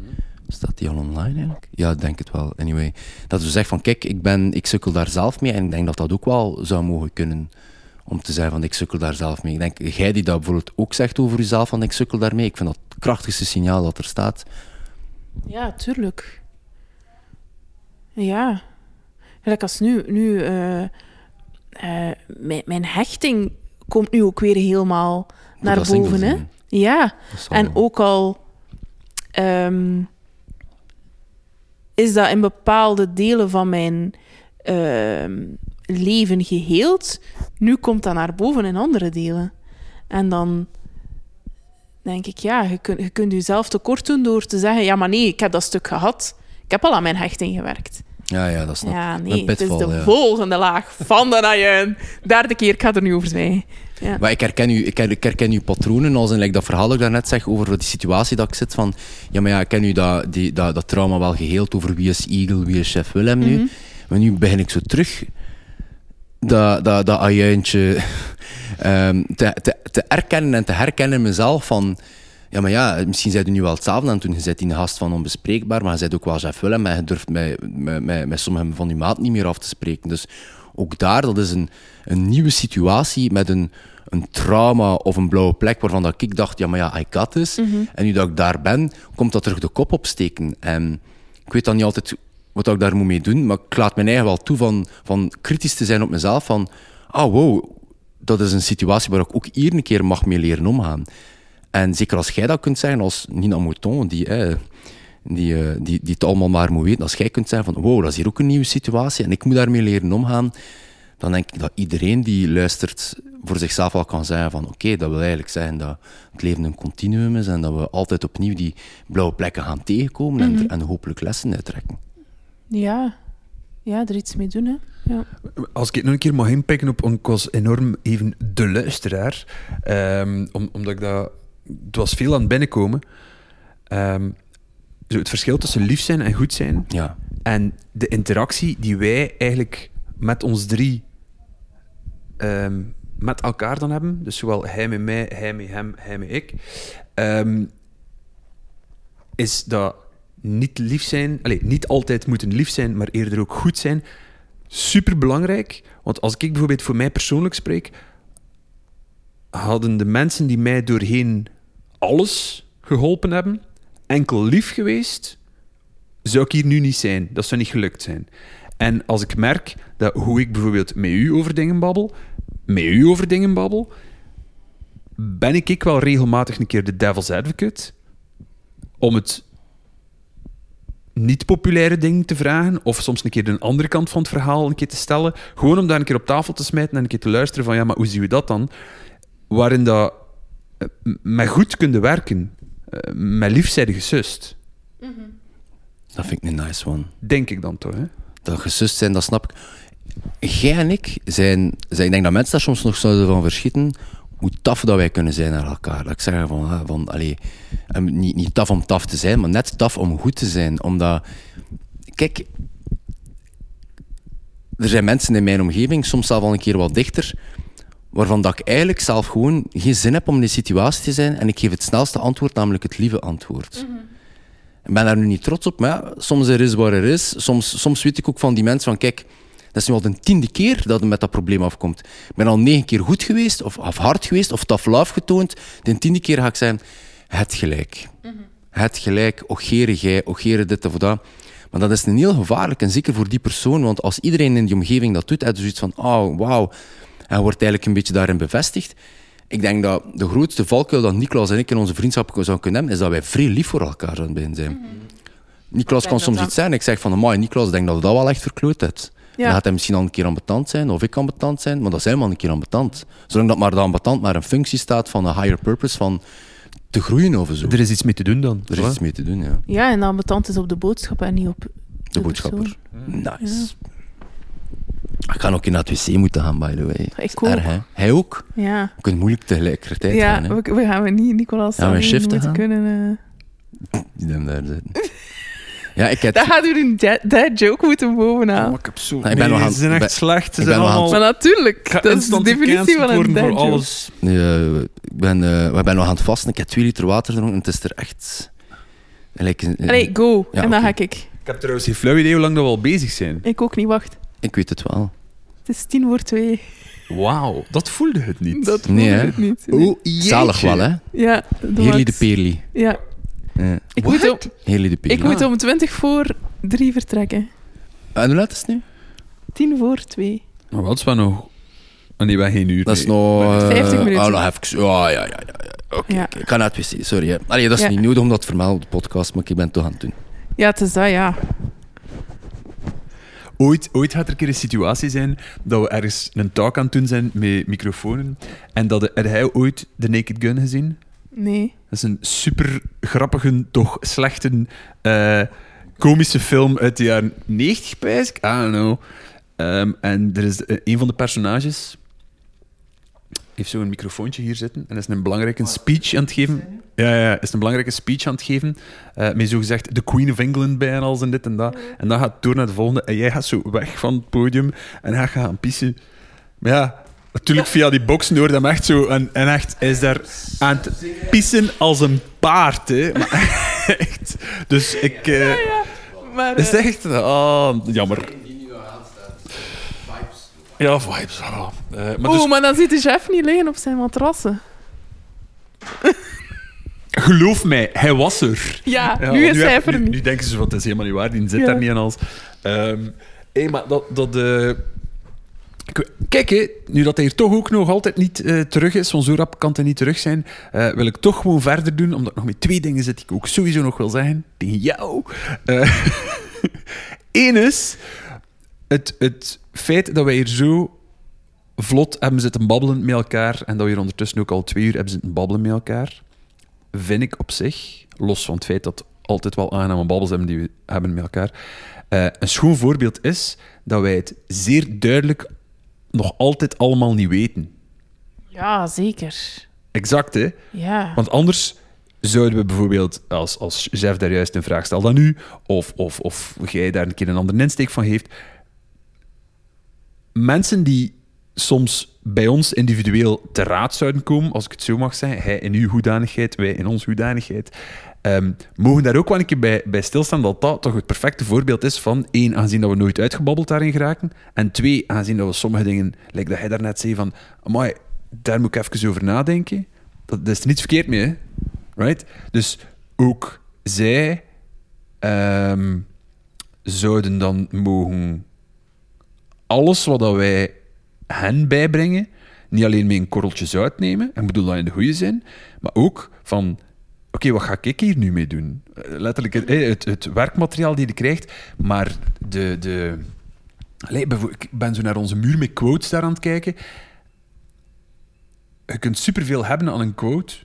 Staat die al online eigenlijk? Ja, ik denk het wel. Anyway, dat we zeggen van kijk, ik, ben, ik sukkel daar zelf mee en ik denk dat dat ook wel zou mogen kunnen. Om te zeggen van ik sukkel daar zelf mee. Ik denk, jij die dat bijvoorbeeld ook zegt over jezelf van ik sukkel daarmee. Ik vind dat het krachtigste signaal dat er staat. Ja, tuurlijk. Ja. Gelijk als nu... nu eh, eh, mijn, mijn hechting komt nu ook weer helemaal naar boven. Hè? Ja. En ook al ehm, is dat in bepaalde delen van mijn ehm, leven geheeld, nu komt dat naar boven in andere delen. En dan denk ik, ja, je kunt, je kunt jezelf tekort doen door te zeggen, ja, maar nee, ik heb dat stuk gehad. Ik heb al aan mijn hechting gewerkt. Ja, ja, dat snap ik. Ja, nee, het is de ja. volgende laag van de najuin. Derde keer, ik ga er nu over zwijgen. Ja. Maar ik herken, u, ik, her- ik herken uw patronen, als in like, dat verhaal dat ik daarnet zeg over die situatie dat ik zit van... Ja, maar ja, ik ken u dat, die, dat, dat trauma wel geheeld over wie is Eagle, wie is Chef Willem nu. Mhm. Maar nu begin ik zo terug dat, dat, dat ajuintje ehm, te, te, te erkennen en te herkennen mezelf van... Ja, maar ja, misschien zijn u nu wel hetzelfde aan toen je zit in de gast van onbespreekbaar, maar je bent ook wel Chef Willem en je durft met, met, met, met sommigen van je maat niet meer af te spreken. Dus ook daar, dat is een, een nieuwe situatie met een, een trauma of een blauwe plek waarvan dat ik dacht, ja, maar ja, I got this. En nu dat ik daar ben, komt dat terug de kop opsteken. En ik weet dan niet altijd wat ik daar moet mee doen, maar ik laat mijn eigen wel toe van, van kritisch te zijn op mezelf, van, ah, wow, dat is een situatie waar ik ook hier een keer mag mee leren omgaan. En zeker als jij dat kunt zeggen, als Nina Mouton, die, eh, die, eh, die, die het allemaal maar moet weten, als jij kunt zeggen van wow, dat is hier ook een nieuwe situatie en ik moet daarmee leren omgaan, dan denk ik dat iedereen die luistert voor zichzelf al kan zeggen van oké, dat wil eigenlijk zeggen dat het leven een continuum is en dat we altijd opnieuw die blauwe plekken gaan tegenkomen en, er- en hopelijk lessen uittrekken. Ja. ja, er iets mee doen, hè. Ja. Als ik het nog een keer mag inpikken op, ik was enorm even de luisteraar, ehm, om, omdat ik dat... Het was veel aan het binnenkomen. Ehm, zo het verschil tussen lief zijn en goed zijn, Ja, en de interactie die wij eigenlijk met ons drie ehm, met elkaar dan hebben, dus zowel hij met mij, hij met hem, hij met ik, ehm, is dat niet lief zijn, allez, niet altijd moeten lief zijn, maar eerder ook goed zijn, super belangrijk. Want als ik bijvoorbeeld voor mij persoonlijk spreek, hadden de mensen die mij doorheen alles geholpen hebben, enkel lief geweest, zou ik hier nu niet zijn. Dat zou niet gelukt zijn. En als ik merk dat hoe ik bijvoorbeeld met u over dingen babbel, met u over dingen babbel, ben ik, ik wel regelmatig een keer de devil's advocate om het niet populaire ding te vragen, of soms een keer de andere kant van het verhaal een keer te stellen, gewoon om daar een keer op tafel te smijten en een keer te luisteren van ja, maar hoe zien we dat dan? Waarin dat eh, met goed kunnen werken, eh, met lief zijn gesust, dat vind ik een nice one. denk ik dan toch, hè? dat gesust zijn, dat snap ik. Jij en ik zijn, zijn, ik denk dat mensen daar soms nog zouden van verschieten, hoe taf dat wij kunnen zijn naar elkaar. Dat ik zeg van, ah, van allee, en niet, niet taf om taf te zijn, maar net taf om goed te zijn. Omdat, kijk, er zijn mensen in mijn omgeving, soms zelf al een keer wat dichter, waarvan dat ik eigenlijk zelf gewoon geen zin heb om in die situatie te zijn en ik geef het snelste antwoord, namelijk het lieve antwoord. Ik ben daar nu niet trots op, maar ja, soms er is waar er is. Soms, soms weet ik ook van die mensen van, kijk, dat is nu al de tiende keer dat je met dat probleem afkomt. Ik ben al negen keer goed geweest, of, of hard geweest, of tough love getoond. De tiende keer ga ik zeggen, het gelijk. Het gelijk, ogere jij, ogere dit of dat. Maar dat is een heel gevaarlijk, en zeker voor die persoon, want als iedereen in die omgeving dat doet, heb je zoiets van, oh, wauw, en wordt eigenlijk een beetje daarin bevestigd. Ik denk dat de grootste valkuil dat Niklas en ik in onze vriendschap zouden kunnen hebben, is dat wij vrij lief voor elkaar zijn. Niklas Ik kan soms dat iets zijn. Ik zeg van, amai, Niklas, ik denk dat we dat wel echt verkloot hebt. Ja. Dan gaat hij misschien al een keer ambetant zijn, of ik kan ambetant zijn, maar dat zijn we al een keer ambetant. Zolang dat maar dat ambetant maar een functie staat van een higher purpose, van te groeien of zo. Er is iets mee te doen dan. Er is iets mee te doen, ja. Ja, en dan betant is op de boodschap en niet op de, De boodschapper. persoon. Nice. Ik ga ook in het wc moeten gaan, by the way. Ik Erg, ook. hè? Hij ook? Ja, Je kunt moeilijk tegelijkertijd ja gaan, hè? we, we gaan we niet Nicolas Gaan we shiften gaan? kunnen... eh. Die hem daar zitten. Ja, ik heb... Daar gaat u een dead, dead joke moeten bovenaan. ik heb zo... Nou, ik ben nog aan- ze zijn echt ben- slecht. Ze ik zijn ben nog aan- allemaal... Maar natuurlijk, dat is de definitie van een voor joke. alles. Nee, ik ben, eh, we zijn nog aan het vasten. Ik heb twee liter water gedronken en het is er echt... Allee, go. Ja, en dan oké. ga ik. Ik heb trouwens geen flauw idee hoe lang dat we al bezig zijn. Ik ook niet, wacht. Ik weet het wel. Het is tien voor twee. Wauw, dat voelde het niet. Dat Nee, voelde het niet. Oh, jeetje. Zalig wel, hè? Ja, de Heerly de Peerly. Ja, Ja. ik, What? moet om, Heerly de Peerly. ik moet om twintig voor drie vertrekken. En hoe laat is het nu? Tien voor twee. Maar wat is wel nog... Oh nee, wij geen uur. Dat is nee. nog... eh, 50 minuten. Oh, nog even... Ja, ja, ja. ja. Oké, Ja. ik ga naar het wc. Sorry, hè. Allee, dat is Ja. niet nodig om dat te vermelden op de podcast, maar ik ben het toch aan het doen. Ja, het is dat, ja. Ooit, ooit gaat er een keer een situatie zijn dat we ergens een talk aan het doen zijn met microfoons en dat heb jij ooit The Naked Gun gezien? Nee. Dat is een super grappige, toch slechte, eh, komische film uit de jaren 90, pijs ik. I don't know. Ehm, en er is eh, een van de personages heeft zo'n microfoontje hier zitten en is een belangrijke speech aan het geven. Ja, ja, is een belangrijke speech aan het geven. eh met zogezegd de Queen of England bij en alles en dit en dat. En dan gaat het door naar de volgende en jij gaat zo weg van het podium en hij gaat gaan pissen. Maar ja, natuurlijk via die boxen hoor je hem echt zo. En, en echt, hij is daar aan het pissen als een paard, hè. Maar echt. Dus ik... eh, Maar, is eh, echt... Oh, jammer. Ja, vibes. voilà. Eh, maar Oeh, dus, maar dan zit de chef niet liggen op zijn matrassen. geloof mij, hij was er. Ja, Ja, nu is hij er nu, niet. nu denken ze, wat dat is helemaal niet waar, die zit Ja. daar niet aan als. Ehm hé, maar dat... dat we- Kijk, nu dat hij hier toch ook nog altijd niet eh, terug is, van zo rap kan hij niet terug zijn, eh, wil ik toch gewoon verder doen, omdat nog met twee dingen zit die ik ook sowieso nog wil zeggen tegen jou. Eh Eén is het, het feit dat wij hier zo vlot hebben zitten babbelen met elkaar en dat we hier ondertussen ook al twee uur hebben zitten babbelen met elkaar, vind ik op zich, los van het feit dat altijd wel aangename babbels hebben die we hebben met elkaar, een schoon voorbeeld is dat wij het zeer duidelijk nog altijd allemaal niet weten. Ja, zeker. Exact, hè? Ja. Want anders zouden we bijvoorbeeld, als, als chef daar juist een vraag stelt dan u, of, of, of jij daar een keer een andere insteek van geeft, mensen die soms bij ons individueel te raad zouden komen, als ik het zo mag zeggen, hij in uw hoedanigheid, wij in onze hoedanigheid, ehm, mogen daar ook wel een keer bij, bij stilstaan dat dat toch het perfecte voorbeeld is van één, aangezien dat we nooit uitgebabbeld daarin geraken, en twee, aangezien dat we sommige dingen, lijkt dat hij daarnet zei van, amai, daar moet ik even over nadenken. Dat, is er niets verkeerd mee, hè? Right? Dus ook zij ehm, zouden dan mogen alles wat dat wij hen bijbrengen, niet alleen met een korreltje zout nemen, en bedoel dat in de goede zin, maar ook van, oké, wat ga ik hier nu mee doen? Eh, Letterlijk het, eh, het, het werkmateriaal die je krijgt, maar de... de Allee, ik ben zo naar onze muur met quotes daar aan het kijken. Je kunt superveel hebben aan een quote,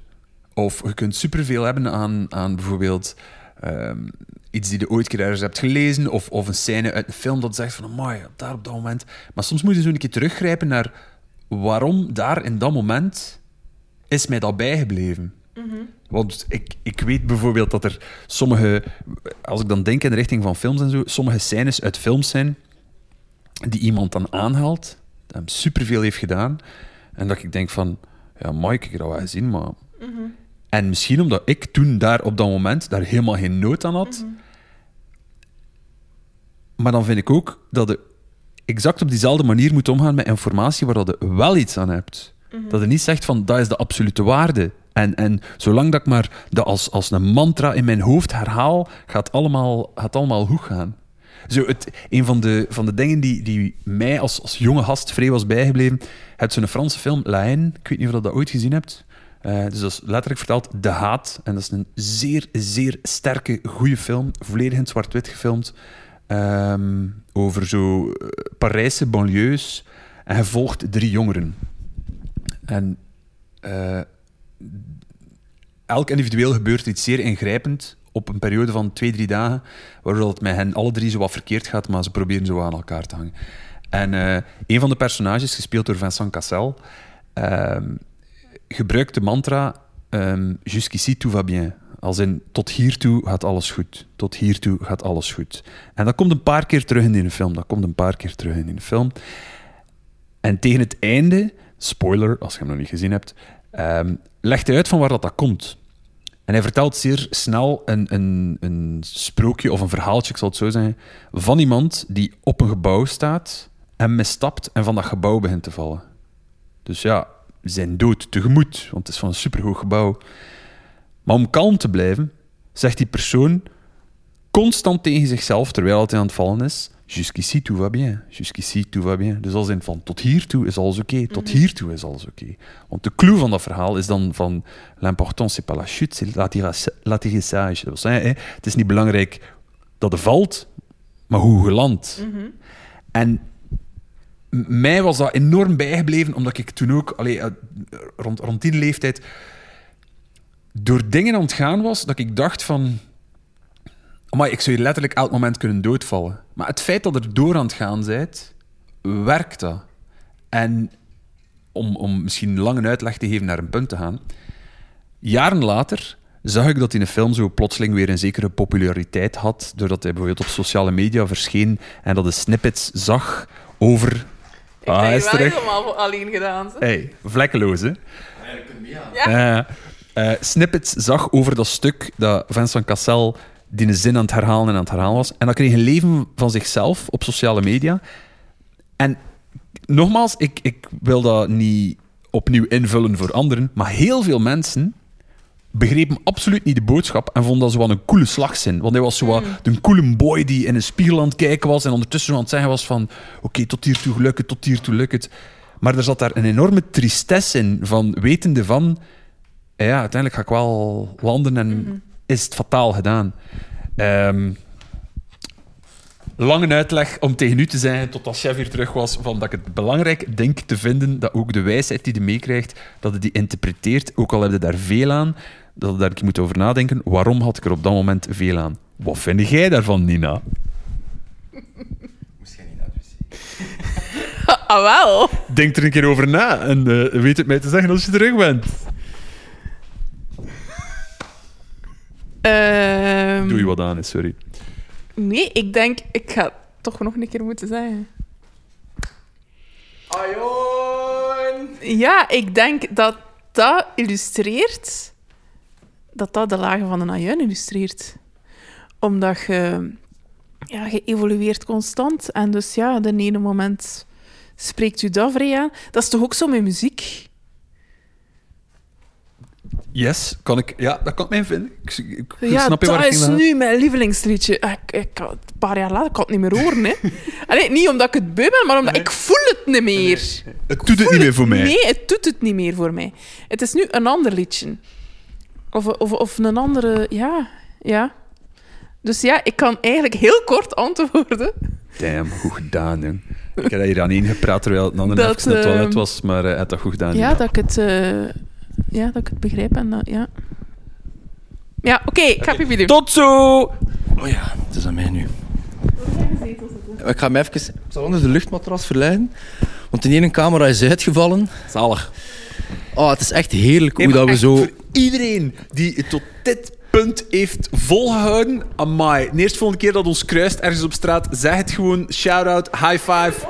of je kunt superveel hebben aan, aan bijvoorbeeld ehm, iets die je ooit keer ergens hebt gelezen, of, of een scène uit een film dat zegt van, amai, daar op dat moment. Maar soms moet je zo een keer teruggrijpen naar waarom daar in dat moment is mij dat bijgebleven. Want ik, ik weet bijvoorbeeld dat er sommige, als ik dan denk in de richting van films en zo, sommige scènes uit films zijn die iemand dan aanhaalt, dat hem superveel heeft gedaan, en dat ik denk van, ja, Mike, ik heb dat wel gezien, maar... En misschien omdat ik toen daar op dat moment daar helemaal geen nood aan had, maar dan vind ik ook dat je exact op diezelfde manier moet omgaan met informatie waar dat je wel iets aan hebt. Dat je niet zegt van, dat is de absolute waarde. En, en zolang dat ik maar dat als, als een mantra in mijn hoofd herhaal, gaat allemaal, gaat allemaal goed gaan. Zo het, een van de, van de dingen die, die mij als, als jonge gast vrij was bijgebleven, het zo'n Franse film, La Haine, ik weet niet of je dat ooit gezien hebt. Eh, dus dat is letterlijk vertaald De Haat. En dat is een zeer, zeer sterke, goede film. Volledig in zwart-wit gefilmd. Ehm, over zo eh, Parijse banlieues. En hij volgt drie jongeren. En eh, elk individueel gebeurt iets zeer ingrijpend op een periode van twee, drie dagen, waardoor het met hen alle drie zo wat verkeerd gaat, maar ze proberen zo aan elkaar te hangen. En eh, een van de personages, gespeeld door Vincent Cassel, ehm, gebruikt de mantra ehm Jusqu'ici tout va bien. Als in, tot hiertoe gaat alles goed. Tot hiertoe gaat alles goed. En dat komt een paar keer terug in de film. Dat komt een paar keer terug in de film. En tegen het einde, spoiler als je hem nog niet gezien hebt, ehm, legt hij uit van waar dat, dat komt. En hij vertelt zeer snel een, een, een sprookje of een verhaaltje, ik zal het zo zeggen, van iemand die op een gebouw staat en misstapt en van dat gebouw begint te vallen. Dus ja, zijn dood tegemoet, want het is van een superhoog gebouw. Maar om kalm te blijven, zegt die persoon constant tegen zichzelf, terwijl hij aan het vallen is, jusqu'ici tout va bien, jusqu'ici tout va bien. Dus als in van, tot hiertoe is alles oké, tot hiertoe is alles oké. Want de clue van dat verhaal is dan van, l'important c'est pas la chute, c'est l'atterrissa- l'atterrissage. Dat wil zeggen, het is niet belangrijk dat er valt, maar hoe je landt. En m- mij was dat enorm bijgebleven, omdat ik toen ook, allee, eh, rond, rond die leeftijd, door dingen aan het gaan was, dat ik dacht van... Maar ik zou hier letterlijk elk moment kunnen doodvallen. Maar het feit dat er door aan het gaan bent, werkt dat. En om, om misschien lang een uitleg te geven naar een punt te gaan. Jaren later zag ik dat in een film zo plotseling weer een zekere populariteit had, doordat hij bijvoorbeeld op sociale media verscheen en dat de snippets zag over... Ik Ah, heb is je wel terug. helemaal alleen gedaan. Zeg. Hey, vlekkeloos, hè? Ja. Eh, eh, snippets zag over dat stuk dat Vincent Cassel die een zin aan het herhalen en aan het herhalen was. En dat kreeg een leven van zichzelf op sociale media. En nogmaals, ik, ik wil dat niet opnieuw invullen voor anderen, maar heel veel mensen begrepen absoluut niet de boodschap en vonden dat zo wat een coole slagzin. Want hij was zo wat een coole boy die in een spiegel aan het kijken was en ondertussen aan het zeggen was van oké, tot hiertoe lukt het, tot hiertoe lukt het. Maar er zat daar een enorme tristesse in van wetende van ja, uiteindelijk ga ik wel landen en is het fataal gedaan. Ehm, lange uitleg om tegen u te zeggen, tot als chef hier terug was, van dat ik het belangrijk denk te vinden dat ook de wijsheid die je meekrijgt, dat je die interpreteert, ook al heb je daar veel aan, dat je daar een keer moet over nadenken, waarom had ik er op dat moment veel aan? Wat vind jij daarvan, Nina? Moest jij niet naar het? Ah, wel. Denk er een keer over na en eh, weet het mij te zeggen als je terug bent. Ehm, Doe je wat aan, sorry. Nee, ik denk, ik ga het toch nog een keer moeten zeggen. Ja, ik denk dat dat illustreert... Dat dat de lagen van een ajuin illustreert. Omdat je... Ja, je evolueert constant. En dus ja, de ene moment spreekt u dat vrij aan. Dat is toch ook zo met muziek? Yes, kan ik, ja, dat kan ik mij vinden. Ik, ik, ik Ja, snap je dat waar ik is nu mijn lievelingsliedje. Ah, Ik, ik, een paar jaar later kan het niet meer horen. Hè. Allee, niet omdat ik het beu ben, maar omdat ik voel het niet meer. Het doet het niet meer voor mij. Nee, het doet het niet meer voor mij. Het is nu een ander liedje. Of, of, of een andere... Ja, ja. Dus ja, ik kan eigenlijk heel kort antwoorden. Damn, goed gedaan, jong. Ik heb dat hier aan één gepraat terwijl het een ander Dat, even in het toilet ehm, was, maar hij had dat goed gedaan. Ja, dat ik het, eh, ja, dat ik het begrijp. En dat, ja, ja oké, ik ga pipi doen. Tot zo! Oh ja, het is aan mij nu. Ik ga me even ik zal onder de luchtmatras verleggen. Want in één camera is uitgevallen. Zalig. Oh, het is echt heerlijk hoe Nee, maar dat we echt, zo... Voor iedereen die tot dit punt heeft volgehouden. Amai. De eerste volgende keer dat ons kruist ergens op straat, zeg het gewoon. Shout-out, high five.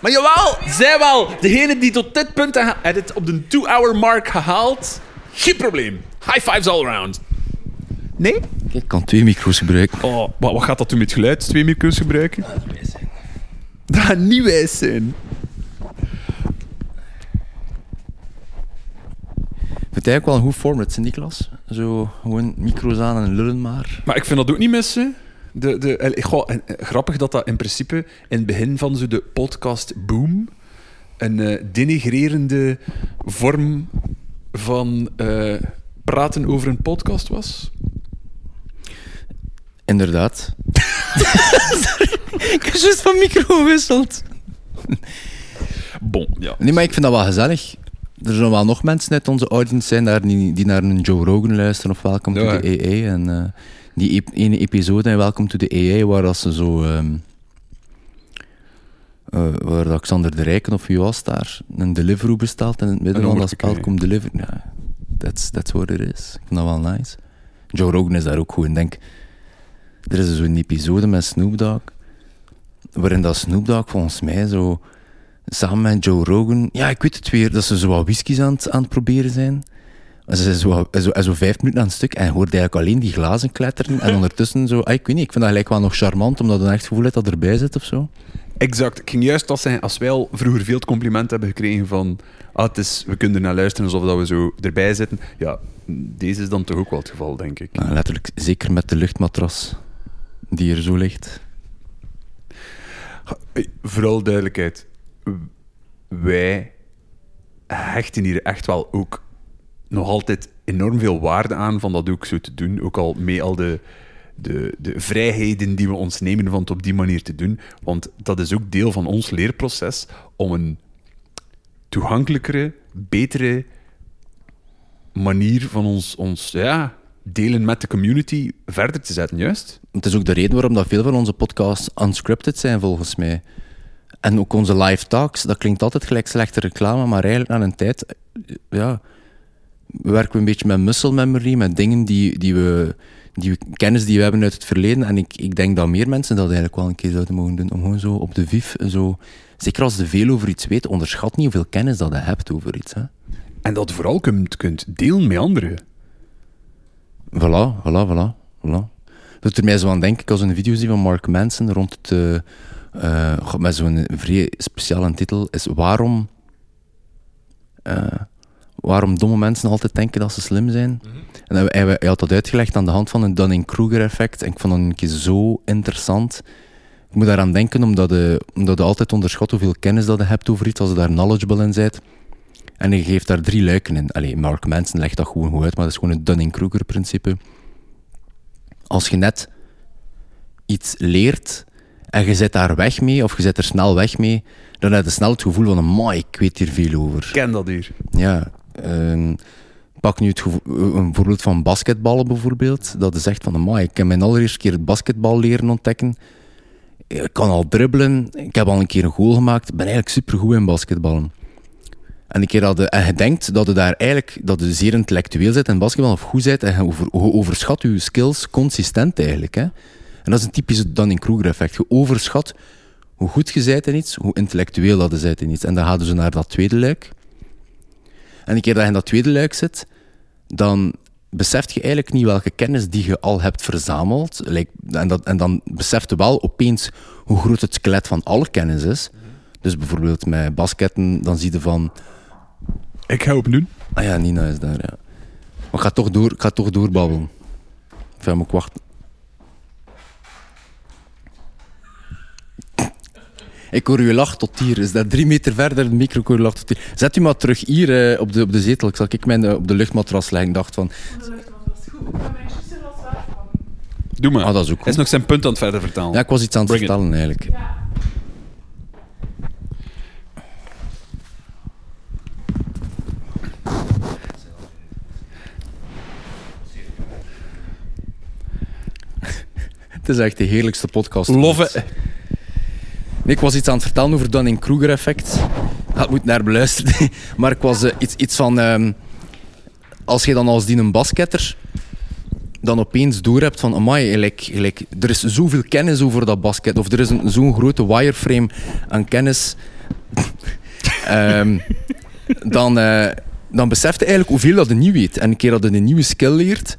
Maar jawel, zij wel. Degene die tot dit punt had het op de 2-hour mark gehaald. Geen probleem. High fives all around. Nee? Ik kan twee micro's gebruiken. Oh, wat, wat gaat dat doen met geluid? Twee micro's gebruiken? Dat gaat niet wijs zijn. Ik vind het eigenlijk wel een goed format, Sint-Niklas. Zo gewoon micro's aan en lullen maar. Maar ik vind dat ook niet missen. De, de, eh, goh, en, eh, grappig dat dat in principe in het begin van zo de podcast boom een eh, denigrerende vorm van eh, praten over een podcast was. Inderdaad. ik heb juist van micro gewisseld. Bon, ja. Nee, maar ik vind dat wel gezellig. Er zullen wel nog mensen uit onze audience zijn daar die, die naar een Joe Rogan luisteren of Welcome Ja, to the AA. En eh, die ene episode in Welcome to the AA waar dat ze zo... ehm, eh, waar dat Xander de Rijken of wie was daar een Deliveroo bestelt en in het midden van dat spel komt Deliver. Ja, that's, that's what it is. Ik vind dat wel nice. Joe Rogan is daar ook goed in. Denk, er is zo'n episode met Snoop Dogg, waarin dat Snoop Dogg volgens mij zo samen met Joe Rogan, ja, ik weet het weer, dat ze zo wat whiskies aan aan het proberen zijn. Ze zijn zo, zo, zo vijf minuten aan het stuk en je hoort eigenlijk alleen die glazen kletteren. En ondertussen zo, ah, ik weet niet, ik vind dat gelijk wel nog charmant, omdat je een echt gevoel hebt dat erbij zit of zo. Exact. Ik ging juist als, zijn, als wij al vroeger veel het compliment hebben gekregen van ah, het is, we kunnen er naar luisteren alsof dat we zo erbij zitten. Ja, deze is dan toch ook wel het geval, denk ik. Nou, letterlijk, zeker met de luchtmatras die er zo ligt. Eh, Vooral duidelijkheid. Wij hechten hier echt wel ook nog altijd enorm veel waarde aan van dat ook zo te doen. Ook al mee al de, de, de vrijheden die we ons nemen van het op die manier te doen. Want dat is ook deel van ons leerproces om een toegankelijkere, betere manier van ons, ons ja, delen met de community verder te zetten, juist? Het is ook de reden waarom dat veel van onze podcasts unscripted zijn, volgens mij. En ook onze live talks, dat klinkt altijd gelijk slechte reclame, maar eigenlijk na een tijd, ja, we werken een beetje met muscle memory, met dingen die, die we, die we, kennis die we hebben uit het verleden. En ik, ik denk dat meer mensen dat eigenlijk wel een keer zouden mogen doen, om gewoon zo op de vif, zo, zeker als je veel over iets weet, onderschat niet hoeveel kennis dat je hebt over iets. Hè. En dat vooral kunt, kunt delen met anderen. Voilà, voilà, voilà. voilà. Dat er mij zo aan denken, ik was een video zie van Mark Manson rond het, eh, eh, met zo'n vrij speciale titel, is waarom, eh, waarom domme mensen altijd denken dat ze slim zijn. En hij, hij, hij had dat uitgelegd aan de hand van een Dunning-Kruger effect en ik vond dat een keer zo interessant. Ik moet daaraan denken omdat je, omdat je altijd onderschat hoeveel kennis dat je hebt over iets als je daar knowledgeable in bent. En hij geeft daar drie luiken in. Allee, Mark Manson legt dat gewoon goed uit, maar dat is gewoon het Dunning-Kruger-principe. Als je net iets leert en je zit daar weg mee, of je zit er snel weg mee, dan heb je snel het gevoel van, amai, ik weet hier veel over. Ik ken dat hier. Ja, ehm, pak nu het gevo- een voorbeeld van basketballen bijvoorbeeld. Dat is echt van, amai, ik heb mijn allereerste keer het basketbal leren ontdekken. Ik kan al dribbelen, ik heb al een keer een goal gemaakt. Ik ben eigenlijk supergoed in basketballen. En, een keer dat je, en je denkt dat je daar eigenlijk dat je zeer intellectueel bent in basketbal of goed bent en je, over, je overschat je skills consistent eigenlijk. Hè? En dat is een typisch Dunning-Kruger effect. Je overschat hoe goed je bent in iets, hoe intellectueel dat je bent in iets. En dan gaan ze naar dat tweede luik. En een keer dat je in dat tweede luik zit, dan beseft je eigenlijk niet welke kennis die je al hebt verzameld. En, dat, en dan beseft je wel opeens hoe groot het skelet van alle kennis is. Dus bijvoorbeeld met basketten, dan zie je van... Ik ga opnieuw. Ah ja, Nina is daar, ja. Maar ik ga toch, door, ik ga toch doorbabbelen. Enfin, moet ik wachten. Ik hoor je lach tot hier. Is dat drie meter verder de micro? Ik hoor je lach tot hier. Zet u maar terug hier eh, op, de, op de zetel. Ik zal ik mijn eh, op de luchtmatras leggen. Ik dacht van, Doe maar. ah, dat is ook Hij is nog zijn punt aan het verder vertalen. Ja, ik was iets aan het Bring it. vertellen eigenlijk. Het is echt de heerlijkste podcast. Love it. Ik was iets aan het vertellen over Dunning-Kruger-effect. Had moet naar beluisteren. Maar ik was eh, iets, iets van... ehm, als je dan als die een basketter dan opeens door hebt van, amai, gelijk, er is zoveel kennis over dat basket, of er is zo'n grote wireframe aan kennis, Ehm, dan, eh, dan beseft je eigenlijk hoeveel dat je niet weet. En een keer dat je een nieuwe skill leert,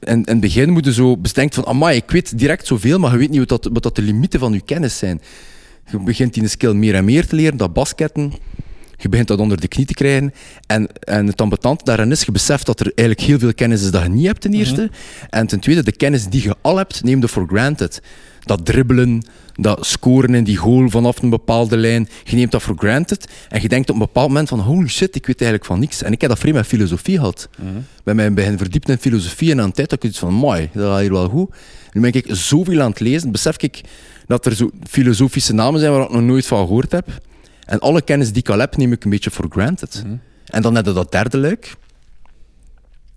en in het begin moet je zo bedenken van, amai, ik weet direct zoveel, maar je weet niet wat, dat, wat dat de limieten van je kennis zijn. Je begint die skill meer en meer te leren, dat basketten. Je begint dat onder de knie te krijgen. En, en het ambetant daarin is, je beseft dat er eigenlijk heel veel kennis is dat je niet hebt ten eerste. En ten tweede, de kennis die je al hebt, neem je for granted. Dat dribbelen, dat scoren in die goal vanaf een bepaalde lijn, je neemt dat for granted. En je denkt op een bepaald moment van, holy shit, ik weet eigenlijk van niks. En ik heb dat vrij met filosofie gehad. Bij mij begin verdiept in filosofie en aan een tijd dat ik iets van, mooi, dat gaat hier wel goed. Nu ben ik zoveel aan het lezen, besef ik dat er zo filosofische namen zijn waar ik nog nooit van gehoord heb. En alle kennis die ik al heb, neem ik een beetje for granted. En dan heb je dat derde luik.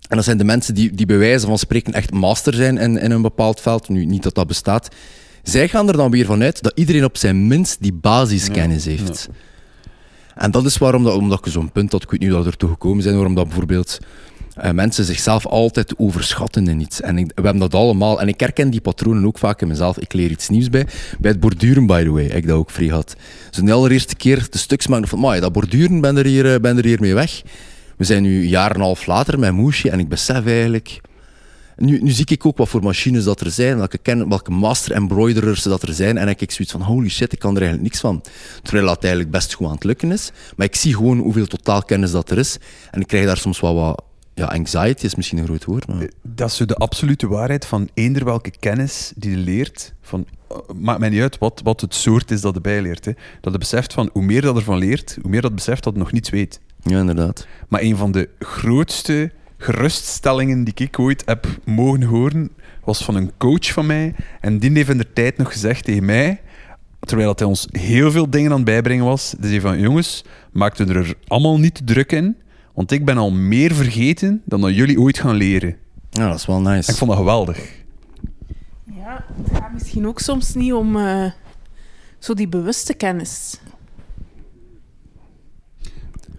En dat zijn de mensen die, die bij wijze van spreken echt master zijn in, in een bepaald veld. Nu, niet dat dat bestaat. Zij gaan er dan weer vanuit dat iedereen op zijn minst die basiskennis heeft. En dat is waarom dat, omdat je zo'n punt had, ik weet niet hoe dat er toe gekomen zijn, waarom dat bijvoorbeeld eh, mensen zichzelf altijd overschatten in iets. En ik- we hebben dat allemaal. En ik herken die patronen ook vaak in mezelf. Ik leer iets nieuws bij. Bij het borduren, by the way, ik dat ook vrij gehad. Dus de allereerste keer de stuks maken van, "Amai, dat borduren, ben er, hier, eh, ben er hier mee weg. We zijn nu een jaar en een half later met Moesje en ik besef eigenlijk... Nu, nu zie ik ook wat voor machines dat er zijn, welke, ken, welke master embroiderers dat er zijn. En dan heb ik zoiets van, holy shit, ik kan er eigenlijk niks van. Terwijl dat eigenlijk best goed aan het lukken is. Maar ik zie gewoon hoeveel totaalkennis dat er is. En ik krijg daar soms wel wat... Ja, anxiety is misschien een groot woord, maar... Dat is zo de absolute waarheid van eender welke kennis die je leert. Van, eh, maakt mij niet uit wat, wat het soort is dat je bijleert. Hè. Dat je beseft van hoe meer dat ervan leert, hoe meer dat beseft dat je nog niets weet. Ja, inderdaad. Maar een van de grootste geruststellingen die ik ooit heb mogen horen, was van een coach van mij. En die heeft in de tijd nog gezegd tegen mij, terwijl dat hij ons heel veel dingen aan het bijbrengen was, die zei van, jongens, maak er allemaal niet te druk in, want ik ben al meer vergeten dan dat jullie ooit gaan leren. Ja, dat is wel nice. En ik vond dat geweldig. Ja, het gaat misschien ook soms niet om eh, zo die bewuste kennis.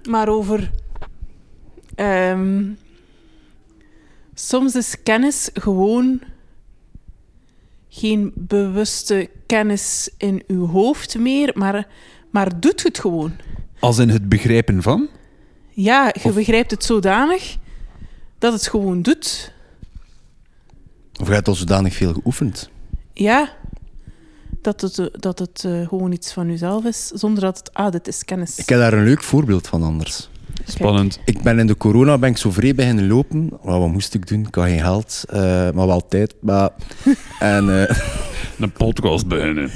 Maar over... ehm, soms is kennis gewoon geen bewuste kennis in uw hoofd meer, maar, maar doet het gewoon. Als in het begrijpen van? Ja, je Of- begrijpt het zodanig dat het gewoon doet. Of je hebt al zodanig veel geoefend. Ja, dat het, eh, dat het eh, gewoon iets van jezelf is, zonder dat het, ah, dit is kennis. Ik heb daar een leuk voorbeeld van anders. Spannend. Ik ben in de corona ben ik zo vrij beginnen lopen. Wat moest ik doen? Ik had geen geld, eh, maar wel tijd. Maar, en, eh, Een podcast beginnen.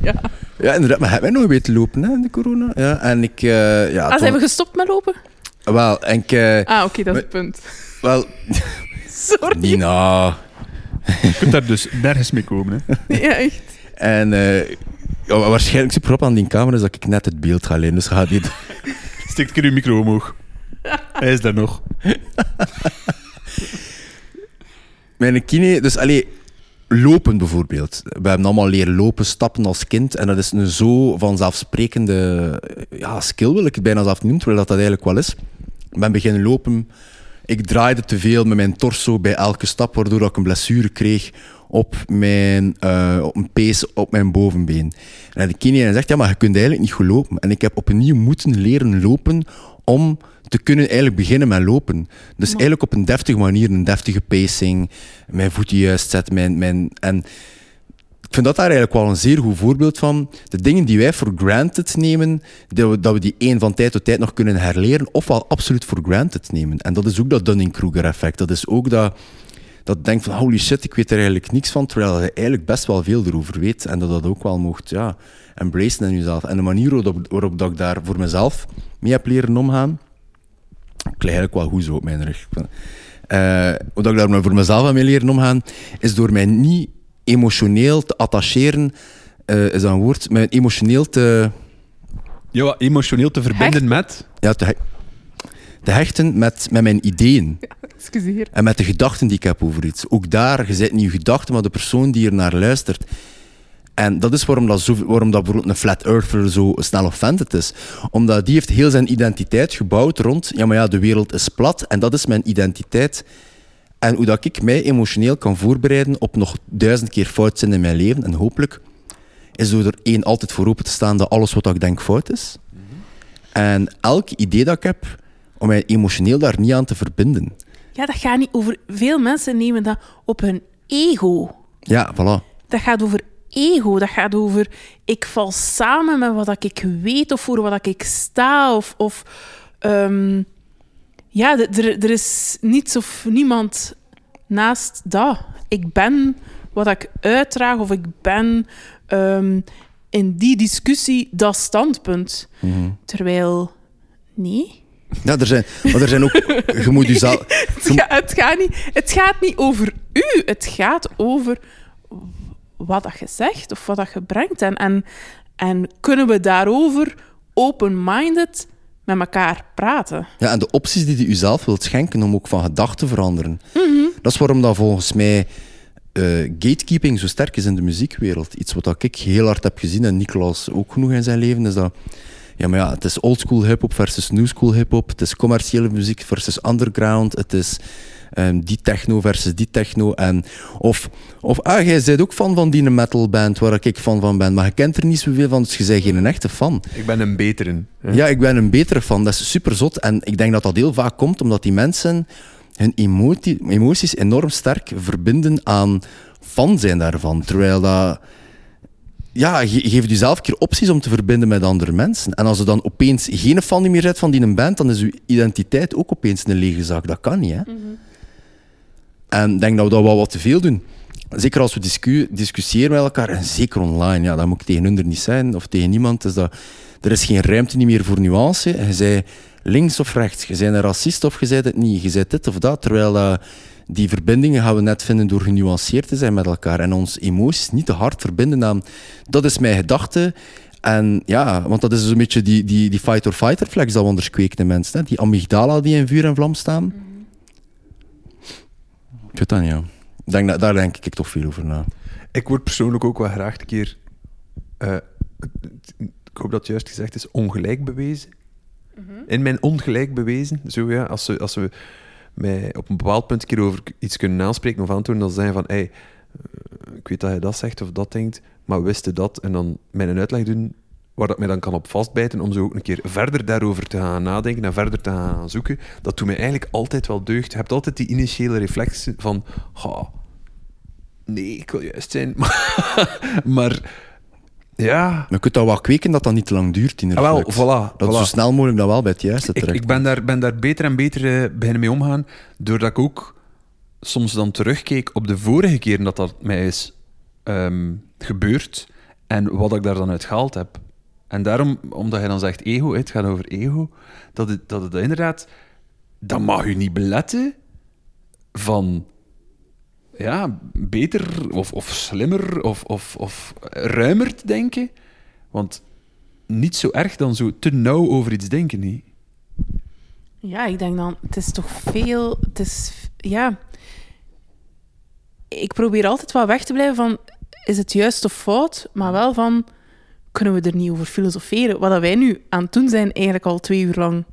ja. ja, inderdaad. Maar heb jij nog weten lopen hè, in de corona? Ja, en ik... eh, ja, Ah, toen- zijn we gestopt met lopen? Wel, en ik... eh, Ah, oké, dat is het punt. wel, Sorry. Nina... Je kunt daar dus nergens mee komen. Hè. Ja, echt. En eh, ja, waarschijnlijk super op aan die camera is dat ik net het beeld ga lenen. Dus gaat hier... Steek een keer uw micro omhoog. Hij is daar nog. Mijn kine, dus allee, lopen bijvoorbeeld. We hebben allemaal leren lopen, stappen als kind. En dat is een zo vanzelfsprekende ja, skill, wil ik het bijna zelf noemen, terwijl dat, dat eigenlijk wel is. Ben beginnen lopen. Ik draaide te veel met mijn torso bij elke stap, waardoor ik een blessure kreeg op mijn, eh, op een pees op mijn bovenbeen. En de kine zegt, ja, maar je kunt eigenlijk niet goed lopen. En ik heb opnieuw moeten leren lopen om te kunnen eigenlijk beginnen met lopen. Dus eigenlijk op een deftige manier, een deftige pacing, mijn voeten juist zetten, mijn, mijn, en ik vind dat daar eigenlijk wel een zeer goed voorbeeld van. De dingen die wij voor granted nemen, dat we, dat we die één van tijd tot tijd nog kunnen herleren, ofwel absoluut voor granted nemen. En dat is ook dat Dunning-Kruger-effect. Dat is ook dat, dat je denkt van holy shit, ik weet er eigenlijk niks van, terwijl je eigenlijk best wel veel erover weet. En dat dat ook wel mocht ja, embracen in jezelf. En de manier waarop, waarop dat ik daar voor mezelf mee heb leren omgaan, ik lig eigenlijk wel goed zo op mijn rug. Eh hoe dat ik daar voor mezelf aan mee leren omgaan, is door mij niet emotioneel te attacheren, eh, is dat een woord, mij emotioneel te, Ja, wat emotioneel te verbinden met. ja, te, he- te hechten met, met mijn ideeën. Excuseer. En met de gedachten die ik heb over iets. Ook daar, je zit niet je gedachten, maar de persoon die er naar luistert. En dat is waarom dat, zo, waarom dat bijvoorbeeld een flat earther zo snel offended is. Omdat die heeft heel zijn identiteit gebouwd rond, ja maar ja, de wereld is plat en dat is mijn identiteit. En hoe dat ik mij emotioneel kan voorbereiden op nog duizend keer fout zijn in mijn leven. En hopelijk is door er één altijd voor open te staan dat alles wat ik denk fout is. En elk idee dat ik heb, om mij emotioneel daar niet aan te verbinden. Ja, dat gaat niet over... Veel mensen nemen dat op hun ego. Ja, voilà. Dat gaat over ego. Dat gaat over... Ik val samen met wat ik weet of voor wat ik sta. Of... of ehm, ja, er, er is niets of niemand naast dat. Ik ben wat ik uitdraag of ik ben ehm, in die discussie dat standpunt. Terwijl, nee. Ja, er zijn, maar er zijn ook... Je moet jezelf... Het, ga- het, gaat niet, het gaat niet over u. Het gaat over wat dat je zegt of wat dat je brengt. En, en, en kunnen we daarover open-minded met elkaar praten? Ja, en de opties die je jezelf wilt schenken om ook van gedachten te veranderen. Mhm. Dat is waarom dat volgens mij eh, gatekeeping zo sterk is in de muziekwereld. Iets wat ik heel hard heb gezien, en Nicolas ook genoeg in zijn leven, is dat... Ja, maar ja, het is oldschool hip-hop versus new school hip-hop. Het is commerciële muziek versus underground. Het is ehm, die techno versus die techno. En, of, of, ah, jij bent ook fan van die metalband waar ik fan van ben, maar je kent er niet zoveel van, dus je bent geen echte fan. Ik ben een betere. hè. Ja, ik ben een betere fan. Dat is super zot. En ik denk dat dat heel vaak komt omdat die mensen hun emotie, emoties enorm sterk verbinden aan fan zijn daarvan. Terwijl dat. Ja, je geeft jezelf een keer opties om te verbinden met andere mensen. En als je dan opeens geen fan meer bent van die band, dan is je identiteit ook opeens een lege zak. Dat kan niet, hè? En ik denk dat we dat wel wat te veel doen. Zeker als we discu discussiëren met elkaar, en zeker online, ja, dat moet ik tegen hun er niet zijn, of tegen niemand, is dat, er is geen ruimte niet meer voor nuance. Je zei links of rechts, je bent een racist of je bent het niet, je bent dit of dat, terwijl eh, die verbindingen gaan we net vinden door genuanceerd te zijn met elkaar en ons emoties niet te hard verbinden aan, dat is mijn gedachte, en ja, want dat is dus een beetje die, die, die fight-or-fight dat we anders kweken in mensen. Hè? Die amygdala die in vuur en vlam staan. Ik weet dat niet, ja. Ik Denk, dat- daar denk ik toch veel over na. Ik word persoonlijk ook wel graag een keer, eh, ik hoop dat het juist gezegd is, ongelijk bewezen. In mijn ongelijk bewezen. Zo ja, als ze, als ze mij op een bepaald punt een keer over iets kunnen aanspreken of antwoorden, dan zeggen van, hey, eh, ik weet dat je dat zegt of dat denkt, maar wist je dat? En dan mij een uitleg doen waar dat mij dan kan op vastbijten, om zo ook een keer verder daarover te gaan nadenken en verder te gaan zoeken. Dat doet mij eigenlijk altijd wel deugd. Je hebt altijd die initiële reflex van, "Ha, nee, ik wil juist zijn. maar ja, Maar je kunt dat wel kweken dat dat niet te lang duurt in de Ah, wel, voilà, Dat voilà. zo snel mogelijk dat wel bij het juiste ik, terecht. ik ben, daar, ben daar beter en beter eh, beginnen mee omgaan, doordat ik ook soms dan terugkeek op de vorige keren dat dat mij is ehm, gebeurd en wat ik daar dan uit gehaald heb. En daarom, omdat je dan zegt ego, het gaat over ego, dat het, dat het inderdaad, dat mag u niet beletten van ja, beter of, of slimmer of, of, of ruimer te denken. Want niet zo erg dan zo te nauw over iets denken, niet? Ja, ik denk dan, het is toch veel. Het is, ja. Ik probeer altijd wel weg te blijven van, is het juist of fout? Maar wel van, kunnen we er niet over filosoferen? Wat wij nu aan het doen zijn, eigenlijk al twee uur lang.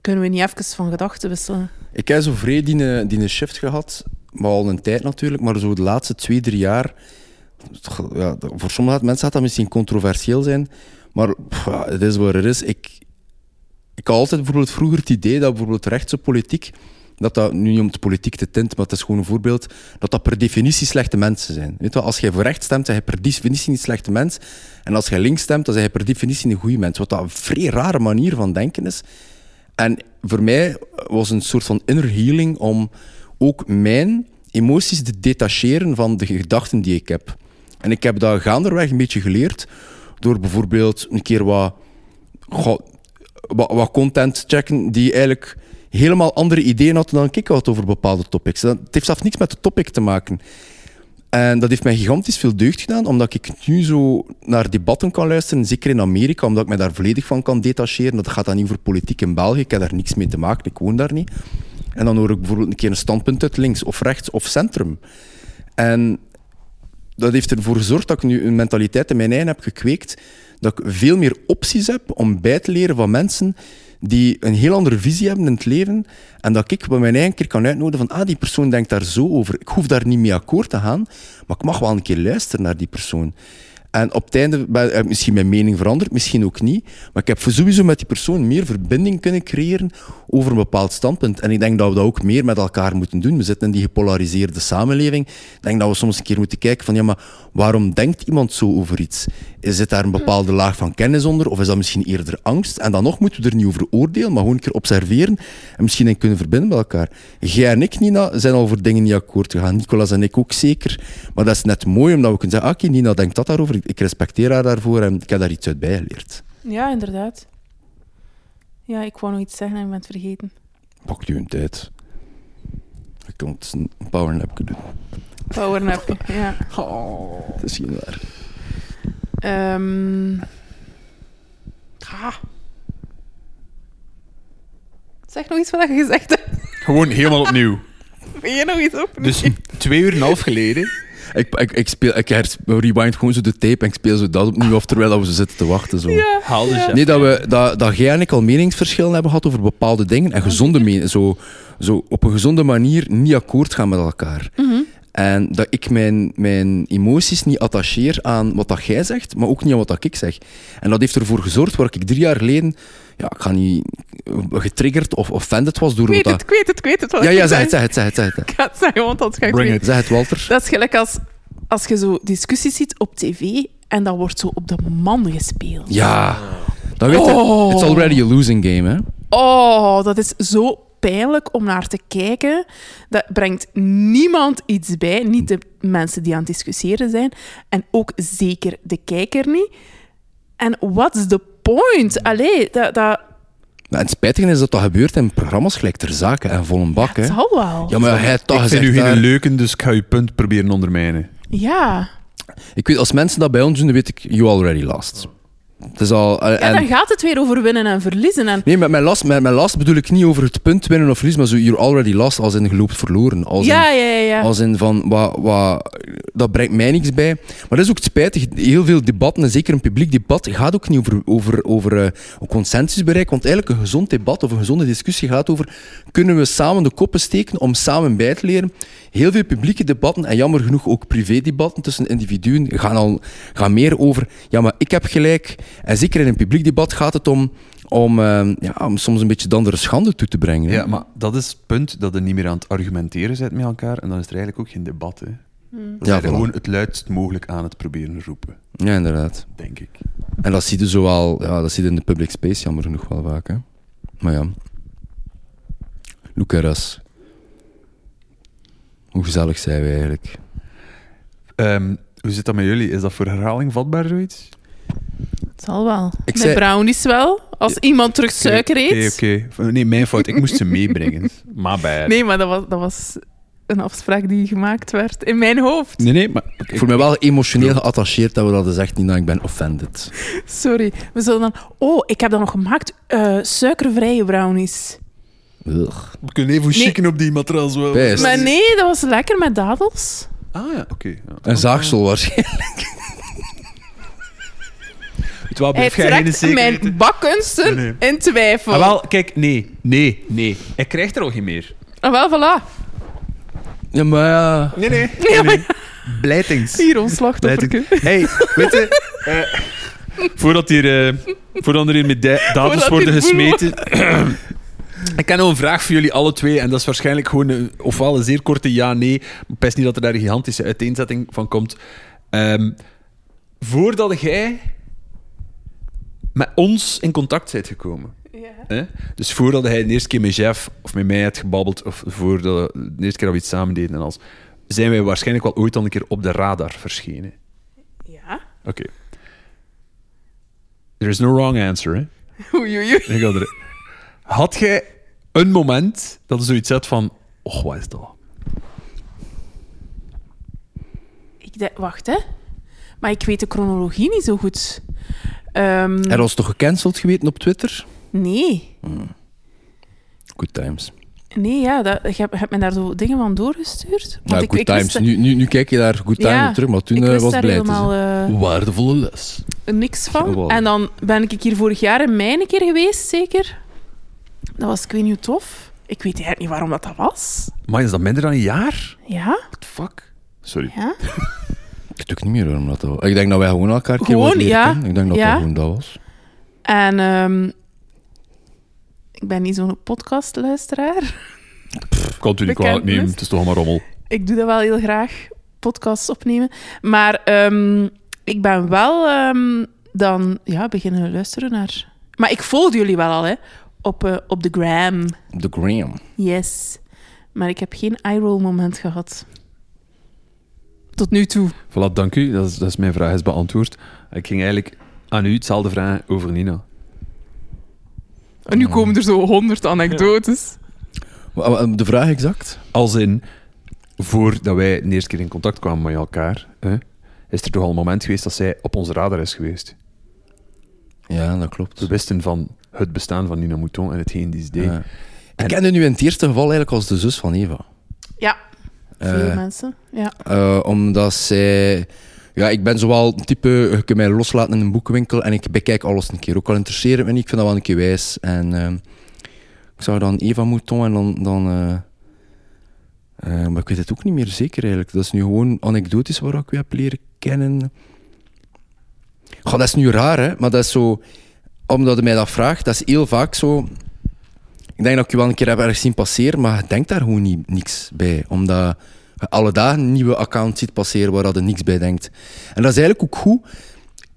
Kunnen we niet even van gedachten wisselen? Ik heb zo die, eh, die shift gehad, maar al een tijd natuurlijk, maar zo de laatste twee, drie jaar. Ja, voor sommige mensen gaat dat misschien controversieel zijn, maar het is wat het is. Ik, ik had altijd bijvoorbeeld vroeger het idee dat bijvoorbeeld rechtse politiek, dat dat nu niet om de politiek te tint, maar het is gewoon een voorbeeld, dat dat per definitie slechte mensen zijn. Weet wel, als jij voor rechts stemt, dan ben je per definitie een slechte mens. En als jij links stemt, dan ben je per definitie een goede mens. Wat dat een vrij rare manier van denken is. En voor mij was een soort van inner healing om ook mijn emoties te detacheren van de gedachten die ik heb. En ik heb dat gaanderweg een beetje geleerd door bijvoorbeeld een keer wat, goh, wat, wat content checken die eigenlijk helemaal andere ideeën had dan ik had over bepaalde topics. Het heeft zelfs niks met de topic te maken. En dat heeft mij gigantisch veel deugd gedaan, omdat ik nu zo naar debatten kan luisteren, zeker in Amerika, omdat ik me daar volledig van kan detacheren. Dat gaat dan niet over politiek in België, ik heb daar niks mee te maken, ik woon daar niet. En dan hoor ik bijvoorbeeld een keer een standpunt uit links of rechts of centrum. En dat heeft ervoor gezorgd dat ik nu een mentaliteit in mijn eigen heb gekweekt, dat ik veel meer opties heb om bij te leren van mensen die een heel andere visie hebben in het leven. En dat ik bij mijn eigen keer kan uitnodigen van, ah, die persoon denkt daar zo over. Ik hoef daar niet mee akkoord te gaan, maar ik mag wel een keer luisteren naar die persoon. En op het einde heb ik misschien mijn mening veranderd, misschien ook niet. Maar ik heb sowieso met die persoon meer verbinding kunnen creëren over een bepaald standpunt. En ik denk dat we dat ook meer met elkaar moeten doen. We zitten in die gepolariseerde samenleving. Ik denk dat we soms een keer moeten kijken van, ja, maar waarom denkt iemand zo over iets? Zit daar een bepaalde laag van kennis onder? Of is dat misschien eerder angst? En dan nog moeten we er niet over oordelen, maar gewoon een keer observeren en misschien kunnen verbinden met elkaar. Jij en ik, Nina, zijn al over dingen niet akkoord gegaan. Nicolas en ik ook zeker. Maar dat is net mooi, omdat we kunnen zeggen, ah, oké, Nina denkt dat daarover. Ik respecteer haar daarvoor en ik heb daar iets uit bijgeleerd. Ja, inderdaad. Ja, ik wou nog iets zeggen en ik ben het vergeten. Pak je een tijd. Ik kan het een powernap doen. Powernap, ja. Dat is geen waar. Ehm ah. Zeg nog iets wat je gezegd hebt. Gewoon helemaal opnieuw. Ben je nog iets op? Dus twee uur en een half geleden. Ik, ik, ik, speel, ik hers- rewind gewoon zo de tape en ik speel zo dat opnieuw af terwijl dat we zitten te wachten. Zo. Ja. Haal dus Ja. Nee, dat, we, dat, dat jij en ik al meningsverschillen hebben gehad over bepaalde dingen en gezonde meningen. Zo, zo op een gezonde manier niet akkoord gaan met elkaar. En dat ik mijn, mijn emoties niet attacheer aan wat dat jij zegt, maar ook niet aan wat dat ik zeg. En dat heeft ervoor gezorgd waar ik drie jaar geleden, ja, ik ga niet getriggerd of offended was door Ik weet het, dat... ik weet het, ik weet het. Ja, ja, zeg het, zeg het, zeg het, zeg het. Ik ga het zeggen, want anders ga ik het Bring. Zeg het, Walter. Dat is gelijk als, als je zo discussies ziet op tv en dat wordt zo op de man gespeeld. Ja, dan weet je, Oh. it's already a losing game, hè. Oh, dat is zo pijnlijk om naar te kijken. Dat brengt niemand iets bij. Niet de mensen die aan het discussiëren zijn. En ook zeker de kijker niet. En what's the point? Allee, dat, dat Maar het spijtige is dat dat gebeurt in programma's gelijk ter zake en vol een bak, hè. het zal wel. Ja, maar hij heeft toch Ik vind u geen daar- leuke, dus ik ga je punt proberen ondermijnen. Ja. Ik weet, als mensen dat bij ons doen, dan weet ik, you already lost. Het is al... eh, ja, en- dan gaat het weer over winnen en verliezen. En Nee, met mijn last, met mijn last bedoel ik niet over het punt winnen of verliezen, maar zo, you're already lost als in geloopt verloren. Als ja, in, ja, ja. Als in van, wat, wat, dat brengt mij niks bij. Maar dat is ook spijtig. Heel veel debatten, en zeker een publiek debat, gaat ook niet over, over, over een consensusbereik. Want eigenlijk een gezond debat of een gezonde discussie gaat over, kunnen we samen de koppen steken om samen bij te leren. Heel veel publieke debatten, en jammer genoeg ook privédebatten tussen individuen, gaan, al, gaan meer over, ja, maar ik heb gelijk. En zeker in een publiek debat gaat het om, om, eh, ja, om soms een beetje de andere schande toe te brengen. hè. Ja, maar dat is het punt dat je niet meer aan het argumenteren bent met elkaar. En dan is er eigenlijk ook geen debat. Hè. Dan Ja, voilà. gewoon het luidst mogelijk aan het proberen roepen, ja, inderdaad. denk ik. En dat zie je zoal, ja, dat zie je in de public space jammer genoeg wel vaak. Hè. Maar ja. Lucaras. Hoe gezellig zijn we eigenlijk? Ehm, hoe zit dat met jullie? Is dat voor herhaling vatbaar, zoiets? Het zal wel. Ik Met zei- brownies wel. Als iemand terug suiker eet. Oké, oké. Nee, mijn fout. Ik moest ze meebrengen. Maar bij. Nee, maar dat was, dat was een afspraak die gemaakt werd in mijn hoofd. nee, nee, maar... Ik voel me wel emotioneel geattacheerd dat we dat zegt, niet dat ik ben offended. Sorry. We zullen dan... Oh, ik heb dat nog gemaakt. Eh, suikervrije brownies. Ugh. We kunnen even Nee. chicken op die matras. wel. Best. Maar nee, dat was lekker met dadels. Ah ja, oké. ja. Een zaagsel waarschijnlijk. Het wel, Hij trekt mijn bakkunsten Nee, in twijfel. Ah, wel, kijk, nee, nee, nee. Hij krijgt er al geen meer. Ah, wel, voilà. Ja, maar ja... Nee, nee. Maar Blijtings. hier ons slachtofferke. Hey, weet je... eh, voordat, hier, eh, voordat er hier met da- dadels Voordat worden gesmeten... Ik heb nog een vraag voor jullie alle twee. En dat is waarschijnlijk gewoon een, ofwel een zeer korte ja-nee. Maar best niet dat er daar een gigantische uiteenzetting van komt. Ehm, voordat jij met ons in contact bent gekomen... Ja. Dus voordat hij de eerste keer met Jeff of met mij had gebabbeld, of voordat de eerste keer dat we iets samen deden en alles, zijn wij waarschijnlijk wel ooit al een keer op de radar verschenen. Ja. Oké. There is no wrong answer, hè? Oei, oei, oei. Er- Had jij een moment dat je zoiets had van, oh, wat is dat? Ik denk, wacht, hè. Maar ik weet de chronologie niet zo goed. Ehm, Er was toch gecanceld geweten op Twitter? nee. Good times. Nee, ja. Dat, je hebt, je hebt me daar zo dingen van doorgestuurd. Ja, ik, good ik times. wist, Nu, nu, nu kijk je daar good time Ja, op terug, maar toen ik eh, wist was blij te helemaal zijn. eh, Waardevolle les. niks van. En dan ben ik hier vorig jaar in een keer geweest, zeker. Dat was ik weet niet hoe tof. Ik weet eigenlijk niet waarom dat, dat was. Maar is dat minder dan een jaar? Ja? What the fuck? Sorry. Ja? Ik weet ook niet meer waarom dat was. Ik denk dat wij gewoon elkaar Gewoon, ja. kennen. Ik denk dat Ja. dat gewoon dat was. En ehm, ik ben niet zo'n podcastluisteraar. Ik kan het u niet kwalijk nemen. Het is toch allemaal rommel. Ik doe dat wel heel graag, podcasts opnemen. Maar ehm, ik ben wel ehm, dan ja, beginnen luisteren naar... Maar ik volg jullie wel al, hè. Op, eh, op de gram. The Graham. Yes. Maar ik heb geen eye-roll moment gehad. Tot nu toe. Voilà, dank u. Dat is, dat is mijn vraag is beantwoord. Ik ging eigenlijk aan u hetzelfde vragen over Nina. En nu komen er zo honderd anekdotes. De vraag exact? Als in, voordat wij de eerste keer in contact kwamen met elkaar, hè, is er toch al een moment geweest dat zij op onze radar is geweest. Ja, dat klopt. We wisten van het bestaan van Nina Mouton en hetgeen die ze deed. Ja. En- Ik kende nu in het eerste geval eigenlijk als de zus van Eva. Ja, veel Eh, mensen. Ja. Eh, omdat zij... Ja, ik ben zowel een type, je kunt mij loslaten in een boekenwinkel en ik bekijk alles een keer. Ook al interesseert het me niet, ik vind dat wel een keer wijs. En eh, ik zou dan Eva Mouton en dan... dan maar ik weet het ook niet meer zeker eigenlijk. Dat is nu gewoon anekdotisch waar ik u heb leren kennen. Goh, dat is nu raar, hè. Maar dat is zo... Omdat je mij dat vraagt, dat is heel vaak zo... Ik denk dat ik je wel een keer heb ergens zien passeren, maar je denkt daar gewoon niet, niks bij. Omdat je alle dagen nieuwe account ziet passeren waar je niks bij denkt. En dat is eigenlijk ook goed.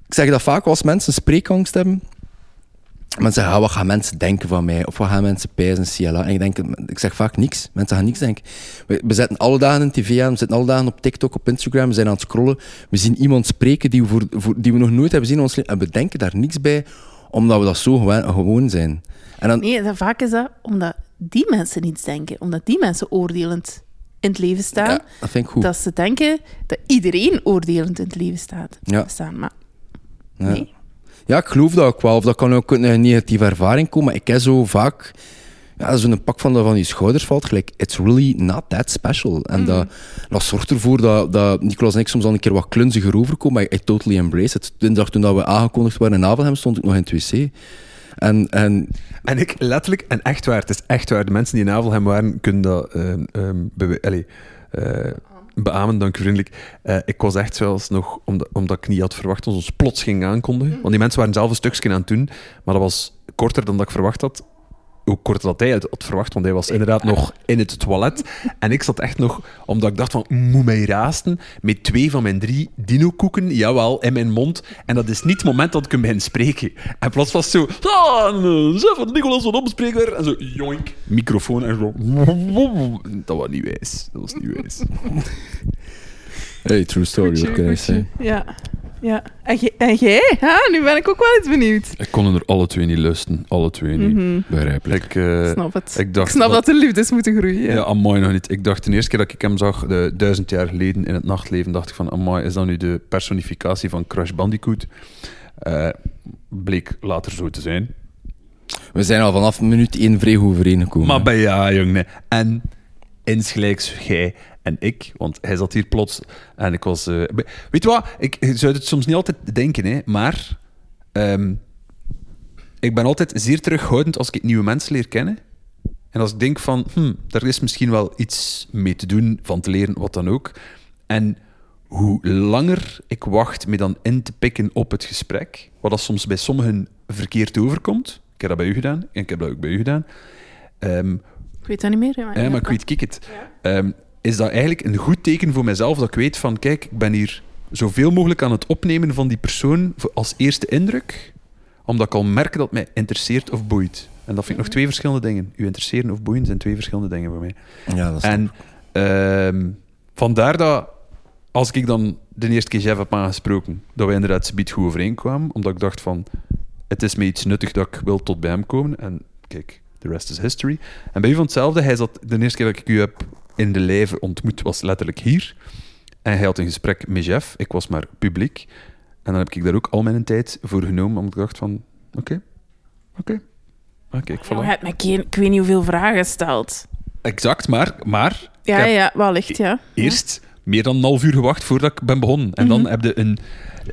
Ik zeg dat vaak als mensen spreekangst hebben. Mensen zeggen, ah, wat gaan mensen denken van mij? Of wat gaan mensen pijzen, CLA? En ik, denk, ik zeg vaak niks. Mensen gaan niks denken. We, we zetten alle dagen een tv aan, we zitten alle dagen op TikTok, op Instagram, we zijn aan het scrollen. We zien iemand spreken die we, voor, die we nog nooit hebben gezien in ons leven. En we denken daar niks bij, omdat we dat zo gewoon zijn. En dan, Nee, vaak is dat omdat die mensen niets denken. Omdat die mensen oordelend in het leven staan. ja, dat vind ik goed. Dat ze denken dat iedereen oordelend in het leven staat. Ja. staan. Maar Ja. nee. Ja, ik geloof dat ook wel. Of dat kan ook een negatieve ervaring komen. Maar ik heb zo vaak... Ja, zo'n pak van, de- van die schouders valt. Gelijk, it's really not that special. En dat, dat zorgt ervoor dat, dat Nicolas en ik soms al een keer wat klunziger overkomen. Maar I totally embrace it. De dag toen dat we aangekondigd waren in Avelhem, stond ik nog in het wc. En, en En ik letterlijk, en echt waar, het is echt waar, de mensen die in Avelhem waren, kunnen dat ehm, ehm, bewe- allee, eh, beamen, dank u vriendelijk. Eh, ik was echt zelfs nog, omdat, omdat ik niet had verwacht dat ze ons plots ging aankondigen. Want die mensen waren zelf een stukje aan het doen, maar dat was korter dan dat ik verwacht had. Hoe korter dat hij het had verwacht, want hij was inderdaad nog in het toilet. En ik zat echt nog, omdat ik dacht van, moet mij raasten, met twee van mijn drie dino-koeken, jawel, in mijn mond. En dat is niet het moment dat ik hem begin spreken. En plots was het zo, ah, eh, van Nicolas van Opspreker. En zo, joink, microfoon en zo. Dat was niet wijs. Dat was niet wijs. hey, true story, what can I say? Ja. Ja. En, jij- en jij? Ha? Nu ben ik ook wel eens benieuwd. Ik kon er alle twee niet lusten. Alle twee niet. Mhm. Begrijpelijk. Ik, eh, Ik snap het. ik dacht ik snap dat- dat de liefdes moeten groeien. Ja, Ja. amai nog niet. Ik dacht de eerste keer dat ik hem zag, de, duizend jaar geleden in het nachtleven, dacht ik van, amai, is dat nu de personificatie van Crash Bandicoot? Eh, bleek later zo te zijn. We zijn al vanaf minuut één vrij goed overeengekomen. Maar bij ja, jongen. En insgelijks jij en ik, want hij zat hier plots en ik was... eh, weet je wat? Ik zou het soms niet altijd denken, hè, maar... ehm, ik ben altijd zeer terughoudend als ik nieuwe mensen leer kennen. En als ik denk van, hm, daar is misschien wel iets mee te doen, van te leren, wat dan ook. En hoe langer ik wacht me dan in te pikken op het gesprek, wat dat soms bij sommigen verkeerd overkomt. Ik heb dat bij u gedaan en ik heb dat ook bij u gedaan. Ehm, Ik weet dat niet meer. hè, ja, maar ik weet, kijk het. Ehm, is dat eigenlijk een goed teken voor mezelf dat ik weet van, kijk, ik ben hier zoveel mogelijk aan het opnemen van die persoon als eerste indruk, omdat ik al merk dat het mij interesseert of boeit. En dat vind ik nog twee verschillende dingen. U interesseren of boeien zijn twee verschillende dingen voor mij. Ja, dat is En ehm, vandaar dat, als ik dan de eerste keer Jeff heb aangesproken, dat wij inderdaad subiet goed overeenkwamen, omdat ik dacht van, het is me iets nuttig dat ik wil tot bij hem komen. En kijk, the rest is history. En bij u van hetzelfde, hij zat, de eerste keer dat ik u heb in de lijve ontmoet, was letterlijk hier. En hij had een gesprek met Jeff, ik was maar publiek. En dan heb ik daar ook al mijn tijd voor genomen, omdat ik dacht van, oké, oké. Ah, kijk, Je voilà. hebt me geen, ik weet niet hoeveel vragen gesteld. Exact, maar, maar Ja, Ik ja, wellicht, ja. Eerst meer dan een half uur gewacht voordat ik ben begonnen. En dan heb je een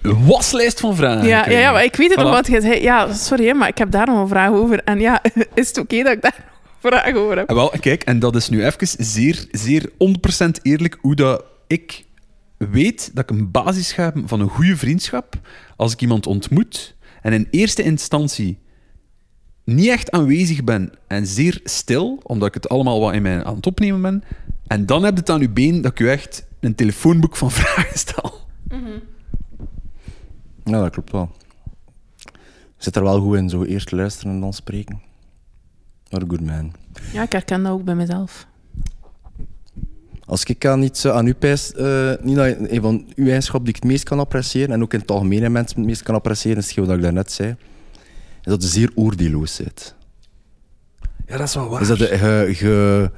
waslijst van vragen. Mhm. Ja, ja, ja, maar ik weet het nog wat je zei. Ja, sorry, maar ik heb daar nog een vraag over. En ja, is het oké dat ik daar vraag over heb? En wel, kijk, en dat is nu even zeer, zeer 100% eerlijk hoe dat ik weet dat ik een basis ga hebben van een goede vriendschap als ik iemand ontmoet en in eerste instantie niet echt aanwezig ben en zeer stil, omdat ik het allemaal wat in mij aan het opnemen ben. En dan heb je het aan je been dat ik je echt een telefoonboek van vragen stel. Ja, dat klopt wel. Zit er wel goed in, zo eerst luisteren en dan spreken. Ja, ik herken dat ook bij mezelf. Als ik aan iets eh, aan u pijs, eh, niet dat een van uw eigenschappen die ik het meest kan appreciëren, en ook in het algemeen mensen het meest kan appreciëren, is hetgeen wat ik daarnet zei, is dat je zeer oordeelloos bent. Ja, dat is wel waar. Is dat je, je, je,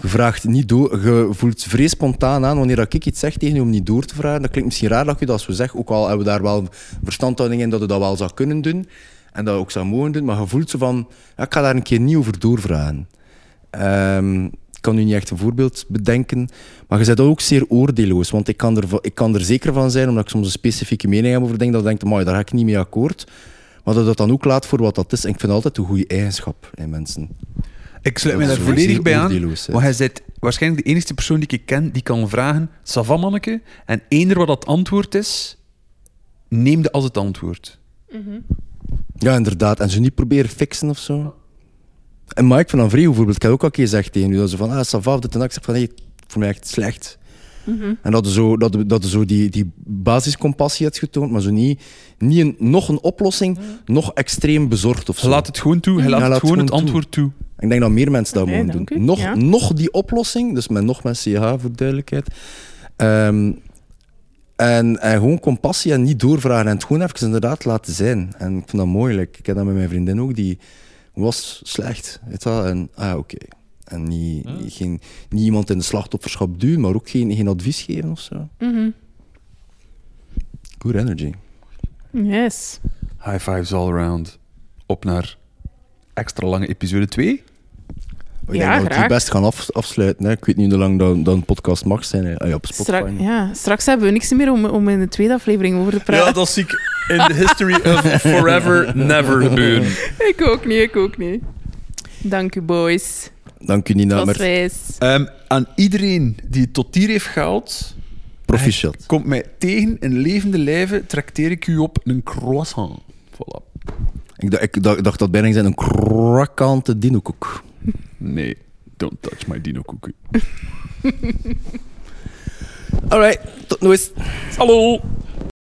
je vraagt niet door, je voelt vrij spontaan aan wanneer dat ik iets zeg tegen je om niet door te vragen. Dat klinkt misschien raar dat je dat zo zegt, ook al hebben we daar wel verstandhouding in dat je dat wel zou kunnen doen en dat je ook zou mogen doen, maar je voelt zo van, ja, ik ga daar een keer niet over doorvragen. Ehm, ik kan nu niet echt een voorbeeld bedenken, maar je bent ook zeer oordeelloos, want ik kan, er, ik kan er zeker van zijn, omdat ik soms een specifieke mening heb over dingen, dat ik denk, "Amai, daar ga ik niet mee akkoord. Maar dat dat dan ook laat voor wat dat is. En ik vind altijd een goede eigenschap in mensen. Ik sluit is daar volledig bij aan. Maar hij bent waarschijnlijk de enige persoon die ik ken die kan vragen: Savanneke. En eender wat dat antwoord is, neem de als het antwoord. Ja, inderdaad. En ze niet proberen fixen of zo. En Mike van Anvree bijvoorbeeld, ik heb ook al een keer gezegd tegen u, dat ze van, ah, Savaf, dit en dat. Ik zeg van, nee, voor mij echt slecht. En dat je zo, dat, dat zo die, die basiscompassie hebt getoond, maar zo niet, niet een, nog een oplossing, nog extreem bezorgd of zo. laat het gewoon toe, hij laat, Ja, het laat gewoon het antwoord toe. Ik denk dat meer mensen dat dank doen. Nog, Ja. nog die oplossing, dus met nog met CH voor duidelijkheid. Ehm, en, en gewoon compassie en niet doorvragen en het gewoon even inderdaad laten zijn. En ik vind dat mooi. like, ik heb dat met mijn vriendin ook, die was slecht. Weet wel? En ah, oké. En niet, niet- geen, niet iemand in de slachtofferschap duwen, maar ook geen, geen advies geven of zo. Mhm. Good energy. Yes. High fives all around. Op naar extra lange episode 2. Ik Ja, denk dat we graag. het best gaan af, afsluiten. Hè. Ik weet niet hoe lang dat, dat een podcast mag zijn. Hè. Ah, ja, op Spotify. Strak, ja, straks hebben we niks meer om, om in de tweede aflevering over te praten. dat zie ik in the history of forever never gebeuren. Ik ook niet, ik ook niet. Dank u, boys. Dank u, Nina. Ehm, aan iedereen die het tot hier heeft gehaald, proficiat. komt mij tegen in levende lijven, trakteer ik u op een croissant. Voilà. Ik dacht, ik dacht, dacht dat bijna zijn een krakante dinokoek. Nee, don't touch my dino cookie. Alright, tot nooit. Hallo!